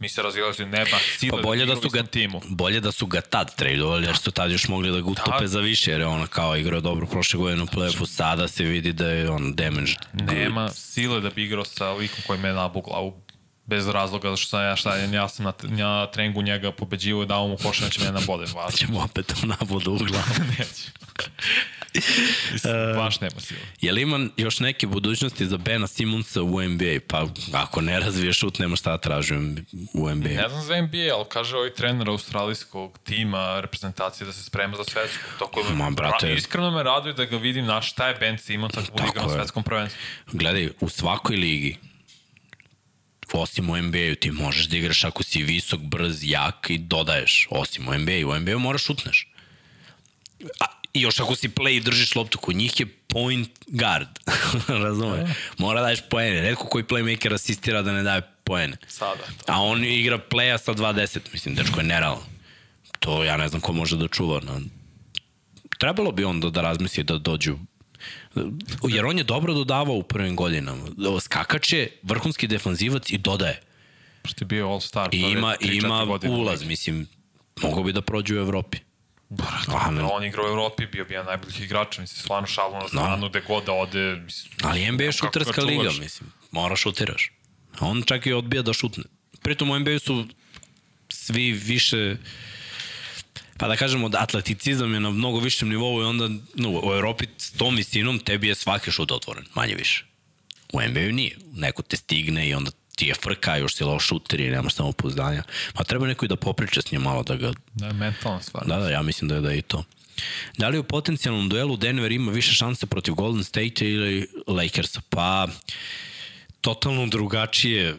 mi se razilazili, nema sile Pa bolje da su ga timu. bolje da su ga tad tradeovali, jer su tad još mogli da ga utope Da. za više, jer je on kao igrao dobro prošle godine u play-offu, sada se vidi da je on damaged. Nema sile da bi igrao sa likom koji me nabu glavu bez razloga, zato što sam ja, šta, ja sam na, na treningu njega pobeđivo i dao mu koša, da će mene nabode. Vas, Ćemo opet u nabodu u glavu. neće. Mislim, baš nema sile. Je li ima još neke budućnosti za Bena Simonsa u NBA? Pa ako ne razvije šut, nema šta da tražim u NBA. Ne znam za NBA, ali kaže ovaj trener australijskog tima, reprezentacije da se sprema za svetsku. Toko me, Ma, brate. ra- iskreno me raduje da ga vidim na šta je Ben Simons ako bude igrao na je. svetskom prvenstvu. Gledaj, u svakoj ligi, osim u NBA-u, ti možeš da igraš ako si visok, brz, jak i dodaješ. Osim u NBA-u. U NBA-u moraš šutneš. A, I još ako si play i držiš loptu, kod njih je point guard. Razume? Mora da daješ poene. Redko koji playmaker asistira da ne daje poene. Sada. A on igra playa sa 2.10. Mislim, dečko je nerealno. To ja ne znam ko može da čuva. Na... Trebalo bi on da, razmisli da dođu Jer on je dobro dodavao u prvim godinama. Skakač je vrhunski defanzivac i dodaje. Je bio. I ima, tri, i ima godine. ulaz, mislim, mogao bi da prođe u Evropi. Brate, on igra u Evropi, bio bi jedan najboljih igrača, mislim, stvarno šalu na stranu, gde god da ode, mislim, Ali NBA je ga šuterska liga, mislim. Mora šutiraš. On čak i odbija da šutne. Pritom u NBA su svi više pa da kažemo da atleticizam je na mnogo višem nivou i onda no, u Evropi s tom visinom tebi je svaki šut otvoren, manje više. U NBA-u nije. Neko te stigne i onda ti je frka, još si loš šuter i nemaš samo pouzdanja. Ma treba neko i da popriča s njim malo da ga Da je mentalna stvar. Da, da, ja mislim da je, da je i to. Da li u potencijalnom duelu Denver ima više šanse protiv Golden State ili Lakersa? Pa, totalno drugačije.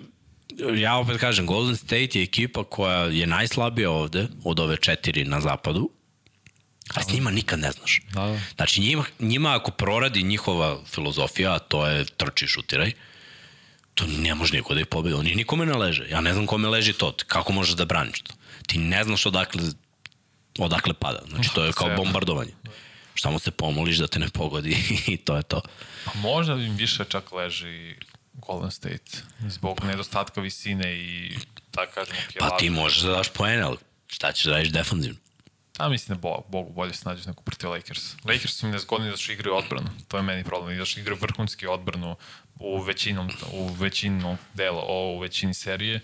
Ja opet kažem, Golden State je ekipa koja je najslabija ovde od ove četiri na zapadu, a s njima nikad ne znaš. Da, da. Znači njima, njima ako proradi njihova filozofija, a to je trči šutiraj, to ne može niko da ih pobedi. Oni nikome ne leže. Ja ne znam kome leži to. Kako možeš da braniš to? Ti ne znaš odakle, odakle pada. Znači to je kao bombardovanje. Samo se pomoliš da te ne pogodi i to je to. Pa možda im više čak leži Golden State, zbog nedostatka visine i tako kažemo Pa ti možeš da daš poene, ali šta ćeš da radiš defanzivno? A mislim da Bo, Bogu bolje se nađu neko protiv Lakers. Lakers su mi nezgodni da što igraju odbranu. To je meni problem. Da što igraju vrhunski odbranu u većinom, u većinu dela, o, u većini serije.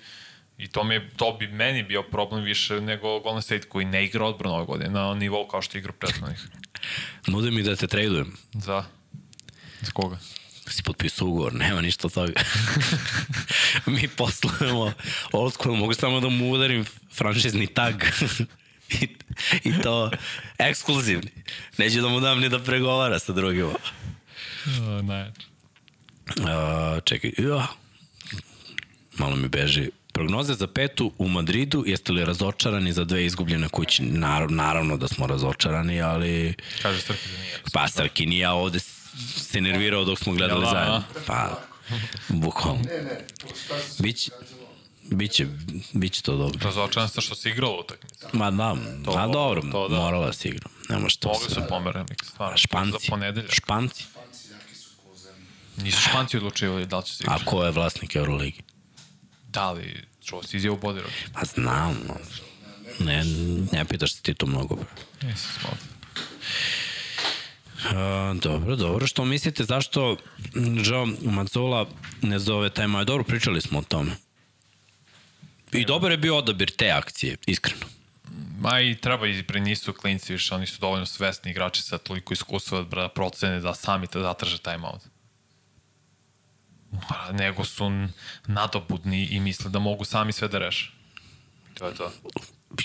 I to, mi je, to bi meni bio problem više nego Golden State koji ne igra odbranu ove godine na nivou kao što igra prethodnih. Nude mi da te tradujem. Za? Za koga? Si potpisao ugovor, nema ništa od toga. Mi poslujemo old school, mogu samo da mu udarim franšizni tag. I, I to ekskluzivni. Neću da mu dam ni da pregovara sa drugima. Uh, ne. Uh, čekaj, ja. malo mi beži. Prognoze za petu u Madridu, jeste li razočarani za dve izgubljene kuće? Naravno, naravno da smo razočarani, ali Kaže Srki da nije. pa Starkin i ja ovde se nervirao dok smo gledali da, zajedno. a? Pa, bukvalno. Ne, ne, šta se Biće, biće, biće to dobro. Razočaran sam što se igralo utakmicu. Ma da, to, a dobro, to da. morala da se igra. Nema što Mogli se... su pomere, stvarno. Španci. Španci. Nisu španci odlučivali da li će se A igrati. ko je vlasnik Euroligi? Da li, čuo si izjavu Bodiroga? Pa znam, no. Ne, ne pitaš se ti to mnogo. Nisam smao. Uh, dobro, dobro. Što mislite, zašto Joe Mazzola ne zove taj moj? Dobro, pričali smo o tome. I dobar je bio odabir te akcije, iskreno. Ma i treba i pre nisu klinci više, oni su dovoljno svesni igrači sa toliko iskustva da procene da sami te zatraže timeout. Nego su nadobudni i misle da mogu sami sve da reše. To je to.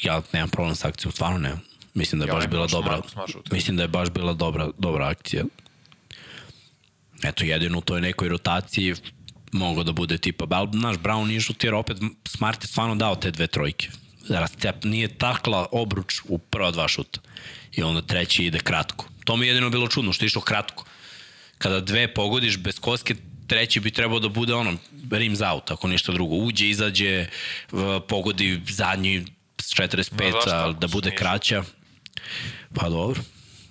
Ja nemam problem sa akcijom, stvarno nemam. Mislim da je Ja baš bila dobra. Mislim da je baš bila dobra, dobra akcija. Eto, jedino u toj nekoj rotaciji mogo da bude tipa, ali naš Brown nije šutirao, opet Smart je stvarno dao te dve trojke. Rastep nije takla obruč u prva dva šuta. I onda treći ide kratko. To mi je jedino bilo čudno, što je išlo kratko. Kada dve pogodiš bez koske, treći bi trebao da bude ono, rims out, ako ništa drugo. Uđe, izađe, pogodi zadnji s 45, Ma zašto ali ako da se bude kraća. Pa dobro,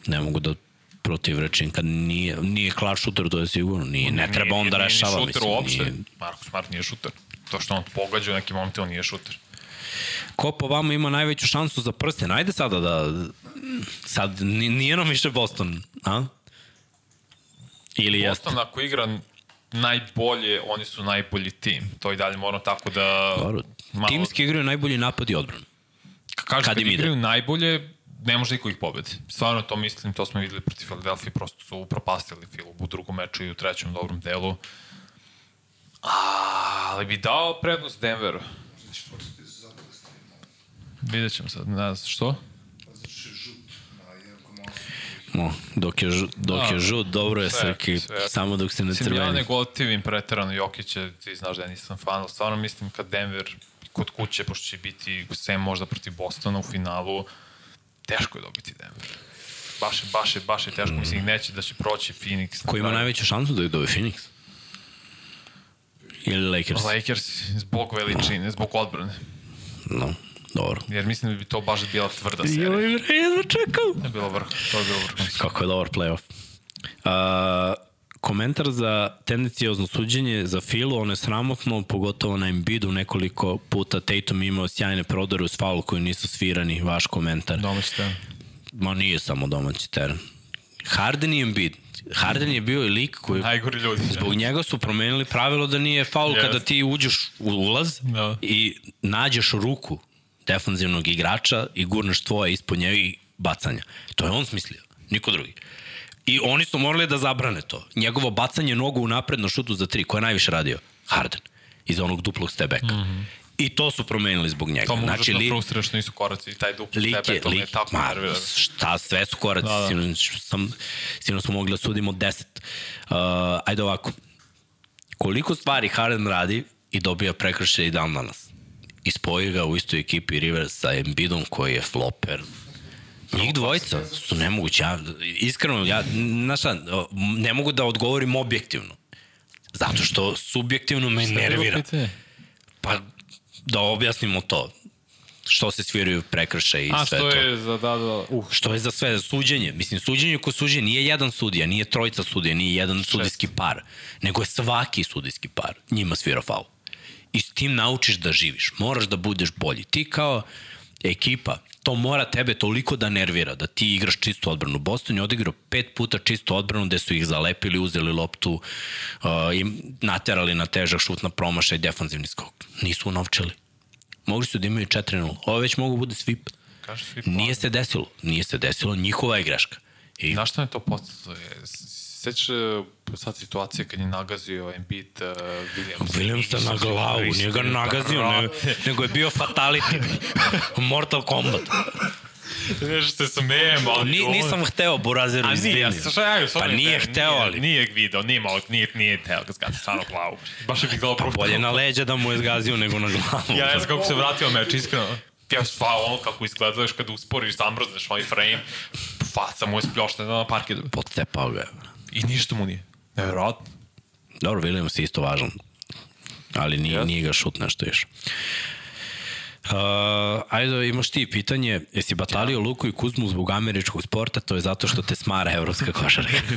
ne mogu da protivrečim kad nije, nije klar šuter, to je sigurno. Nije, ne treba on da rešava, Nije šuter uopšte. Nije, Marko Smart nije šuter. To što on pogađa u nekim momentima, on nije šuter. ko po vama ima najveću šansu za prsten? Ajde sada da... Sad, ni- nije nam više Boston, a? Ili jeste? Boston ako igra najbolje, oni su najbolji tim. To i dalje moramo tako da... Dobro. malo- Timski igraju najbolji napad i odbranu. Kažu, kad kad, im ide. igraju najbolje, ne može niko ih pobedi. Stvarno to mislim, to smo videli protiv Philadelphia, prosto su upropastili Filu u drugom meču i u trećem dobrom delu. Ali bi dao prednost Denveru. Vidjet ćemo sad, ne znam, što? No, dok je, žu, dok je Da. žut, dobro je Sve, Srki, sve. samo dok se ne Mislim, ja crveni. ne gotivim preterano Jokića, ti znaš da ja nisam fan, ali stvarno mislim kad Denver kod kuće, pošto će biti sem možda protiv Bostona u finalu, teško je dobiti Denver. Baš je, baš je, baš je teško. Mislim, neće da će proći Phoenix. Ko ima najveću šansu da je dobije Phoenix? Ili Lakers? Lakers zbog veličine, zbog odbrane. No, dobro. Jer mislim da bi to baš bila tvrda serija. Joj, jedno čekam. To je bilo vrh, to je bilo vrh. Kako je dobar playoff. A, komentar za tendencijozno suđenje za Filu, ono je sramotno, pogotovo na Embiidu nekoliko puta Tatum imao sjajne prodore uz faul koji nisu svirani, vaš komentar. Domaći te. Ma nije samo domaći teren. Harden i Embiid. Harden je bio i lik koji Najgori ljudi. Zbog njega su promenili pravilo da nije faul Yes. kada ti uđeš u ulaz Da. i nađeš ruku defanzivnog igrača i gurneš tvoje ispod njega i bacanja. To je on smislio, niko drugi. I oni su morali da zabrane to. Njegovo bacanje nogu u napred na šutu za tri, ko je najviše radio? Harden. Iz onog duplog stebeka. Mm -hmm. I to su promenili zbog njega. To mu znači, li, frustrira što nisu koraci i taj dupli lik je, lik, tako ma, nervira. šta, sve su koraci, da, Da. Sinoć, sam, sinoć smo mogli da sudimo 10. Uh, ajde ovako, koliko stvari Harden radi i dobija prekršaj i dan danas? I spoji ga u istoj ekipi Rivers sa Embiidom koji je floper. Njih dvojica su nemogući. Ja, iskreno, ja, znaš šta, ne mogu da odgovorim objektivno. Zato što subjektivno me nervira. Pa da objasnimo to. Što se sviraju prekršaj i A sve što to. je za da, da, uh, Što je za sve suđenje? Mislim, suđenje ko suđenje nije jedan sudija, nije trojica sudija, nije jedan sudijski par, nego je svaki sudijski par njima svira faul. I s tim naučiš da živiš. Moraš da budeš bolji. Ti kao ekipa, to mora tebe toliko da nervira, da ti igraš čistu odbranu. Boston je odigrao pet puta čistu odbranu gde su ih zalepili, uzeli loptu uh, i naterali na težak šut na promašaj defanzivni skok. Nisu unovčili. Mogli su da imaju 4-0. Ovo već mogu bude svip. kaže svi Nije se desilo. Nije se desilo. Njihova je greška. I Znaš šta me to podsjetilo? Sećaš e, sad situacije kad je nagazio Embiid uh, Williams? Williams se na glavu, nije ga nagazio, ne, nego je bio fatality. Mortal Kombat. Nešto se smejem, ali... Ni, nisam hteo Burazeru A nije, ja sam šta ja, Pa nije hteo, ali- Nije, nije video, nije malo, nije, nije hteo ga zgati stvarno glavu. Baš je bi gledao prvo. Bolje na leđa da mu je zgazio nego na glavu. Ja ne znam kako se vratio meč, iskreno. Ja sva ono kako izgledaš kad usporiš, zamrzneš ovaj frame, faca mu je spljoštena na parketu. Podcepao ga. je. I ništa mu nije. Nevjerojatno. Dobro, Williams je isto važan. Ali nije, Jeste. nije ga šut nešto još. Uh, ajde, imaš ti pitanje, jesi batalio Luku i Kuzmu zbog američkog sporta, to je zato što te smara evropska košarka.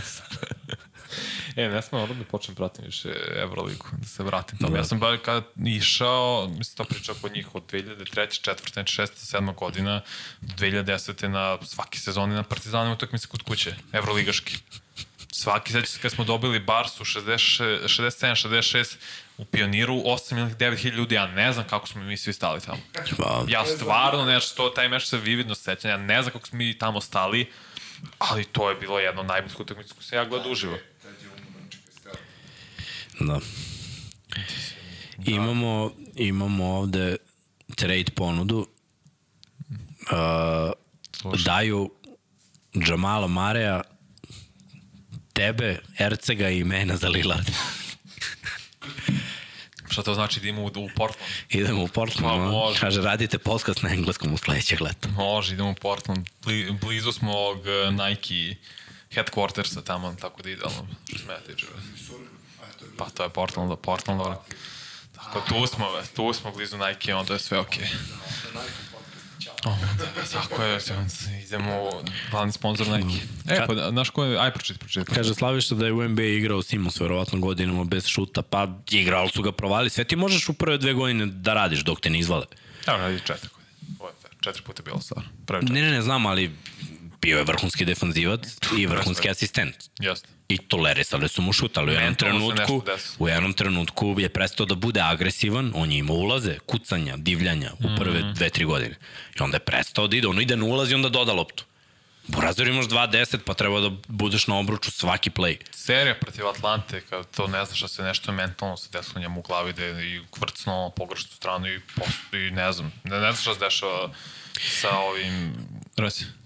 E, ne smem odavde da počnem pratim više Euroligu, da se vratim tome. Ja sam bar kad išao, mislim to pričao kod njih od 2003. 4. 6. 7. godina do 2010. na svaki sezoni na Partizanu utakmice kod kuće, Evroligaški. Svaki, seća se kad smo dobili Barsu 60, 67, 66 u Pioniru, 8 ili 9 hiljada ljudi, ja ne znam kako smo mi svi stali tamo. Pa, Ja stvarno nešto, taj meč se vividno sećam, ja ne znam kako smo mi tamo stali, ali to je bilo jedno od najboljih utakmica koje sam ja gledao uživo. Umro, čekaj, stela. Da. Imamo, imamo ovde trade ponudu. Uh, daju Džamala Mareja tebe, Ercega i mene za Lillard. Šta to znači da ima u, u Portland? Idemo u Pa, Portland. no? može. Kaže, radite podcast na engleskom u sledećeg leta. Može, idemo u Portland. Bli, blizu smo ovog uh, Nike headquartersa tamo, tako da idealno što se mene tiče. Pa to je Portland, da, Portland, dobro. Tako, tu smo, tu smo blizu Nike, onda je sve okej. O, da, tako je, idemo glavni sponsor Nike. E, Kad- pa, da, znaš ko je, aj pročiti, pročiti. Kaže Slaviša da je u NBA igrao Simons verovatno godinama bez šuta, pa igrao ali su ga provali. Sve ti možeš u prve dve godine da radiš dok te ne izvale. Evo, radi četiri godine. Četiri puta je bilo stvarno. Ne, ne, ne znam, ali bio je vrhunski defanzivac i vrhunski asistent. Jeste. I tolerisali su mu šut, ali u jednom trenutku, u jednom trenutku je prestao da bude agresivan, on je imao ulaze, kucanja, divljanja u prve Mhm. dve, tri godine. I onda je prestao da ide, ono ide na ulaz i onda doda loptu. Burazir imaš 2-10, pa treba da budeš na obruču svaki play. serija protiv Atlante, kad to ne znaš da se nešto mentalno se desilo njemu u glavi, da je i kvrcnuo pogrešnu stranu i, post, i ne znam, ne, ne znaš šta se dešava sa ovim,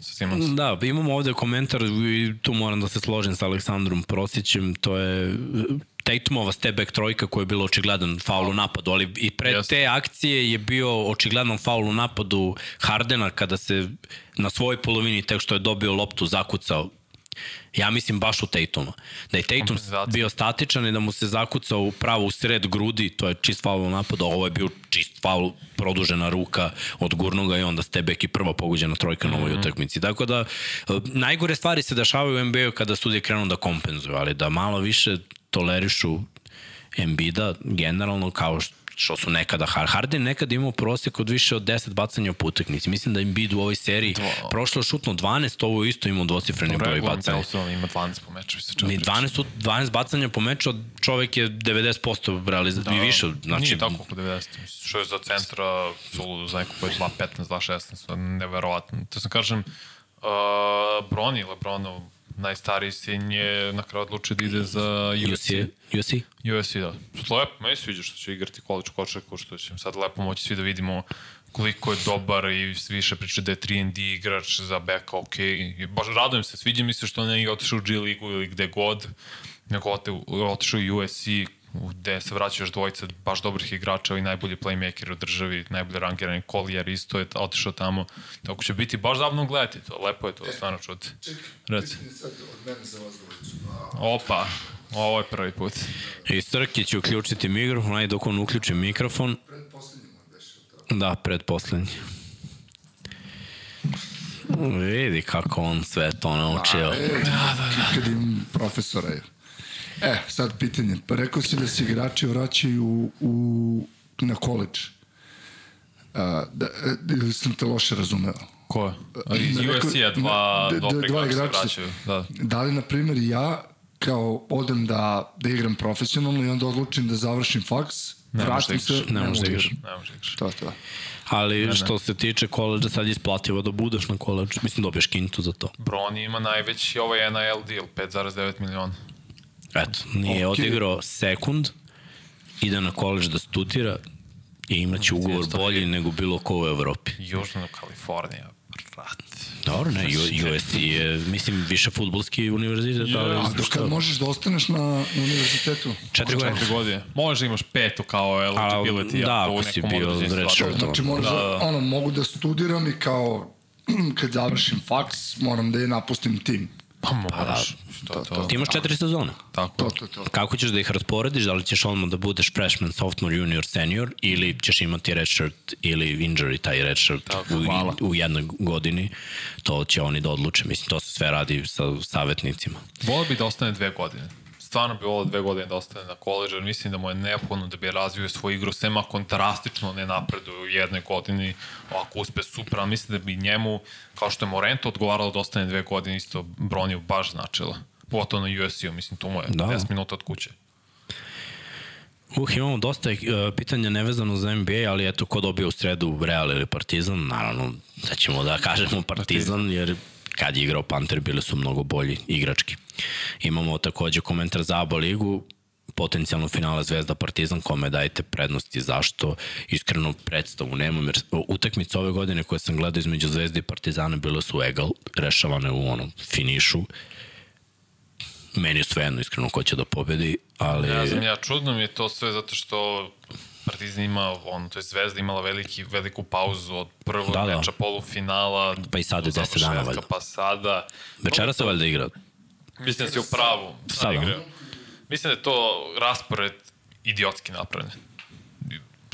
Simonsom. Da, imamo ovde komentar i tu moram da se složim sa Aleksandrom Prosićem, to je Tatumova step back trojka koja je bila očigledan faul u napadu, ali i pre Jeste. te akcije je bio očigledan faul u napadu Hardena kada se na svojoj polovini tek što je dobio loptu zakucao Ja mislim baš u Tatuma. Da je Tatum bio statičan i da mu se zakucao pravo u sred grudi, to je čist faul u napadu, a ovo je bio čist faul, produžena ruka od gurnoga i onda stebek i prva pogođena trojka na ovoj utakmici. Tako da, najgore stvari se dešavaju u NBA-u kada sudije krenu da kompenzuju, ali da malo više tolerišu Embida generalno kao što što su nekada Har- Harden nekada imao prosek od više od 10 bacanja po utakmici. Mislim da Embiid u ovoj seriji Dva. prošlo šutno 12, ovo isto imao dvocifreni broj Regularno bacanja. Telson ima 12 po meču. Isto Ni 12, u- 12 bacanja po meču, čovek je 90% realizacije da, i više. Znači, Nije tako oko 90. Mislim, što je za centra, za neko koji je 2.15, 2.16, neverovatno. To sam kažem, uh, Broni Lebronov, najstariji sin je na kraju odlučio da ide za USC. UC, UC? USC, da. Lepo, meni sviđa što će igrati college košarku, što će sad lepo moći svi da vidimo koliko je dobar i više priče da je 3 D igrač za beka, ok. Baš radujem se, sviđa mi se što ne je otišao u G ligu ili gde god, nego otišao u USC, gde se vraća još dvojica baš dobrih igrača i najbolji playmaker u državi, najbolji rangirani Collier isto je otišao tamo. Tako će biti baš zabavno gledati to, lepo je to stvarno čuti. Čekaj, Reci. sad od mene za vas dvojicu. Opa, ovo je prvi put. I Srki će uključiti mikrofon, ajde dok on uključi mikrofon. pred poslednjima beše, tako. Da, predposlednji. Vidi kako on sve to naučio. E, da, da, da. Kad im profesora je. E, sad pitanje. Pa rekao si da se igrači vraćaju u, u, na koleđ. A, da, e, ili sam te loše razumeo? Ko je? Iz Rekao- USC-a dva, d- d- dva, dva igrača se vraćaju. Da. Da li, na primjer, ja kao odem da, da igram profesionalno i onda odlučim da završim faks, Ne možeš vratim da se. Ne možeš da igraš. Ne može da igraš. To je to. Ali što se tiče koleđa, sad je isplativo da budeš na koleđu. Mislim, dobiješ kintu za to. Broni ima najveći ovaj NIL deal, 5,9 miliona. Eto, nije Ok. odigrao sekund, ide na koleđ da studira i imaće ugovor bolji nego bilo ko u Evropi. Južna Kalifornija, brat. Dobro, ne, USC je, mislim, više futbolski univerzitet, ali... A do kad možeš da ostaneš na, na univerzitetu? Četiri godine. Četiri godine. Može imaš petu kao eligibility. da, ako si bio određenim red stvarima. shirt, Znači, moraš da, ono, mogu da studiram i kao, kad završim faks, moram da je napustim tim. Pa moraš. To, To, to. to. Ti imaš četiri sezone. Tako. To, to, to. Kako ćeš da ih rasporediš? Da li ćeš odmah da budeš freshman, sophomore, junior, senior ili ćeš imati redshirt ili injury taj redshirt Tako, u, hvala. u jednoj godini? To će oni da odluče. Mislim, to se sve radi sa savjetnicima. Volio bi da ostane dve godine. Stvarno bi volio dve godine da ostane na koleđu, jer mislim da mu je neophodno da bi razvio svoju igru, sem ako on drastično ne napreduje u jednoj godini, ako uspe super, ali mislim da bi njemu, kao što je Morento odgovaralo da ostane dve godine, isto Broniju baš značila. Pogotovo na USC-u, mislim, tu mu je Da. 10 minuta od kuće. Uh, imamo dosta uh, pitanja nevezano za NBA, ali eto, ko dobio u sredu Real ili Partizan, naravno da ćemo da kažemo Partizan, jer kad je igrao Panter bili su mnogo bolji igrački. Imamo takođe komentar za ABA ligu, potencijalno finale Zvezda Partizan, kome dajete prednosti, zašto, iskreno predstavu nemam, jer utakmice ove godine koje sam gledao između Zvezde i Partizana bile su egal, rešavane u onom finišu, meni je svejedno iskreno ko će da pobedi, ali... Ne znam, ja čudno mi je to sve zato što Partizan ima, on, to je Zvezda imala veliki, veliku pauzu od prvog Da, da, da. meča polufinala Pa i sad je do 10 dana, valjda. Pa sada... Večera se valjda igra. Mislim da si u pravu. Sad Sada. igraju. Mislim da je to raspored idiotski napravljen.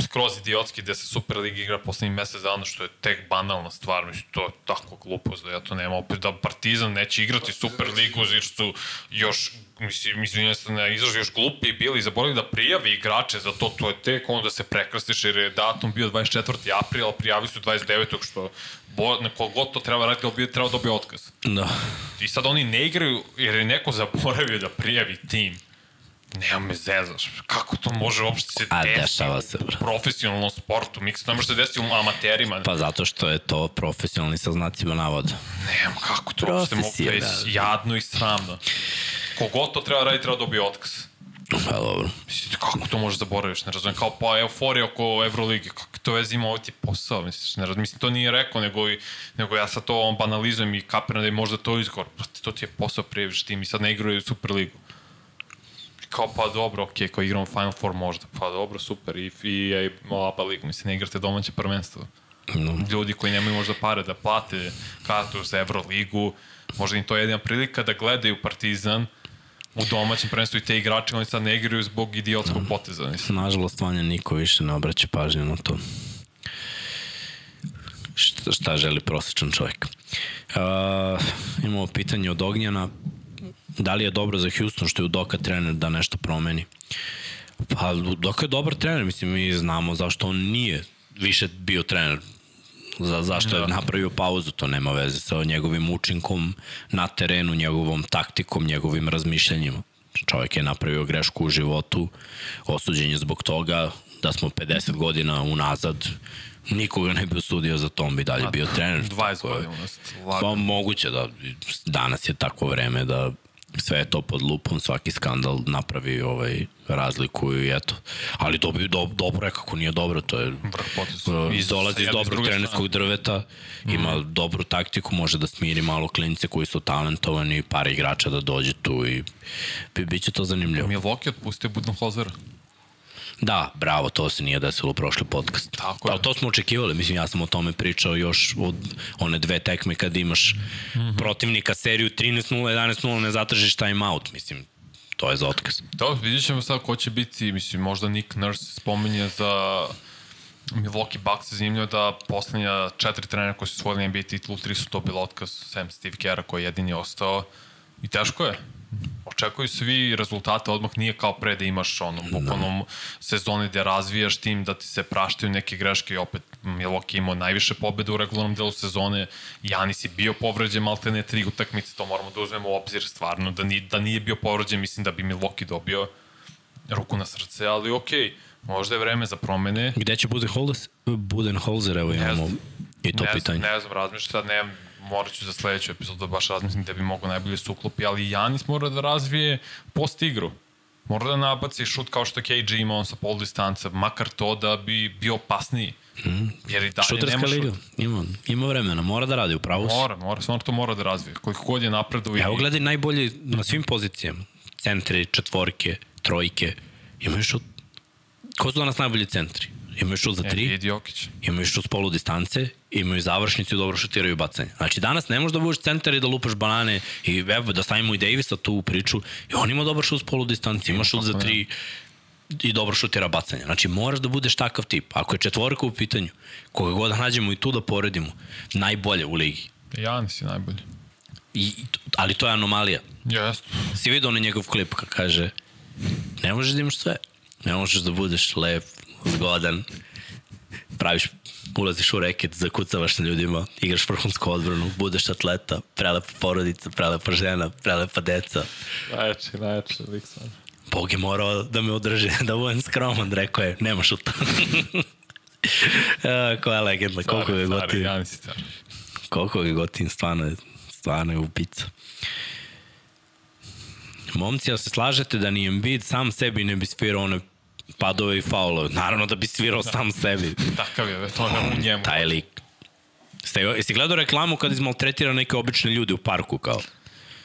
Skroz idiotski gde se Superliga igra poslednjih mesec dana, što je tek banalna stvar. Mislim, to je tako glupost da ja to nema. Opet da Partizan neće igrati Superligu, jer su još, mislim, mislim, jeste na izražu još glupi bili i zaboravili da prijavi igrače za to, to je tek onda se prekrstiš jer je datum bio 24. aprila, prijavi su 29. što bo, neko god to treba raditi, bi trebao dobiti otkaz. Da. I sad oni ne igraju jer je neko zaboravio da prijavi tim. Nema me zezaš. Kako to može uopšte se A, dešava se, u bro. profesionalnom sportu? Miks, ne može se desiti u amaterima. Pa zato što je to profesionalni sa znacima navoda. Nema kako to uopšte mogu to je jadno i sramno. Kogod to treba raditi, treba dobije otkaz. Pa dobro. Mislite, kako to možeš zaboraviš, ne razumijem, kao pa euforija oko Euroligi, kako to vezi ima ovo ti posao, misliš, ne razumijem, mislim, to nije rekao, nego, i, nego ja sad to banalizujem i kapiram da je možda to izgovor, pa to ti je posao prijeviš tim i sad ne igraju Superligu. Kao, pa dobro, okej, kao igramo Final Four možda, pa dobro, super, i, i, i ABA ligu, mislim, ne igrate domaće prvenstvo. No. Ljudi koji nemaju možda pare da plate kartu za Euroligu, možda im to je jedna prilika da gledaju Partizan u domaćem prvenstvu i te igrače oni sad ne igraju zbog idiotskog poteza. Mislim. Nažalost, Vanja niko više ne obraća pažnju na to. Šta, šta želi prosječan čovjek. Uh, imamo pitanje od Ognjana. Da li je dobro za Houston što je Udoka trener da nešto promeni? Pa Udoka je dobar trener, mislim, mi znamo zašto on nije više bio trener za, zašto je Da. napravio pauzu, to nema veze sa njegovim učinkom na terenu, njegovom taktikom, njegovim razmišljanjima. Čovjek je napravio grešku u životu, osuđen je zbog toga da smo 50 godina unazad nikoga ne bi osudio za to, on bi dalje bio trener. 20 Tako je. godina unazad. Pa moguće da danas je takvo vreme da sve je to pod lupom, svaki skandal napravi ovaj razliku i eto. Ali to bi do, dobro je kako nije dobro, to je Iz- dolazi iz dobrog druge trenerskog drveta, ima Mhm. dobru taktiku, može da smiri malo klinice koji su talentovani, par igrača da dođe tu i bi, biće to zanimljivo. Milwaukee otpustio Budenholzera. Da, bravo, to se nije desilo u prošli podcast. Tako je. Ali to smo očekivali, mislim, ja sam o tome pričao još od one dve tekme kad imaš mm. -hmm. protivnika seriju 13-0, 11-0, ne zatražiš time out, mislim, to je za otkaz. Da, vidjet ćemo sad ko će biti, mislim, možda Nick Nurse spominje za Milwaukee Bucks je zanimljivo da poslednja četiri trenera koji su svojili NBA titulu, tri su to bilo otkaz, sem Steve Kerra koji je jedini ostao. I teško je. Očekuju svi rezultate odmah, nije kao pre da imaš ono, bukvalno sezone gde razvijaš tim, da ti se praštaju neke greške i opet Milwaukee imao najviše pobjede u regularnom delu sezone, Janis je bio povređen malte ne tri utakmice, to moramo da uzmemo u obzir stvarno, da, ni, da nije bio povređen, mislim da bi Milwaukee dobio ruku na srce, ali okej, možda je vreme za promene. Gde će Budenholzer? Budenholzer, evo imamo znam. i to ne pitanje. Znam, ne znam, razmišljam sad, ne, morat ću za sledeću epizodu da baš razmislim gde bi mogo najbolje se uklopi, ali Janis mora da razvije post igru. Mora da nabaci šut kao što KG ima on sa pol distance, makar to da bi bio opasniji. Mm. Jer i dalje Šuterska nema liga, šut. ima, ima vremena, mora da radi, upravo si. Mora, mora, stvarno to mora da razvije. Koliko god je napredu i... Evo gledaj najbolji na svim pozicijama. Centri, četvorke, trojke. Imaju šut... Ko su danas najbolji centri? Imaju šut za tri, Embiid Jokić. imaju šut s polu distance, imaju završnicu i dobro šutiraju bacanje. Znači danas ne možeš da budeš centar i da lupaš banane i evo da stavimo i Davisa tu u priču i on ima dobar šut s polu distance, ima šut za tri i dobro šutira bacanje. Znači moraš da budeš takav tip. Ako je četvorka u pitanju, koga god da nađemo i tu da poredimo, najbolje u ligi. Janis je najbolji. I, ali to je anomalija. Jeste. Si vidio onaj njegov klip kad kaže ne možeš da imaš sve. Ne možeš da budeš lep, zgodan, praviš, ulaziš u reket, zakucavaš na ljudima, igraš vrhunsku odbranu, budeš atleta, prelepa porodica, prelepa žena, prelepa deca. Najjači, najjači lik sad. Bog je morao da me održi, da budem skroman, rekao je, nema šuta. Koja legenda, koliko je Stari, gotiv, Janis je stvarno. koliko je gotiv, stvarno je, stvarno je upica. Momci, ja se slažete da ni Embiid sam sebi ne bi svirao one padove i faulove? Naravno da bi svirao sam sebi. Takav je, to je u njemu. Taj lik. Ste, jesi gledao reklamu kad izmaltretira neke obične ljude u parku kao?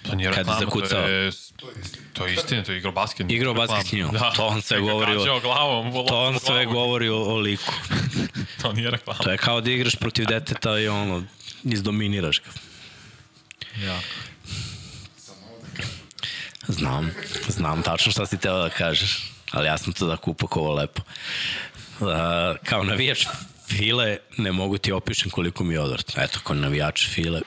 To nije je reklama, zakucao. to je... To je istina, to je igrao basket. Igrao basket s njom. Da. To on sve govori o- glavom, To on sve govori o, o liku. To nije reklama. To je kao da igraš protiv deteta i ono, izdominiraš ga. Ja. Znam, znam tačno šta si teo da kažeš, ali ja sam to tako upakovao lepo. Uh, kao navijač File ne mogu ti opišem koliko mi je odvratno. Eto, kao navijač File.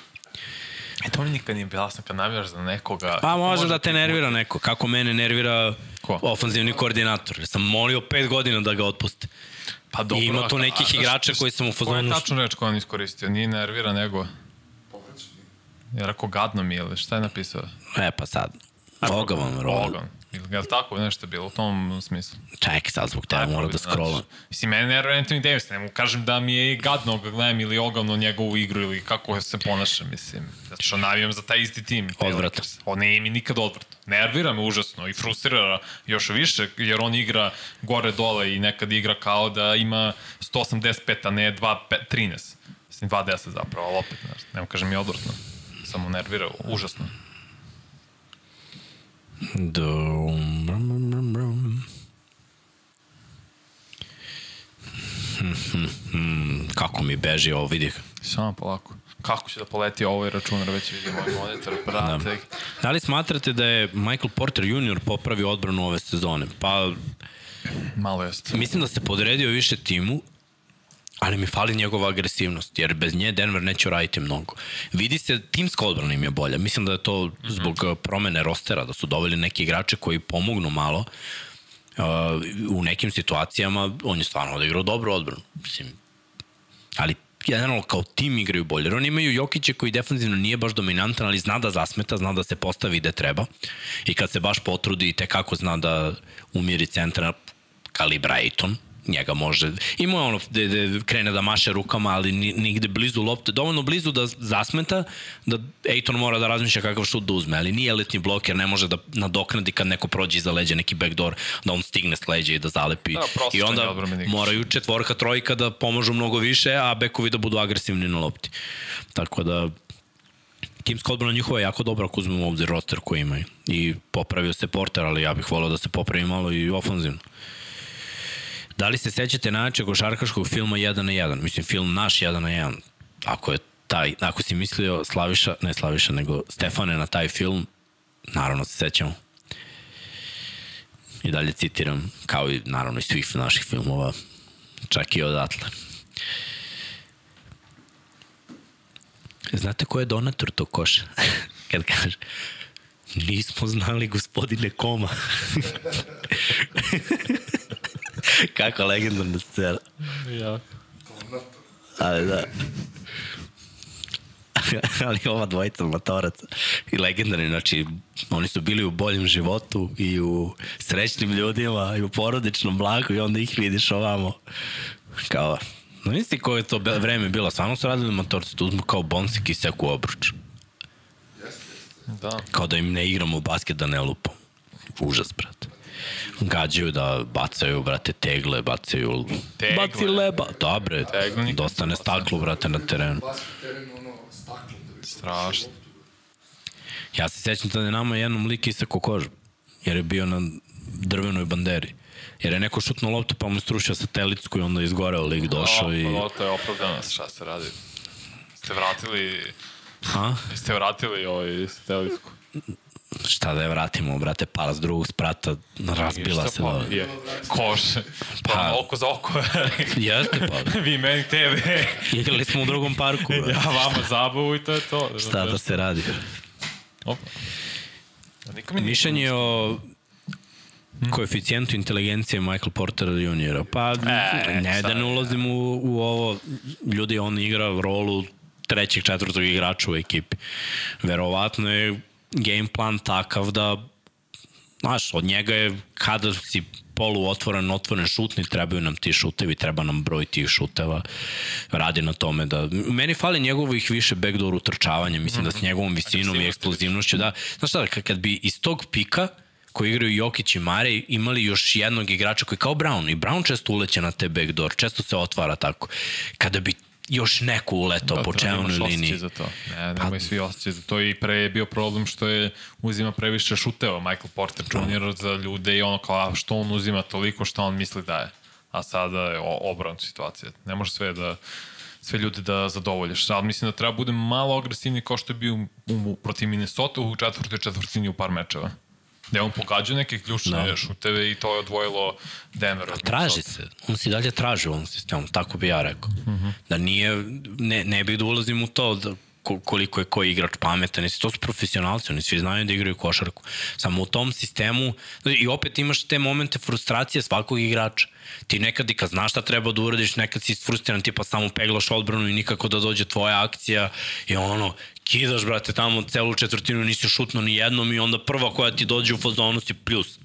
E to mi nikad nije bilo jasno kad navijaš za nekoga. Pa može da te nervira neko. Kako mene nervira Ko? ofanzivni koordinator. Ja sam molio pet godina da ga otpuste. Pa dobro. I ima tu a- nekih a- a- igrača šta- koji sam u Koja je fazonu... tačno reč koju on iskoristio? Nije nervira nego... Je rekao gadno mi je ili šta je napisao? E pa sad, ogavan, rol. Ogan. Ili je li tako nešto bilo u tom smislu? Čekaj sad zbog tebe, mora da scrollam. Znači, mislim, mene nervira Anthony Davis, ne mu kažem da mi je gadno ga gledam ili ogavno njegovu igru ili kako se ponaša, mislim. Zato što navijam za taj isti tim. Odvratan. Lakers. On nije mi nikad odvratan. Nervira me užasno i frustrira još više, jer on igra gore dole i nekad igra kao da ima 185, a ne 213. Mislim, 210 zapravo, ali opet, ne, ne kažem i odvrtno. Samo nervira, užasno. Dum, brum, brum, brum, brum. kako mi beži ovo, vidi. Samo polako. Kako će da poleti ovaj računar, već vidimo ovaj monitor, brate. Da. da li smatrate da je Michael Porter Jr. popravio odbranu ove sezone? Pa, Malo jeste. Mislim da se podredio više timu, ali mi fali njegova agresivnost, jer bez nje Denver neće raditi mnogo. Vidi se, timska odbrana im je bolja. Mislim da je to zbog mm -hmm. promene rostera, da su doveli neki igrače koji pomognu malo. Uh, u nekim situacijama on je stvarno odigrao dobru odbranu. Mislim, ali generalno kao tim igraju bolje. Jer oni imaju Jokića koji defensivno nije baš dominantan, ali zna da zasmeta, zna da se postavi gde treba. I kad se baš potrudi, tekako zna da umiri centra kalibra Ejton, njega može, ima ono gde, gde krene da maše rukama, ali nigde blizu lopte, dovoljno blizu da zasmeta, da Ejton mora da razmišlja kakav šut da uzme, ali nije elitni bloker, ne može da nadoknadi kad neko prođe iza leđa neki backdoor, da on stigne s leđa i da zalepi. Da, I onda moraju četvorka, trojka da pomožu mnogo više, a bekovi da budu agresivni na lopti. Tako da timska odbrana njihova je jako dobra ako uzmemo obzir roster koji imaju. I popravio se Porter, ali ja bih volao da se popravi malo i ofanzivno. Da li se sećate najjačeg košarkaškog filma 1 na 1? Mislim, film naš 1 na 1. Ako je taj, ako si mislio Slaviša, ne Slaviša, nego Stefane na taj film, naravno se sećamo. I dalje citiram, kao i naravno i svih naših filmova, čak i odatle. Znate ko je donator tog koša? Kad kaže, nismo znali gospodine Koma. Kako legendarna scena. Ja. Ali da. ali ova dvojica motoraca i legendarni, znači oni su bili u boljem životu i u srećnim ljudima i u porodičnom blagu i onda ih vidiš ovamo kao No nisi koje je to vreme bilo, stvarno su radili motorci, tu uzmu kao bonsik i seku obruč. Da. Kao da im ne igramo u basket da ne lupamo. Užas, brate gađaju da bacaju, brate, tegle, bacaju... Tegle. Baci leba. Dobre, Teglenik. dosta ne staklo, brate, na terenu. Strašno. Ja se sećam da je nama jednom lik isako kožu, jer je bio na drvenoj banderi. Jer je neko šutno loptu pa mu strušio satelitsku i onda izgoreo lik došao no, i... Pa to je opravdano, šta se radi? Ste vratili... Ha? Ste vratili ovaj satelitsku? Šta da je vratimo, brate, pala s drugog sprata, razbila se. Pa, je, koš, pa, pa oko za oko. jeste pa. Vi meni tebe. Igrali smo u drugom parku. ja vama zabavu i to je to. Šta da se radi? Opa. Mi Mišljenje o koeficijentu inteligencije Michael Porter juniora. Pa e, ne da ne ulazim u, u ovo, ljudi on igra rolu trećeg, četvrtog igrača u ekipi. Verovatno je game plan takav da znaš, od njega je kada si polu otvoren, otvoren šutni, trebaju nam ti šutevi, treba nam broj tih šuteva. Radi na tome da... Meni fali njegovih više backdoor utrčavanja, mislim mm -hmm. da s njegovom visinom i eksplozivnošću, da... Znaš šta, kad bi iz tog pika koji igraju Jokić i Mare imali još jednog igrača koji kao Brown i Brown često uleće na te backdoor, često se otvara tako. Kada bi još neko uletao da, po čelnoj liniji. za to. Ne, nemoj pa... svi osjećaj za to i pre je bio problem što je uzima previše šuteva Michael Porter Jr. Da. za ljude i ono kao a što on uzima toliko što on misli da je. A sada je obran situacija. Ne može sve da sve ljude da zadovoljiš. Sad mislim da treba bude malo agresivni kao što je bio u, u, protiv Minnesota u četvrtoj četvrtini u par mečeva. Da je on pogađao neke ključne da. šuteve i to je odvojilo Denver. A traži se. On se dalje traži u ovom sistemu, tako bi ja rekao. Mhm. -huh. Da nije, ne, ne bih da ulazim u to da koliko je koji igrač pametan, to su profesionalci, oni svi znaju da igraju košarku. Samo u tom sistemu, i opet imaš te momente frustracije svakog igrača. Ti nekad i kad znaš šta treba da uradiš, nekad si frustriran, ti pa samo peglaš odbranu i nikako da dođe tvoja akcija i ono, kidaš, brate, tamo celu četvrtinu nisi šutno ni jednom i onda prva koja ti dođe u fazonu si plus.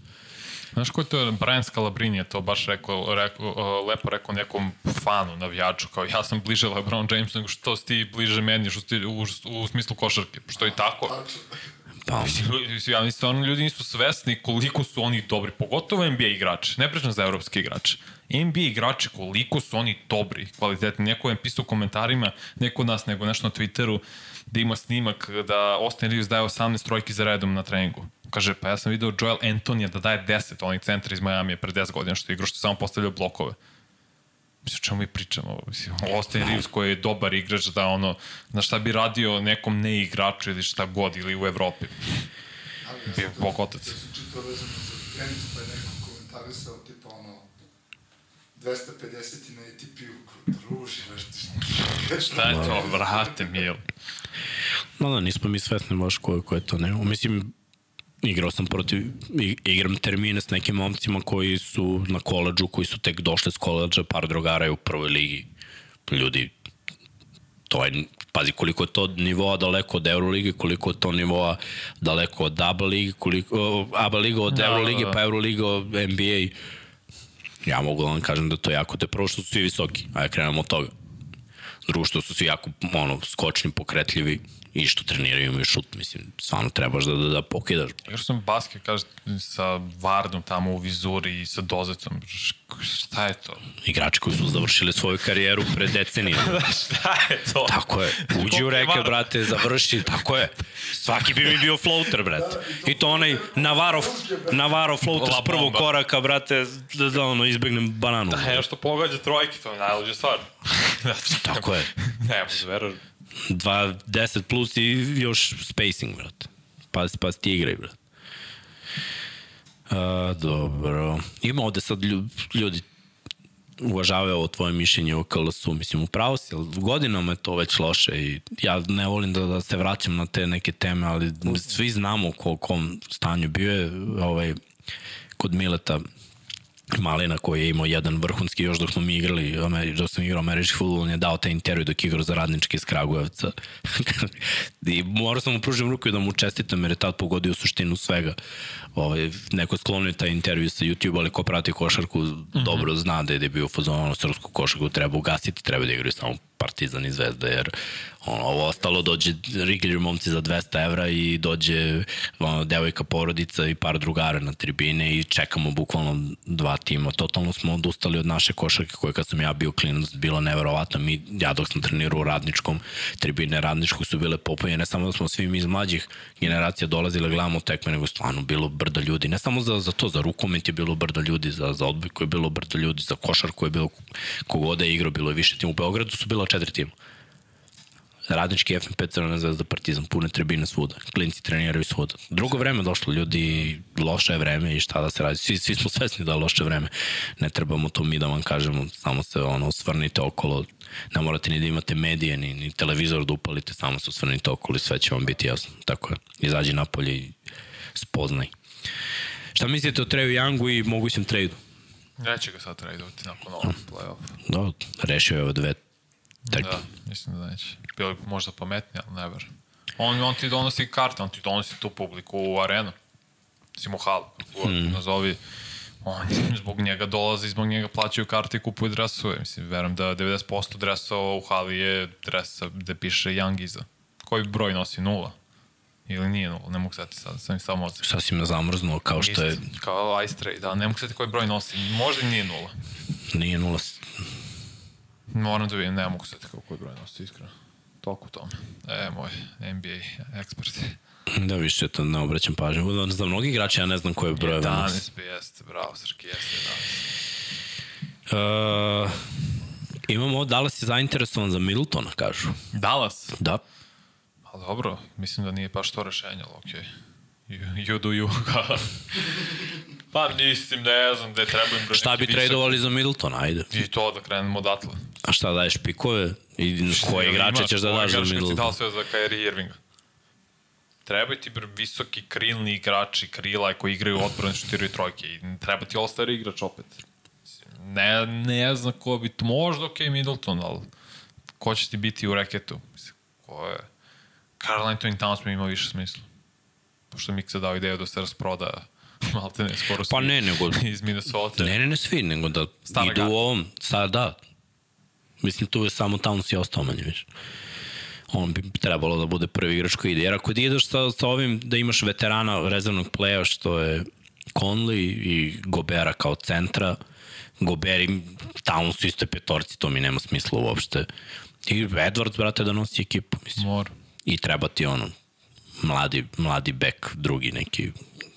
Znaš ko je to, Brian Scalabrini je to baš rekao, rekao, lepo rekao nekom fanu, navijaču, kao ja sam bliže LeBron James nego što si ti bliže meni, što ti, u, u smislu košarke, što je tako. Pa. Ja mislim, stvarno ljudi nisu svesni koliko su oni dobri, pogotovo NBA igrači, ne pričam za evropske igrače. NBA igrači, koliko su oni dobri, kvalitetni. Neko je pisao u komentarima, neko od nas, nego nešto na Twitteru, da ima snimak da Austin Reeves daje 18 trojki za redom na treningu. Kaže, pa ja sam video Joel Antonija da daje 10, onih centra iz Miami pre 10 godina što igra, što samo postavljaju blokove. Mislim, o čemu mi pričamo? Mislim, Austin Reeves koji je dobar igrač da ono, na šta bi radio nekom ne igraču ili šta god ili u Evropi. Bio bog otac. Ja sam čitao vezano za tenis, pa je neko komentarisao tipa ono 250 na ATP-u, druži, nešto. Šta je to, vrate, Mil? No da, nismo mi svesni baš ko je to ne. Mislim, igrao sam protiv, igram termine s nekim momcima koji su na koleđu, koji su tek došli s koleđa, par drugara je u prvoj ligi. Ljudi, to je, pazi koliko je to nivoa daleko od Euroligi, koliko je to nivoa daleko od ABA ligi, koliko, ABA liga od Da, Euroligi, da, da. pa Euroliga od NBA. Ja mogu da vam kažem da to je jako, te prvo što su svi visoki, ajde krenemo od toga. Drugo što su svi jako ono, skočni, pokretljivi i što treniraju imaju šut, mislim, stvarno trebaš da, da, da pokidaš. Igrao sam basket, kaže, sa Vardom tamo u vizuri i sa Dozecom. Š- Šta je to? Igrači koji su završili svoju karijeru pre decenija. šta je to? Tako je. Uđi u reke, brate, završi, tako je. Svaki bi mi bio floater, brate. I to onaj Navarro, Navarro floater s prvog koraka, brate, da, da ono, izbegnem bananu. Da, evo što pogađa trojke, to je najluđa stvar. Tako je. Ne, zvera. 2, 10 plus i još spacing, brate. Pa, pa ti igraj, brate. A, dobro. Ima ovde sad lju- ljudi uvažavaju ovo tvoje mišljenje o KLS-u, mislim, upravo si, ali godinama je to već loše i ja ne volim da, da se vraćam na te neke teme, ali svi znamo u kom stanju bio je ovaj, kod Mileta Malina koji je imao jedan vrhunski još dok smo mi igrali, dok sam igrao američki futbol, on je dao taj intervju dok igrao za radnički iz Kragujevca. I morao sam mu pružim ruku i da mu čestitam jer je tad pogodio suštinu svega. Ovaj, neko sklonio taj intervju sa YouTube, ali ko prati košarku mm -hmm. dobro zna da je, da je bio ono, srpsku košarku treba ugasiti, treba da igraju samo Partizan i Zvezda, jer ono, ovo ostalo dođe riglir momci za 200 evra i dođe ono, devojka porodica i par drugara na tribine i čekamo bukvalno dva tima. Totalno smo odustali od naše košarke koje kad sam ja bio klinac bilo neverovatno. Mi, ja dok sam trenirao u radničkom, tribine radničkog su bile popunjene, ne samo da smo svi mi iz mlađih generacija dolazili gledamo tekme, nego stvarno bilo brdo ljudi. Ne samo za, za to, za rukomet je bilo brdo ljudi, za, za odbojku je bilo brdo ljudi, za košarku je bilo kogoda je igrao, bilo je više tima. U Beogradu su bila četiri tima. Radnički FNP Crvena zvezda Partizan, pune tribine svuda. Klinci treniraju svuda. Drugo vreme došlo, ljudi, loše je vreme i šta da se radi. Svi, svi smo svesni da je loše vreme. Ne trebamo to mi da vam kažemo, samo se ono, svrnite okolo. Ne morate ni da imate medije, ni, ni televizor da upalite, samo se svrnite okolo i sve će vam biti jasno. Tako je. Izađi napolje i spoznaj. Šta mislite o Treju Youngu i mogućem tradu? Neće ga sad tradeovati nakon ovog play-off. Da, rešio je ove dve Da, mislim da neće. Bilo bi možda pametnije, ali never. On, on ti donosi karte, on ti donosi tu publiku u arenu. Mislim u halu, mm. nazovi. On, zbog njega dolazi, zbog njega plaćaju karte i kupuju dresove. Mislim, verujem da 90% dresova u hali je dresa gde piše Young iza. Koji broj nosi? Nula? Ili nije nula? Ne mogu sati sad, sam mi samo odzir. Sad si me zamrznuo kao što je, Kao Ice Trade, da, ne mogu sati koji broj nosi. Možda nije nula. nije nula Moram da vidim, ne mogu sati kao koji broj nosi, iskreno. Toliko tome. E, moj NBA ekspert. Da, više to ne obraćam pažnju. Za mnogi igrači ja ne znam koje broje vam. 11 bi jeste, bravo, Srki, jeste Uh, imamo, Dallas je zainteresovan za Middletona, kažu.11. Dallas? Da. Pa dobro, mislim da nije baš to rešenje, ali okej. You, you do you. pa mislim, ne znam, da je treba im Šta bi tradovali za Middletona, ajde. I to da krenemo odatle. A šta daješ pikove? I koje igrače ćeš da daš za kad si Middletona? dao sve za Kyrie Irvinga? Trebaju ti visoki krilni igrači, krila koji igraju odbrane, šutiraju trojke. I treba ti all-star igrač opet. Ne, ne znam ko bi to, možda ok Middleton, ali ko će ti biti u reketu? Mislim, ko je... Carl Anthony Towns mi ima više smisla. Pošto mi se dao ideju da se rasproda malte ne, skoro Pa svi ne, nego... iz Minnesota. Ne, ne, ne svi, nego da Stara idu u ovom. Sad, da. Mislim, tu je samo Towns i ostao manje više. On bi trebalo da bude prvi igrač koji ide. Jer ako ti ideš sa, sa ovim da imaš veterana rezervnog pleja što je Conley i Gobera kao centra, Gober i Towns u istoj petorci, to mi nema smisla uopšte. I Edwards, brate, da nosi ekipu, mislim. Mora. I treba ti ono, mladi, mladi bek, drugi neki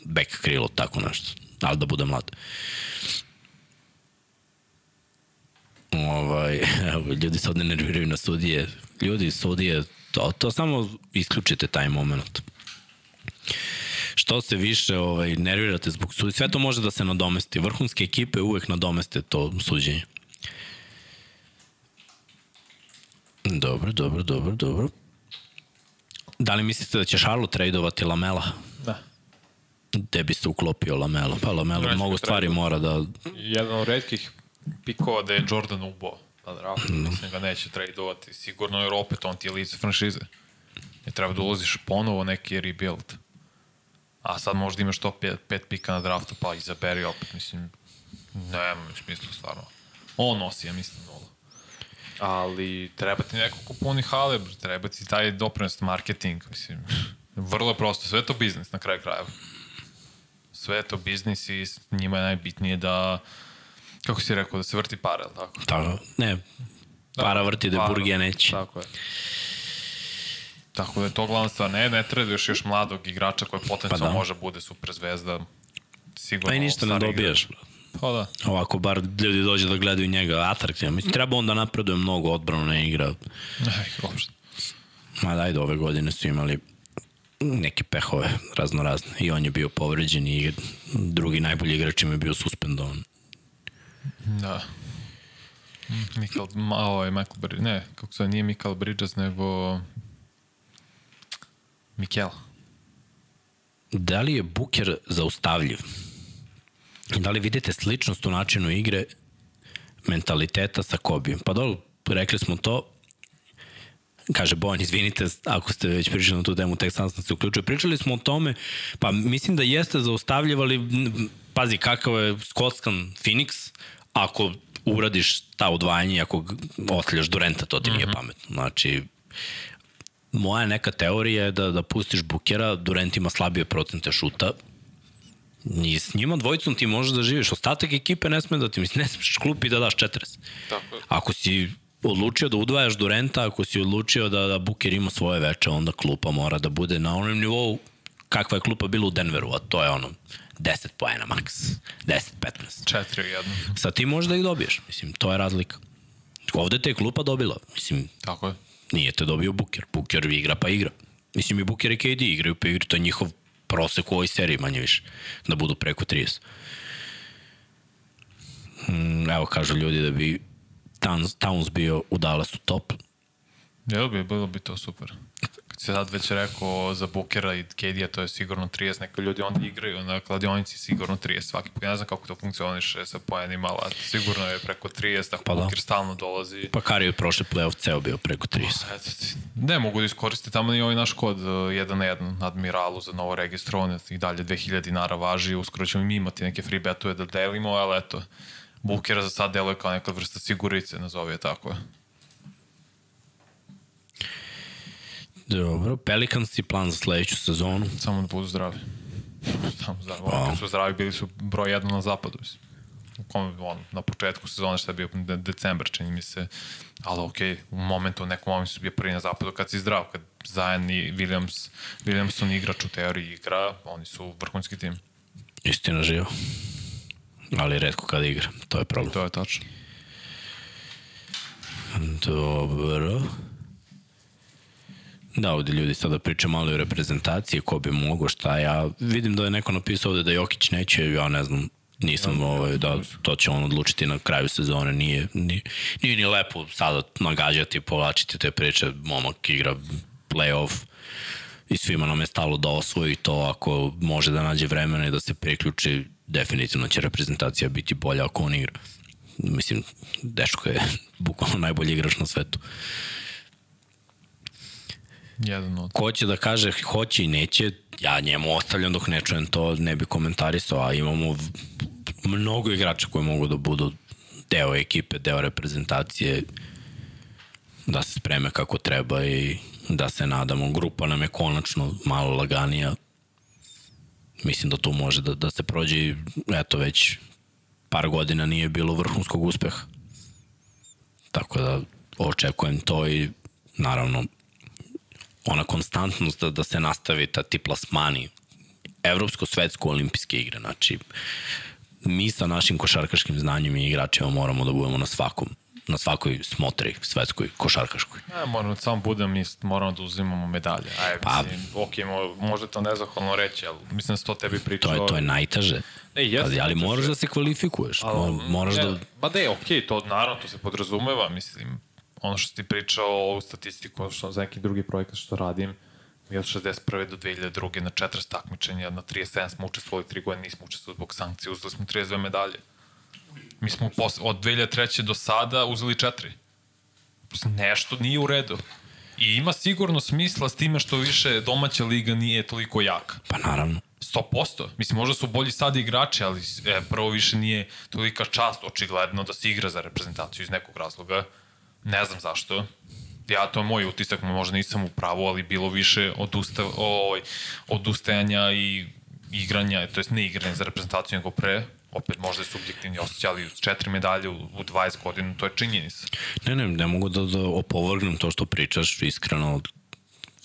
bek krilo, tako nešto. Ali da bude mlad. Ovaj, evo, ljudi se ovde nerviraju na sudije. Ljudi, sudije, to, to samo isključite taj moment. Što se više ovaj, nervirate zbog sudije, sve to može da se nadomesti. Vrhunske ekipe uvek nadomeste to suđenje. Dobro, dobro, dobro, dobro. Da li mislite da će Charlotte tradovati Lamela? Da. Gde bi se uklopio Lamelo? Pa Lamelo mnogo stvari mora da... Jedan od redkih pikova da je Jordan ubo na draftu, mm. mislim ga neće tradovati. Sigurno jer opet on ti je lice franšize. I treba da ulaziš ponovo neki rebuild. A sad možda imaš to pet, pet pika na draftu, pa izaberi opet, mislim, nema mi smisla stvarno. On nosi, ja mislim, nula. Ali treba ti neko ko puni hale, treba ti taj doprinost marketing, mislim, vrlo prosto, sve to biznis na kraju krajeva. Sve to biznis i njima je najbitnije da, kako si rekao, da se vrti para, ali tako? Tako, ne, para vrti da Burgija neće. Tako je. Tako da je to glavna stvar. Ne, ne traduješ još mladog igrača koji potencijalno Pa da. može bude super zvezda. Sigurno. Pa i ništa ne dobijaš. igrač. Pa da. Ovako, bar ljudi dođe da gledaju njega atraktivno. Mislim, treba on da napreduje mnogo odbrano ne igra. Aj, uopšte. Ma daj da ove godine su imali neke pehove razno razne. I on je bio povređen i drugi najbolji igrač im je bio suspendovan. Da. Michael, ma, ovaj, Michael Bridges, ne, kako se nije Michael Bridges, nego Mikel. Da li je Buker zaustavljiv? Da li vidite sličnost u načinu igre mentaliteta sa Kobijem? Pa dobro, rekli smo to, kaže Bojan, izvinite ako ste već pričali na tu temu, tek sam sam se uključio. Pričali smo o tome, pa mislim da jeste zaustavljiv, ali m, pazi kakav je skotskan Phoenix, ako uradiš ta odvajanja, ako ostavljaš Durenta, to ti nije pametno. Znači, moja neka teorija je da, da pustiš Bukera, Durant ima slabije procente šuta, I s njima dvojicom ti možeš da živiš. Ostatak ekipe ne sme da ti, mislim, ne smeš klupi da daš 40. Tako je. Ako si odlučio da udvajaš Durenta, ako si odlučio da, da Buker ima svoje veče, onda klupa mora da bude na onom nivou kakva je klupa bila u Denveru, a to je ono 10 poena maks, 10-15. Četiri u jednom. Sad ti možeš da ih dobiješ, mislim, to je razlika. Ovde te je klupa dobila, mislim, Tako je. nije te dobio Buker. Buker igra pa igra. Mislim i Buker i KD igraju pa igraju, to je njihov prosek u ovoj seriji manje više, da budu preko 30. Mm, evo kažu ljudi da bi Towns, Towns bio u Dallasu top. Jel bi, bilo bi to super. Kad si sad već rekao za Bukera i KD-a, to je sigurno 30, neka ljudi onda igraju na kladionici sigurno 30 svaki put. Ja ne znam kako to funkcioniše sa poenima, ali sigurno je preko 30, ako Pa da. Buker stalno dolazi. Pa Kari je prošli playoff ceo bio preko 30. Eto ti. Ne mogu da iskoriste tamo ni ovaj naš kod uh, 1 na 1 Admiralu za novo registrovane i dalje 2000 dinara važi, uskoro ćemo i mi imati neke free betove da delimo, ali eto, Bukera za sad deluje kao neka vrsta sigurice, nazovi je tako. Dobro, Pelicans i plan za sledeću sezonu. Samo da budu zdravi. Samo zdravi. Oni kad su zdravi bili su broj 1 na zapadu. Kom, on, na početku sezone šta je bio de decembar, čini mi se. Ali okej, u momentu, u nekom momentu su bio prvi na zapadu kad si zdrav, kad Zajan i Williams, Williamson igrač u teoriji igra, oni su vrhunski tim. Istina živa. Ali redko kada igra, to je problem. To je tačno. Dobro. Da, ovde ljudi sada priča malo o reprezentaciji, ko bi mogo, šta ja... Vidim da je neko napisao ovde da Jokić neće, ja ne znam, nisam, ovaj, da to će on odlučiti na kraju sezone, nije, nije, nije ni lepo sada nagađati, povlačiti te priče, momak igra playoff i svima nam je stalo da osvoji to, ako može da nađe vremena i da se priključi, definitivno će reprezentacija biti bolja ako on igra. Mislim, Deško je bukvalno najbolji igrač na svetu. Jedan od... Ko će da kaže hoće i neće, ja njemu ostavljam dok ne čujem to, ne bi komentarisao, a imamo mnogo igrača koji mogu da budu deo ekipe, deo reprezentacije, da se spreme kako treba i da se nadamo. Grupa nam je konačno malo laganija. Mislim da tu može da, da se prođe eto već par godina nije bilo vrhunskog uspeha. Tako da očekujem to i naravno ona konstantnost da, da se nastavi ta ti plasmani evropsko-svetsko olimpijske igre. Znači, mi sa našim košarkaškim znanjem i igračima moramo da budemo na svakom na svakoj smotri svetskoj košarkaškoj. Ne, moramo samo budem i moramo da uzimamo medalje. Aj, Pa- mislim, ok, mo, možda to nezahvalno reći, ali mislim da se to tebi pričao. To je, to je najteže. Ne, jeste ali, ali moraš da se kvalifikuješ. Ali, Mo- moraš ne, da... Pa da je, okej, to naravno, to se podrazumeva, mislim, ono što ti pričao o statistiku, što za neki drugi projekat što radim, mi od 61. do 2002. na 40 takmičenja, na 37 smo učestvovali, 3 godine nismo učestvovali zbog sankcije, uzeli smo 32 medalje. Mi smo pos, od 2003. do sada uzeli 4. Nešto nije u redu. I ima sigurno smisla s time što više domaća liga nije toliko jaka. Pa naravno. 100%. Mislim, možda su bolji sad igrači, ali e, prvo više nije tolika čast, očigledno, da se igra za reprezentaciju iz nekog razloga. Ne znam zašto. Ja, to moj utisak, možda nisam u pravu, ali bilo više odusta, ovaj, odustajanja i igranja, to jest ne igranja za reprezentaciju nego pre. Opet možda je subjektivni osjećaj, ali četiri medalje u, u 20 godina, to je činjenica. Ne, ne, ne mogu da, da opovrgnem to što pričaš, iskreno,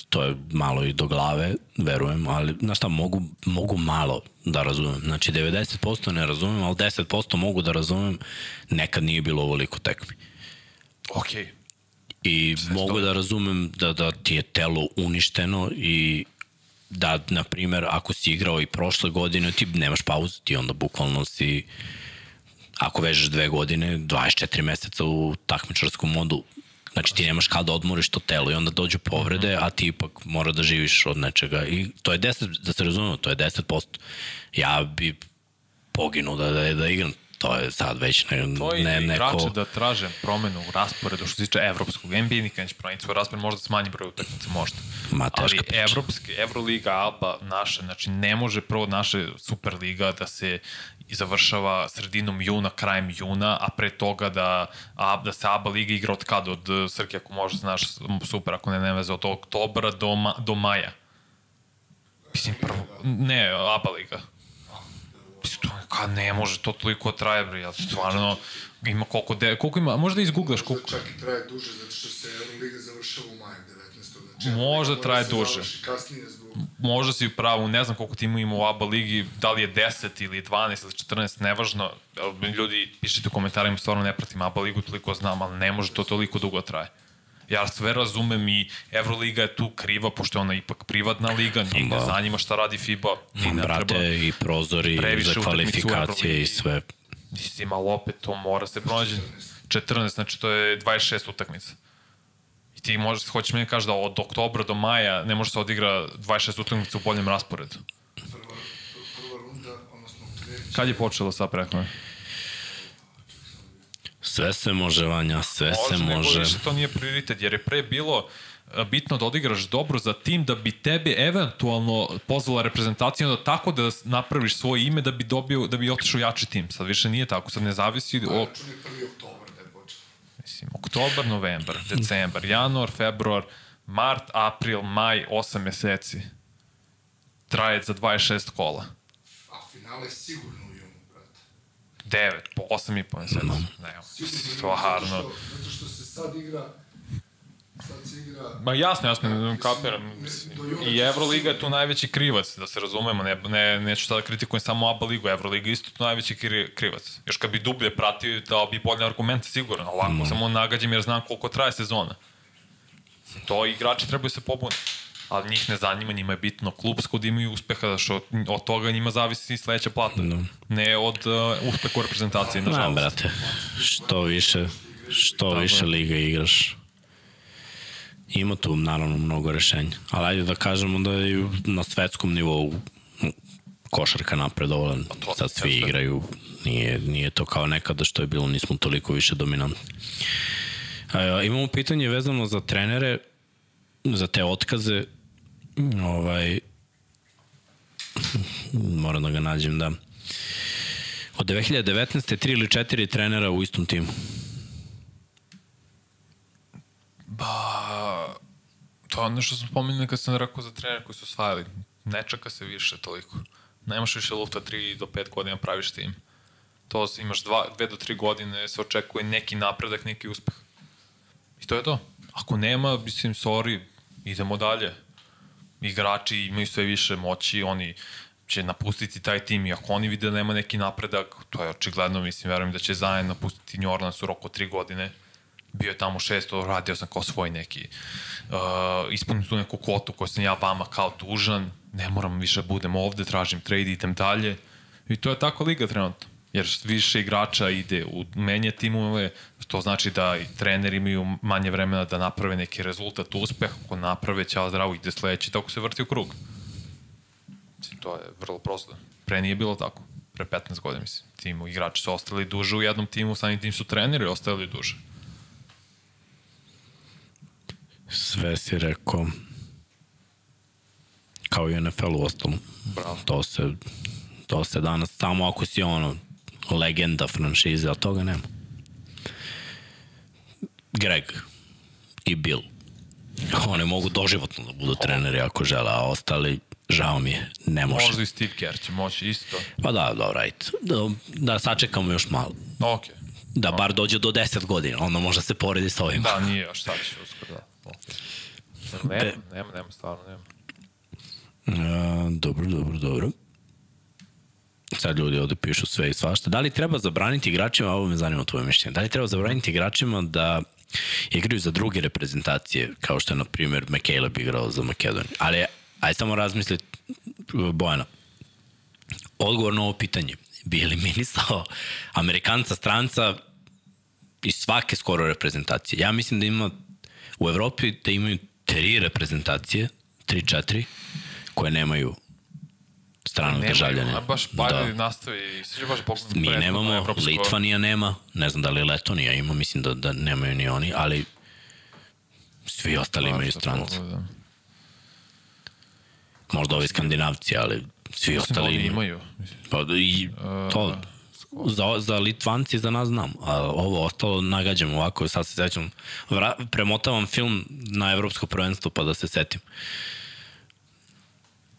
to je malo i do glave, verujem, ali, znaš šta, mogu, mogu malo da razumem. Znači, 90% ne razumem, ali 10% mogu da razumem, nekad nije bilo ovoliko tekmi. Okej. Okay. I mogu da razumem da, da ti je telo uništeno i da, na primer, ako si igrao i prošle godine, ti nemaš pauzu, ti onda bukvalno si, ako vežeš dve godine, 24 meseca u takmičarskom modu, znači ti nemaš kada odmoriš to telo i onda dođu povrede, a ti ipak mora da živiš od nečega i to je 10, da se razumemo, to je 10%. Ja bi poginuo da, da, da igram, to je sad već ne, To je ne, ne, neko... igrače da traže promenu u rasporedu što se tiče evropskog. NBA nikad neće promeniti svoj raspored, možda smanji broj utakmica, možda. Ma, teška Ali priča. evropski, Evroliga, Alba, naše, znači ne može prvo naše Superliga da se završava sredinom juna, krajem juna, a pre toga da, a, da se ABA liga igra od kada? Od Srke, ako možeš, znaš, super, ako ne neveze, od oktobra do, ma, do maja. Mislim, prvo, ne, ABA liga. Kad ne može, to toliko traje, bre, ja stvarno ima koliko, de, koliko ima, možda izgooglaš koliko. Čak i traje duže, zato što se Euroliga završava u maju 19. Znači, Možda mora traje duže. završi Kasnije zbog... Možda si u pravu, ne znam koliko tima ima u ABA ligi, da li je 10 ili 12 ili 14, nevažno. Ljudi, pišite u komentarima, stvarno ne pratim ABA ligu, toliko znam, ali ne može to toliko dugo traje. Ja sve razumem i Evroliga je tu kriva, pošto je ona ipak privatna liga, njih ne Da. zanima šta radi FIBA, njih ne Brate, treba. i prozori previše za kvalifikacije i sve. Mislim, ali opet to mora se pronađe. 14, znači to je 26 utakmica. I ti možeš, hoćeš meni kaži da od oktobra do maja ne može se odigra 26 utakmica u boljem rasporedu. Prva, prva runda, odnosno treća. Kad je počelo sad preko? Sve se može, Vanja, sve se nego može. više to nije prioritet, jer je pre bilo e, bitno da odigraš dobro za tim da bi tebe eventualno pozvala reprezentacija onda tako da napraviš svoje ime da bi dobio da bi otišao jači tim. Sad više nije tako, sad ne zavisi o Račun je prvi oktobar da je počeo. mislim, oktobar, novembar, decembar, januar, februar, mart, april, maj, 8 meseci. Traje za 26 kola. A finale je sigurno. 9, po 8 i po meseci. Ne, stvarno. Zato što, zato što se sad igra... Sad se igra... Ma jasno, jasno, kapiram. do juna I Evroliga je tu najveći krivac, da se razumemo, ne, ne, neću sada da kritikujem samo ABA ligu, Evroliga je isto tu najveći kri, krivac. Još kad bi dublje pratio, dao bi bolje argumente sigurno, ovako mm. samo nagađam jer znam koliko traje sezona. To igrači trebaju se pobune. Ali njih ne zanima, njima je bitno klubsko da imaju uspeha, što od toga njima zavisi sledeća plata. Da. Ne od uh, uspeha u reprezentaciji, Znam, nažalost. brate, što više, što više liga igraš. Ima tu, naravno, mnogo rešenja. Ali ajde da kažemo da je i na svetskom nivou košarka napredovala. to Sad svi igraju. Nije, nije to kao nekada što je bilo, nismo toliko više dominantni. E, imamo pitanje vezano za trenere, za te otkaze. Ovaj, moram da ga nađem, da. Od 2019. tri ili četiri trenera u istom timu. Ba, to je ono što sam spominjali kad sam rekao za trener koji su osvajali. Ne čeka se više toliko. Nemaš više lufta 3 do 5 godina praviš tim. To imaš 2 do 3 godine se očekuje neki napredak, neki uspeh. I to je to. Ako nema, mislim, sorry, idemo dalje. Igrači imaju sve više moći, oni će napustiti taj tim i ako oni vide da nema neki napredak, to je očigledno, mislim, verujem da će zajedno napustiti New Orleans u roku 3 godine. bio je tamo šesto, radio sam kao svoj neki, uh, ispunim tu neku kvotu koju sam ja vama kao dužan, ne moram više budem ovde, tražim trade, idem dalje. I to je tako liga trenutno. Jer više igrača ide u menje timove, to znači da i treneri imaju manje vremena da naprave neki rezultat, uspeh, ako naprave, ćao zdravo, ide sledeći, tako se vrti u krug. Mislim, to je vrlo prosto. Pre nije bilo tako. Pre 15 godina, mislim. Timu, igrači su ostali duže u jednom timu, samim tim su treneri ostali duže. Sve si rekao kao i NFL u ostalom. Bravo. To se, to se danas, samo ako si ono legenda franšize, a toga nema. Greg i Bill. Oni mogu doživotno da budu treneri ako žele, a ostali, žao mi je, ne može. Možda i Steve Kerr će moći isto. Pa da, dobro, ajde. Da, da sačekamo još malo. Ok. Da bar dođe do 10 godina, onda možda se poredi sa ovim. Da, nije još, sad će uskoro, da. Okay. Nema, nema, nema, stvarno nema. A, dobro, dobro, dobro. Sad ljudi ovde pišu sve i svašta. Da li treba zabraniti igračima, ovo me zanima tvoje mišljenje, da li treba zabraniti igračima da igraju za druge reprezentacije, kao što je, na primjer, McCaleb igrao za Makedoniju. Ali, aj samo razmisliti, Bojana, odgovor na ovo pitanje bi eliminisao Amerikanca, stranca i svake skoro reprezentacije. Ja mislim da ima u Evropi da imaju tri reprezentacije, tri, četiri, koje nemaju stranog državljanja. Nema, baš pa da. nastavi, ću baš pogledati. Mi nemamo. Litvanija nema, ne znam da li Letonija ima, mislim da, da nemaju ni oni, ali svi ostali imaju stranci. Možda ovi skandinavci, ali svi mislim da ostali da imaju. Pa, i to, za, za Litvanci za nas znam, a ovo ostalo nagađam ovako, sad se sećam, vra, premotavam film na evropsko prvenstvo pa da se setim.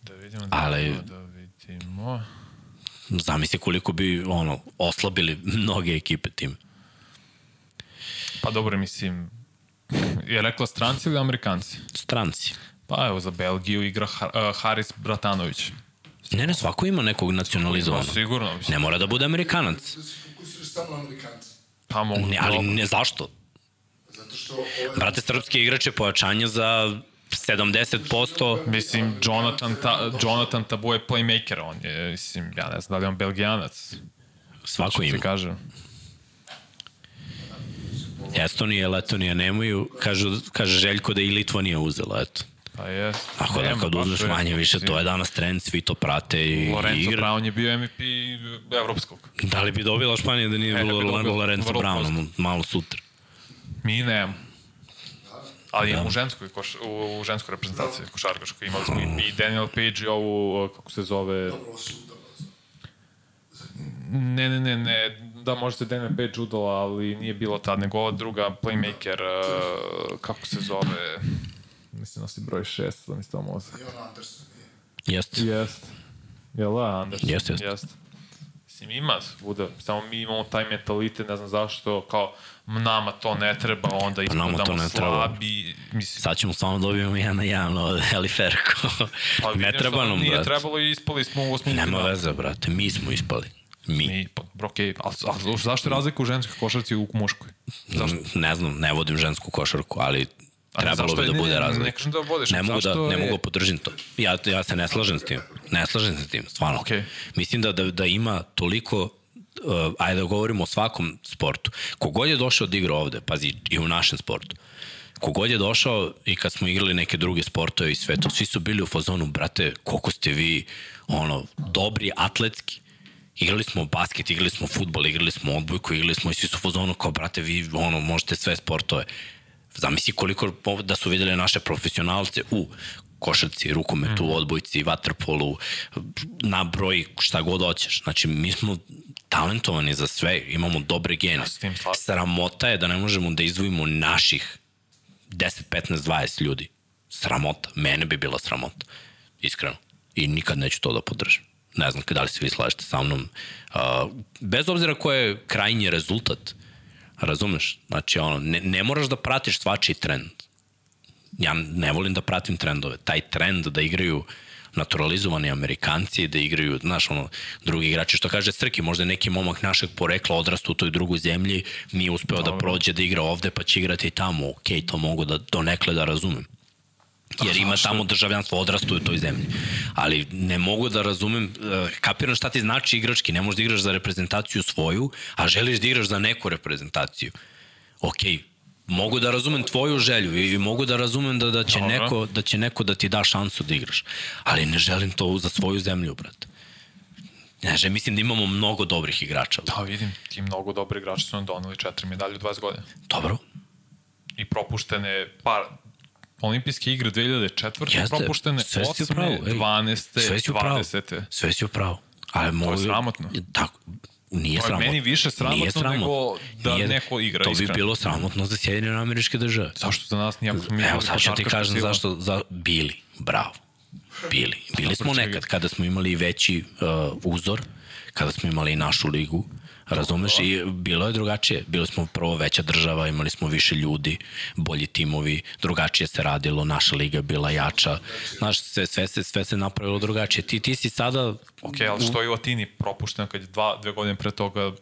Da vidimo da, Ali, da vidimo. Zamisli koliko bi ono oslabili mnoge ekipe tim. Pa dobro, mislim, je rekla stranci ili amerikanci? Stranci. Pa evo, za Belgiju igra Haris Bratanović. Ne, ne, svako ima nekog nacionalizovanog. No, sigurno. Mislim. Ne mora da bude Amerikanac. Da se fokusiraš samo na Amerikanci. Pa mogu. Ne, ali ne, zašto? Zato što... Ovaj... Brate, srpski igrač je pojačanje za 70%. Mislim, Jonathan, ta, Jonathan Tabu je playmaker, on je, mislim, ja ne znam da li on belgijanac. Svako ima. kaže. Estonija i Letonija nemaju, kažu, kaže Željko da i Litva nije uzela, eto. Pa jes. Ako da kad uzmeš manje više, to je danas trend, svi to prate i Lorenzo igra. Brown je bio MVP evropskog. Da li bi dobila Španija da nije E, bilo Lorenzo Brown malo sutra? Mi nemamo. Ali da. u ženskoj, koš, u, u ženskoj reprezentaciji košarkaškoj imali smo i, i Daniel Page i ovu, kako se zove... Dobro, su udala Ne, ne, ne, ne, da možda se Daniel Page udala, ali nije bilo tad, nego ova druga playmaker, uh, kako se zove... Mislim, nosi broj 6, da mi se to mozak. I on Anderson nije. Jest. Jest. Jel da, Anderson? Jest, jest. jest. Mislim, ima svuda, samo mi imamo taj mentalitet, ne znam zašto, kao nama to ne treba, onda Pa nama to ne treba. slabi. Mislim, Sad ćemo stvarno dobijemo jedan na jedan od Eliferko. pa ne treba nam, Nije brate. trebalo i ispali smo u osmi Nema veze, brate. Mi smo ispali. Mi. Mi, pa, okej, okay. ali, ali zašto je razlika u ženskoj košarci i u muškoj? Zašto? Ne znam, ne vodim žensku košarku, Ali trebalo bi da ne, bude ne, razlika. Ne kažem da vodiš, Ne mogu da, ne je- mogu da podržim to. Ja, ja se ne slažem s tim. Ne slažem se s tim, stvarno. Okej. Mislim da, da, da ima toliko uh, ajde da govorimo o svakom sportu. Kogod je došao da igra ovde, pazi, i u našem sportu, kogod je došao i kad smo igrali neke druge sportove i sve to, svi su bili u fazonu, brate, koliko ste vi ono, dobri, atletski. Igrali smo basket, igrali smo futbol, igrali smo odbojku, igrali smo i svi su u fazonu kao, brate, vi ono, možete sve sportove. Zamisli koliko da su videli naše profesionalce u košarci, rukometu, mm. odbojci, vaterpolu, na broj šta god hoćeš. Znači, mi smo talentovani za sve, imamo dobre gene. Sramota je da ne možemo da izdvojimo naših 10, 15, 20 ljudi. Sramota. Mene bi bila sramota. Iskreno. I nikad neću to da podržim. Ne znam da li se vi slažete sa mnom. Uh, bez obzira ko je krajnji rezultat, razumeš? Znači, ono, ne, ne moraš da pratiš svačiji trend. Ja ne volim da pratim trendove. Taj trend da igraju naturalizovani Amerikanci, da igraju, znaš, ono, drugi igrači, što kaže Srki, možda neki momak našeg porekla odrasta u toj drugoj zemlji, nije uspeo Dobre. da prođe da igra ovde, pa će igrati i tamo, okej, okay, to mogu da donekle da razumem jer ima tamo državljanstvo, odrastu u toj zemlji. Ali ne mogu da razumem, eh, kapiram šta ti znači igrački, ne možeš da igraš za reprezentaciju svoju, a želiš da igraš za neku reprezentaciju. Okej, okay, mogu da razumem tvoju želju i mogu da razumem da, da, će Dobro. neko, da će neko da ti da šansu da igraš. Ali ne želim to za svoju zemlju, brate. Ne želim, mislim da imamo mnogo dobrih igrača. Da, vidim, ti mnogo dobri igrači su nam donali četiri medalje u 20 godina. Dobro. I propuštene par, olimpijske igre 2004. Jeste, propuštene, 8. Pravo, 12. Sve si 20. Sve si upravo. Ali to je sramotno. Tako, Nije to je meni više sramotno, nije sramotno nego da nije, neko igra To bi iskreno. bilo sramotno za Sjedinjene američke države. Zašto za nas nijako smo Evo, sad ću ti kažem zašto. Za, bili, bravo. Bili. Bili smo nekad kada smo imali veći uh, uzor, kada smo imali našu ligu, Razumeš? I bilo je drugačije. Bili smo prvo veća država, imali smo više ljudi, bolji timovi, drugačije se radilo, naša liga bila jača. Znaš, sve, sve, se, sve se napravilo drugačije. Ti, ti si sada... Ok, ali što je u Atini propušteno kad je dva, dve godine pre toga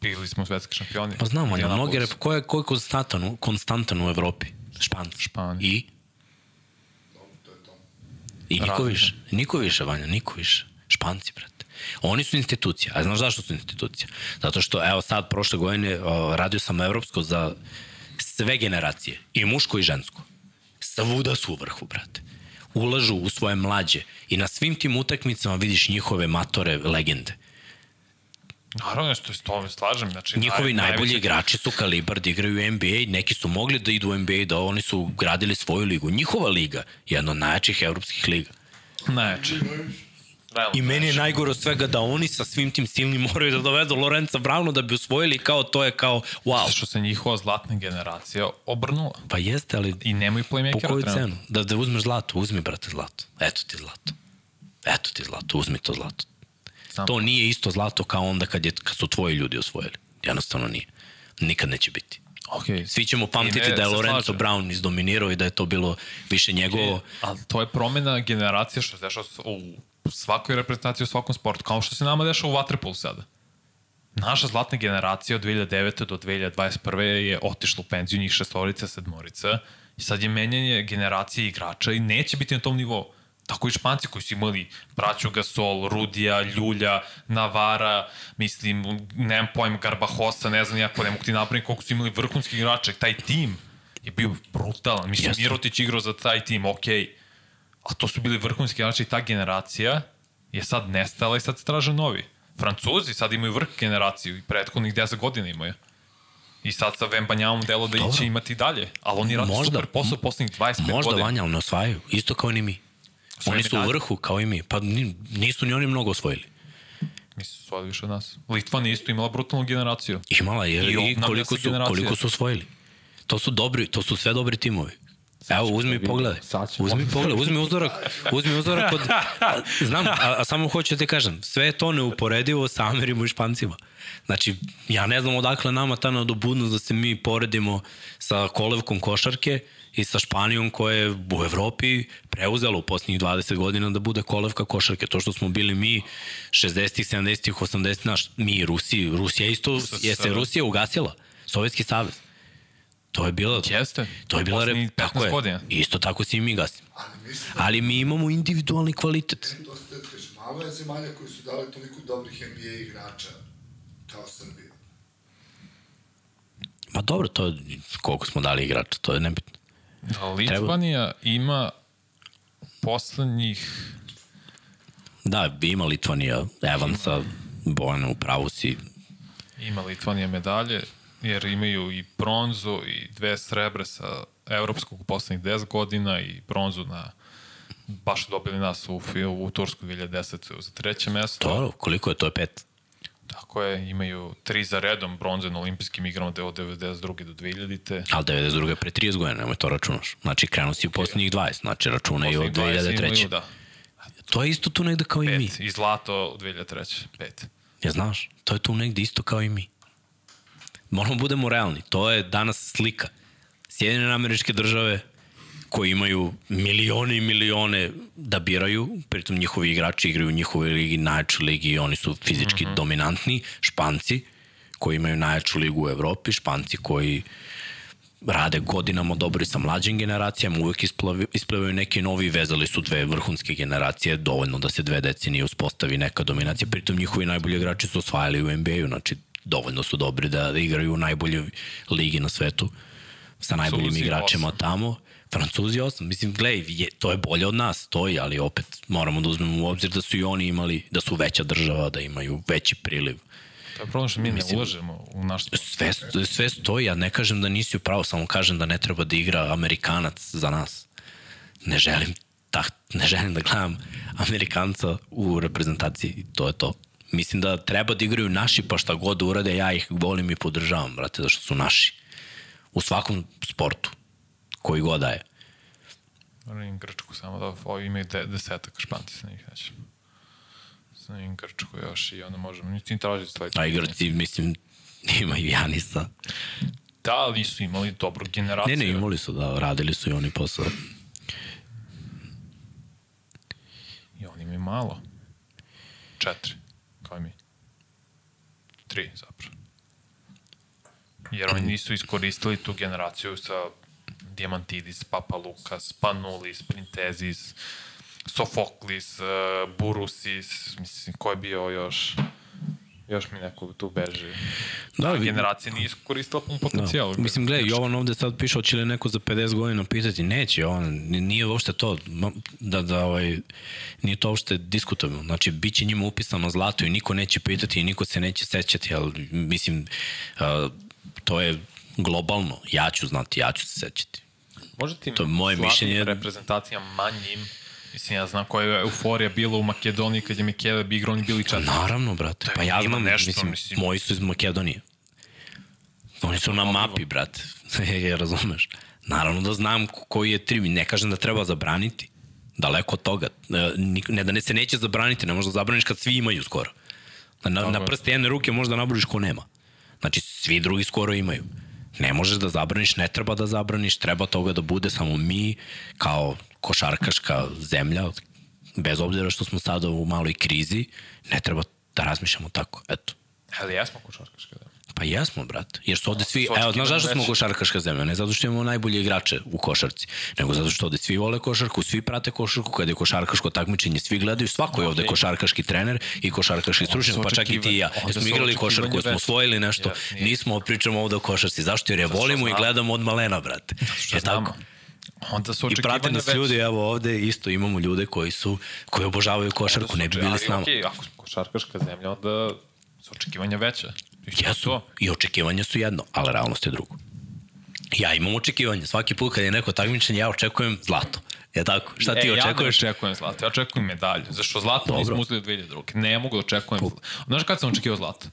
bili smo svetski šampioni? Pa znamo, ali mnogi rep, ko je, ko je konstantan, konstantan u Evropi? Špan. Špan. I? I niko više. Niko više, Vanja, niko više. Španci, brate. Oni su institucija. A znaš zašto su institucija? Zato što, evo sad, prošle godine o, radio sam evropsko za sve generacije, i muško i žensko. Svuda su u vrhu, brate. Ulažu u svoje mlađe i na svim tim utakmicama vidiš njihove matore legende. Naravno, što s tome slažem. Znači, Njihovi naj, najbolji najveći... igrači su kalibar da igraju u NBA, neki su mogli da idu u NBA, da oni su gradili svoju ligu. Njihova liga je jedna od najjačih evropskih liga. Najjača. I meni je najgore od svega da oni sa svim tim silnim moraju da dovedu Lorenza Brauna da bi usvojili kao to je kao wow. Što se njihova zlatna generacija obrnula. Pa jeste, ali... I nemaju playmakera. Po koju cenu? Da, da uzmeš zlato, uzmi brate zlato. Eto ti zlato. Eto ti zlato, uzmi to zlato. Znam. To nije isto zlato kao onda kad, je, kad su tvoji ljudi osvojili. Jednostavno nije. Nikad neće biti. Okay. Svi ćemo pamtiti ne, da je Lorenzo slažem. Brown izdominirao i da je to bilo više njegovo. Okay. Ali to je promena generacije što se dešava u svakoj reprezentaciji u svakom sportu, kao što se nama dešava u Waterpolu sada. Naša zlatna generacija od 2009. do 2021. je otišla u penziju, njih šestorica, sedmorica, i sad je menjanje generacije igrača i neće biti na tom nivou. Tako i Španci koji su imali braću Gasol, Rudija, Ljulja, Navara, mislim, nemam pojem, Garbahosa, ne znam jako, ne mogu ti napraviti koliko su imali vrhunski igrača. Taj tim je bio brutalan. Mislim. Mirotić igrao za taj tim, okej. Okay a to su bili vrhunski igrači, ta generacija je sad nestala i sad se traže novi. Francuzi sad imaju vrh generaciju i prethodnih 10 godina imaju. I sad sa Vembanjamom delo da će imati dalje. Ali oni rade možda, super posao poslednjih 25 možda, godina. Možda Vanja, ali ne osvajaju. Isto kao ni mi. Osvajaju oni su u vrhu kao i mi. Pa nisu ni oni mnogo osvojili. Mislim, su više od nas. Litvan je isto imala brutalnu generaciju. Imala je. I, i koliko, su, koliko su osvojili. To su dobri, to su sve dobri timovi. Evo, uzmi i pogledaj. Uzmi pogledaj, uzmi uzorak, uzmi uzorak od... Znam, a, a samo hoću da ti kažem, sve je to neuporedivo sa Amerima i Špancima. Znači, ja ne znam odakle nama ta nadobudnost da se mi poredimo sa kolevkom košarke i sa Španijom koja je u Evropi preuzela u posljednjih 20 godina da bude kolevka košarke. To što smo bili mi 60-ih, 70-ih, 80-ih, naš, mi i Rusi, Rusija isto, je se Rusija ugasila, Sovjetski savez. To je bilo... Jeste. To je bila... Tako je. Godina. Isto tako si i mi gasimo. Ali, da... Mi imamo individualni kvalitet. To ste kažeš, malo je zemalja koji su dali toliko dobrih NBA igrača kao Srbija. Ma dobro, to je, koliko smo dali igrača, to je nebitno. Da, Litvanija Treba... ima poslednjih... Da, ima Litvanija, Evansa, Bojana, u pravu si. Ima Litvanija medalje, jer imaju i bronzu i dve srebre sa evropskog u poslednjih 10 godina i bronzu na baš dobili nas u, u Tursku 2010. za treće mesto. To, koliko je to? Pet? Tako je, imaju tri za redom bronze na olimpijskim igrama od 92. do 2000. Ali 92. pre 30 godina, nemoj to računaš. Znači, krenu si u poslednjih 20, znači računa i od 2003. Imaju, da. To je isto tu negde kao pet. i mi. I zlato u 2003. Pet. Ja znaš, to je tu negde isto kao i mi. Moramo da budemo realni. To je danas slika. Sjedinjene američke države, koji imaju milione i milione da biraju, pritom njihovi igrači igraju u njihovoj ligi, najjačoj ligi i oni su fizički mm -hmm. dominantni, Španci koji imaju najjaču ligu u Evropi, Španci koji rade godinama dobro i sa mlađim generacijama, uvek isplevaju neki novi, vezali su dve vrhunske generacije, dovoljno da se dve decenije uspostavi neka dominacija, pritom njihovi najbolji igrači su osvajali u NBA-u, znači dovoljno su dobri da, da igraju u najboljoj ligi na svetu sa najboljim Francuzi igračima 8. tamo. Francuzi 8. Mislim, gledaj, je, to je bolje od nas, stoji, ali opet moramo da uzmemo u obzir da su i oni imali, da su veća država, da imaju veći priliv. To je problem što mi Mislim, ne ulažemo u naš. Sve, sve stoji, ja ne kažem da nisi upravo, samo kažem da ne treba da igra Amerikanac za nas. Ne želim, tak, ne želim da gledam Amerikanca u reprezentaciji, to je to. Mislim da treba da igraju naši, pa šta god urade, ja ih volim i podržavam, brate, zašto su naši. U svakom sportu, koji god da je. Moram Grčku samo da ovi imaju de, desetak španci sa njih, znači. Sa njim Grčku još i onda možemo, niti im tražiti stvari. A i Grci, mislim, imaju Janisa. Da, ali nisu imali dobru generaciju. Ne, ne, imali su, da, radili su i oni posao. I oni imaju malo. Četiri. Tri, zapravo. Jer oni nisu iskoristili tu generaciju sa Diamantidis, Papa Lukas, Panulis, Printezis, Sofoklis, uh, Burusis, mislim, ko je bio još još mi neko tu beže. Da, vi... generacija nije iskoristila pun potencijal. Da. Mislim, gledaj, Jovan ovde sad piše, hoće li neko za 50 godina pitati, neće, on, nije uopšte to, da, da, ovaj, nije to uopšte diskutabilno. Znači, bit će njima upisano zlato i niko neće pitati i niko se neće sećati, ali, mislim, uh, to je globalno. Ja ću znati, ja ću se sećati. Može ti to je moje mišljenje reprezentacijama manjim Mislim, ja znam koja je euforija bila u Makedoniji kad je Mikele igrao, oni bili četiri. Naravno, brate. Pa ja znam, nešto, mislim, mislim, moji su iz Makedonije. Oni su na mapi, brate. je, razumeš? Naravno da znam koji je tri. Ne kažem da treba zabraniti. Daleko od toga. E, ne da ne se neće zabraniti, ne možda zabraniš kad svi imaju skoro. Na, na prste jedne ruke možda nabrojiš ko nema. Znači, svi drugi skoro imaju. Ne možeš da zabraniš, ne treba da zabraniš, treba toga da bude samo mi kao košarkaška zemlja, bez obzira što smo sada u maloj krizi, ne treba da razmišljamo tako, eto. Ali jesmo košarkaška zemlja. Pa jesmo, brate. Jer su ovde svi, evo, znaš zašto smo košarkaška zemlja? Ne zato što imamo najbolje igrače u košarci, nego zato što ovde svi vole košarku, svi prate košarku, kada je košarkaško takmičenje, svi gledaju, svako je ovde košarkaški trener i košarkaški stručnjak, pa čak i ti i ja. Jer smo igrali košarku, smo osvojili nešto, nismo pričamo ovde o košarci. Zašto? Jer je volimo i gledamo od malena, brate. Je tako? Onda su I prate nas već... ljudi, evo ovde isto imamo ljude koji su, koji obožavaju košarku, ne bi bili s nama. Okay, ako smo košarkaška zemlja, onda su očekivanja veća. Jesu, to. i očekivanja su jedno, ali realnost je drugo. Ja imam očekivanja, svaki put kad je neko takmičenje, ja očekujem zlato. Je tako? Šta ti e, očekuješ? Ja ne očekujem zlato, ja očekujem medalju. Zašto zlato Dobro. nismo uzeli 2002. Ne mogu da očekujem. Cool. Znaš kad sam očekivao zlato?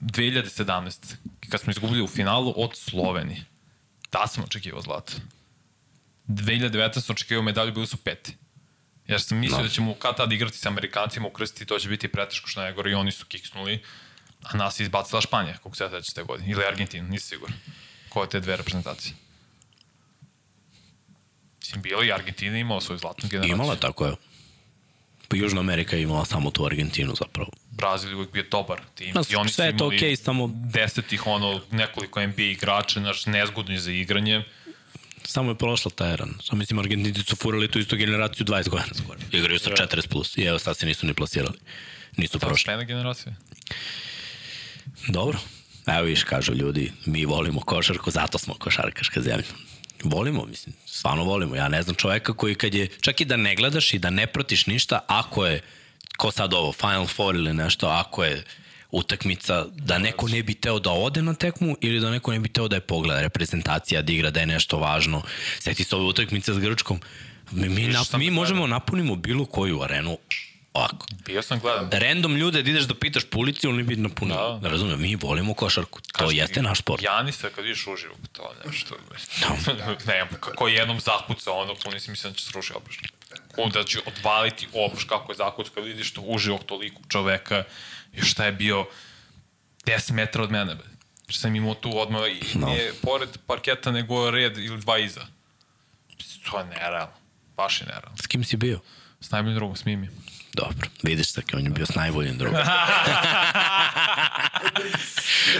2017. Kad smo izgubili u finalu od Slovenije. Da sam očekivao zlato. 2019 sam očekivao medalju, bili su peti. Ja sam mislio no. da ćemo kad tad igrati sa Amerikancima u krsti, to će biti preteško što najgore i oni su kiksnuli, a nas je izbacila Španija, kako se ja seća te godine, ili Argentina, nisam siguran. Ko je te dve reprezentacije? Mislim, bila i Argentina imala svoju zlatnu generaciju. Imala, tako je. Pa Južna Amerika je imala samo tu Argentinu zapravo. Brazil uvijek bio dobar tim. Nas, I oni sve je to okej, okay, samo... Desetih, ono, nekoliko NBA igrača, naš, nezgodni za igranje samo je prošla ta era. Samo mislim, Argentinci su furali tu istu generaciju 20 godina skoro. Igraju sa 40 plus i evo sad se nisu ni plasirali. Nisu prošli. Šta generacija? Dobro. Evo viš, kažu ljudi, mi volimo košarku, zato smo košarkaška zemlja. Volimo, mislim, stvarno volimo. Ja ne znam čoveka koji kad je, čak i da ne gledaš i da ne pratiš ništa, ako je, ko sad ovo, Final Four ili nešto, ako je utakmica da neko ne bi teo da ode na tekmu ili da neko ne bi teo da je pogleda reprezentacija, da igra, da je nešto važno. Seti se ove utakmice s Grčkom. Mi, mi, nap, mi možemo napunimo bilo koju arenu ovako. Bio sam gledam. Random ljude da ideš da pitaš policiju, oni bi napunili. Da, da. Razumijem, mi volimo košarku. To Kaži, jeste naš sport. Janisa kad vidiš uživo, to je nešto. Da. ne, kako jednom zakuca ono, puno nisi mislim da će sruši obaš. Da će odvaliti obaš kako je zakuca kad vidiš to uživo toliko čoveka I šta je bio 10 metara od mene, be. Što sam imao tu odmah, i no. nije pored parketa, nego red ili dva iza. To je nerealno. Baš je nerealno. S kim si bio? S najboljim drugom, s Mimi. Dobro, vidiš tako, on je bio s najboljim drugom.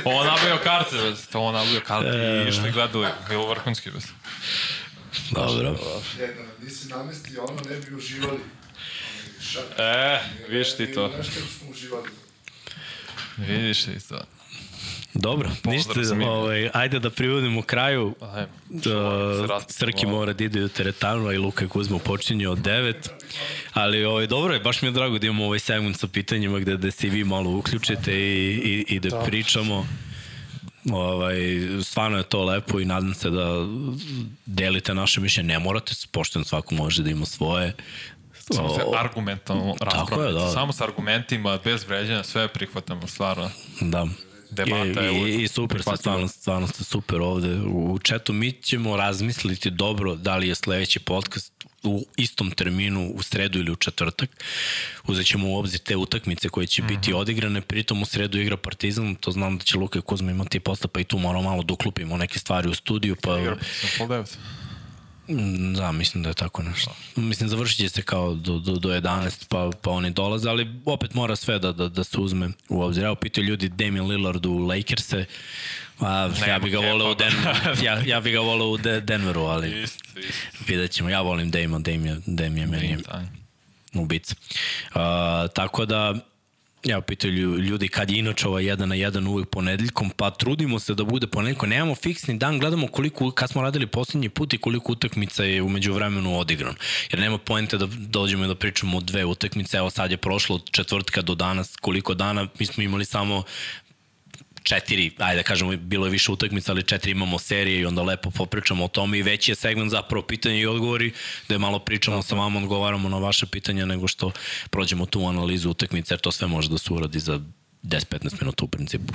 Ovo nabavio karte, bez. To ovo nabavio karte i išli gledali. Bilo vrhunski, bez. Dobro. Jedna, nisi namestio, ono ne bi uživali. E, vidiš ti to. Kako smo uživali? Vidiš ti to. Dobro, ništa, za Mimi. ovaj, ajde da privodimo kraju. Ajde. Da, Srki mora da ide u teretanu, a i Luka Kuzma počinje od 9. Ali ovaj, dobro je, baš mi je drago da imamo ovaj segment sa pitanjima gde, gde se i vi malo uključite i, i, i da pričamo. Ovaj, stvarno je to lepo i nadam se da delite naše mišljenje. Ne morate, pošteno svako može da ima svoje. Samo se argumentalno Tako je, raspravljati. da. Samo sa argumentima, bez vređanja, sve prihvatamo, stvarno. Da. Debata je I, uvijek i, I super ste, stvarno, stvarno ste super ovde u, četu. Mi ćemo razmisliti dobro da li je sledeći podcast u istom terminu u sredu ili u četvrtak. Uzet ćemo u obzir te utakmice koje će biti Mhm. odigrane, pritom u sredu igra Partizan, to znam da će Luka i Kuzma imati posle, pa i tu moramo malo da uklupimo neke stvari u studiju, pa Igra pol devet. Mm, Da, mislim da je tako nešto. Mislim, završit će se kao do, do, do 11, pa, pa oni dolaze, ali opet mora sve da, da, da se uzme u obzir. Evo, pitaju ljudi Damian Lillard u Lakers-e, a, ja bi ga voleo u kepa. Denveru, ja, ja bi ga voleo u De, Denveru, ali Isto, isto. vidjet ćemo. Ja volim Damian, Damian, Damian meni je Da. ubica. Uh, tako da, ja pitaju lju- ljudi kad je inače ova jedan na jedan uvek ponedeljkom, pa trudimo se da bude ponedeljkom. Nemamo fiksni dan, gledamo koliko, kad smo radili poslednji put i koliko utakmica je umeđu vremenu odigran. Jer nema poente da dođemo i da pričamo o dve utakmice. Evo sad je prošlo od četvrtka do danas koliko dana. Mi smo imali samo četiri, ajde da kažemo, bilo je više utakmica, ali četiri imamo serije i onda lepo popričamo o tome i veći je segment zapravo pitanja i odgovori, da je malo pričamo sa vama, odgovaramo na vaše pitanja nego što prođemo tu analizu utakmice, jer to sve može da se uradi za 10-15 minuta u principu.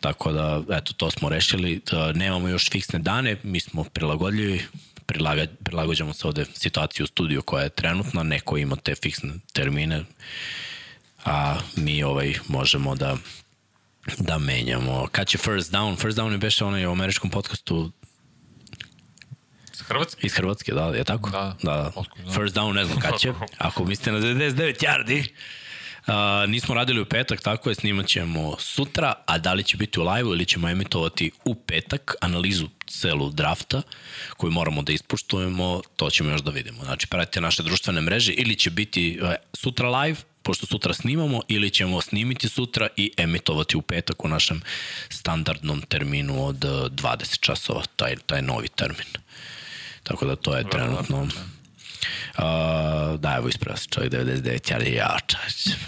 Tako da, eto, to smo rešili. Da, nemamo još fiksne dane, mi smo prilagodljivi, prilaga, prilagođamo se ovde situaciju u studiju koja je trenutna, neko ima te fiksne termine, a mi ovaj možemo da da menjamo. Kad će First Down? First Down je beše onaj u američkom podcastu Hrvatske? iz Hrvatske, da, je tako? Da. da. Otkud, da. First Down ne znam kad će. Ako mislite na 99 yardi, Uh, nismo radili u petak, tako je, snimat ćemo sutra, a da li će biti u live ili ćemo emitovati u petak analizu celu drafta koju moramo da ispuštujemo, to ćemo još da vidimo. Znači, pratite naše društvene mreže ili će biti uh, sutra live, pošto sutra snimamo, ili ćemo snimiti sutra i emitovati u petak u našem standardnom terminu od uh, 20 časova, taj, taj novi termin. Tako da to je trenutno... Uh, da, evo ispravo se čovjek 99, ali ja čovječ.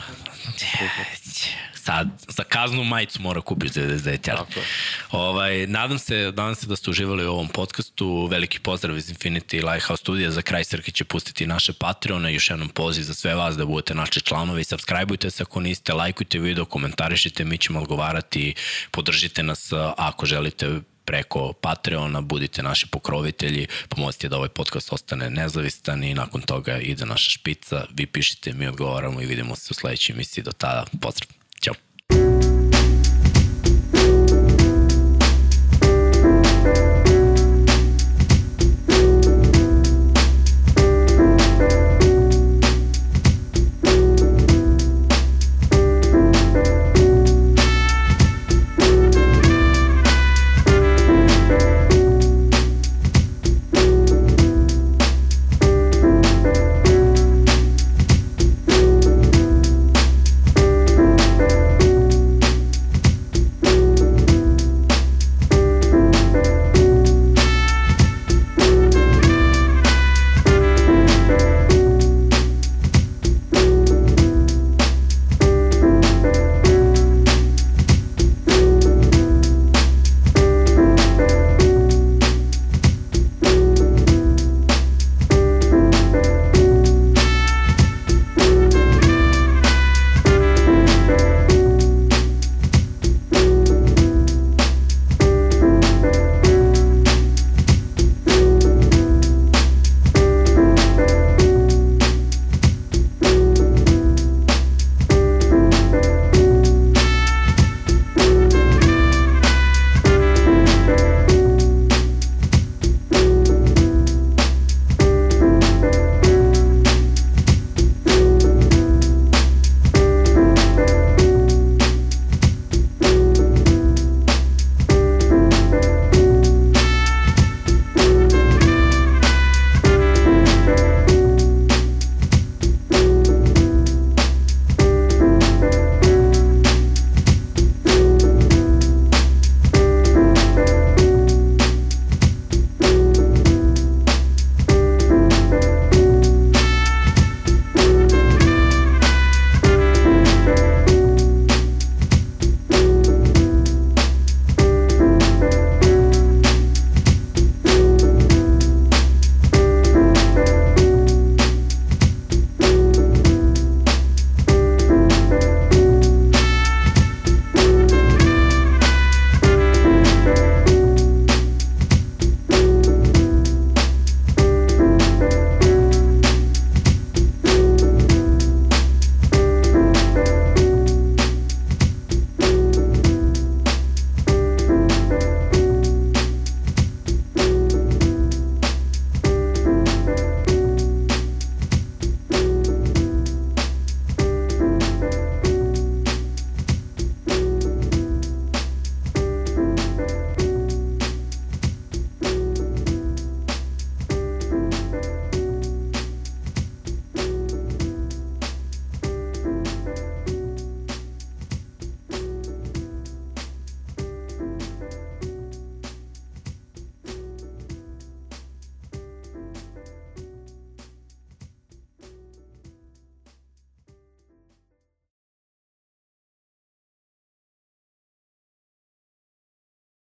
Sad, za kaznu majicu mora kupiš 99 Tako yardi. je. Ovaj, nadam se, nadam se da ste uživali u ovom podcastu. Veliki pozdrav iz Infinity Lighthouse studija. Za kraj Srki će pustiti naše Patreone. Još jednom poziv za sve vas da budete naši članovi. Subscribeujte se ako niste, lajkujte video, komentarišite, mi ćemo odgovarati. Podržite nas ako želite preko Patreona, budite naši pokrovitelji, pomozite da ovaj podcast ostane nezavistan i nakon toga ide naša špica, vi pišite, mi odgovaramo i vidimo se u sledećoj emisiji. Do tada, pozdrav.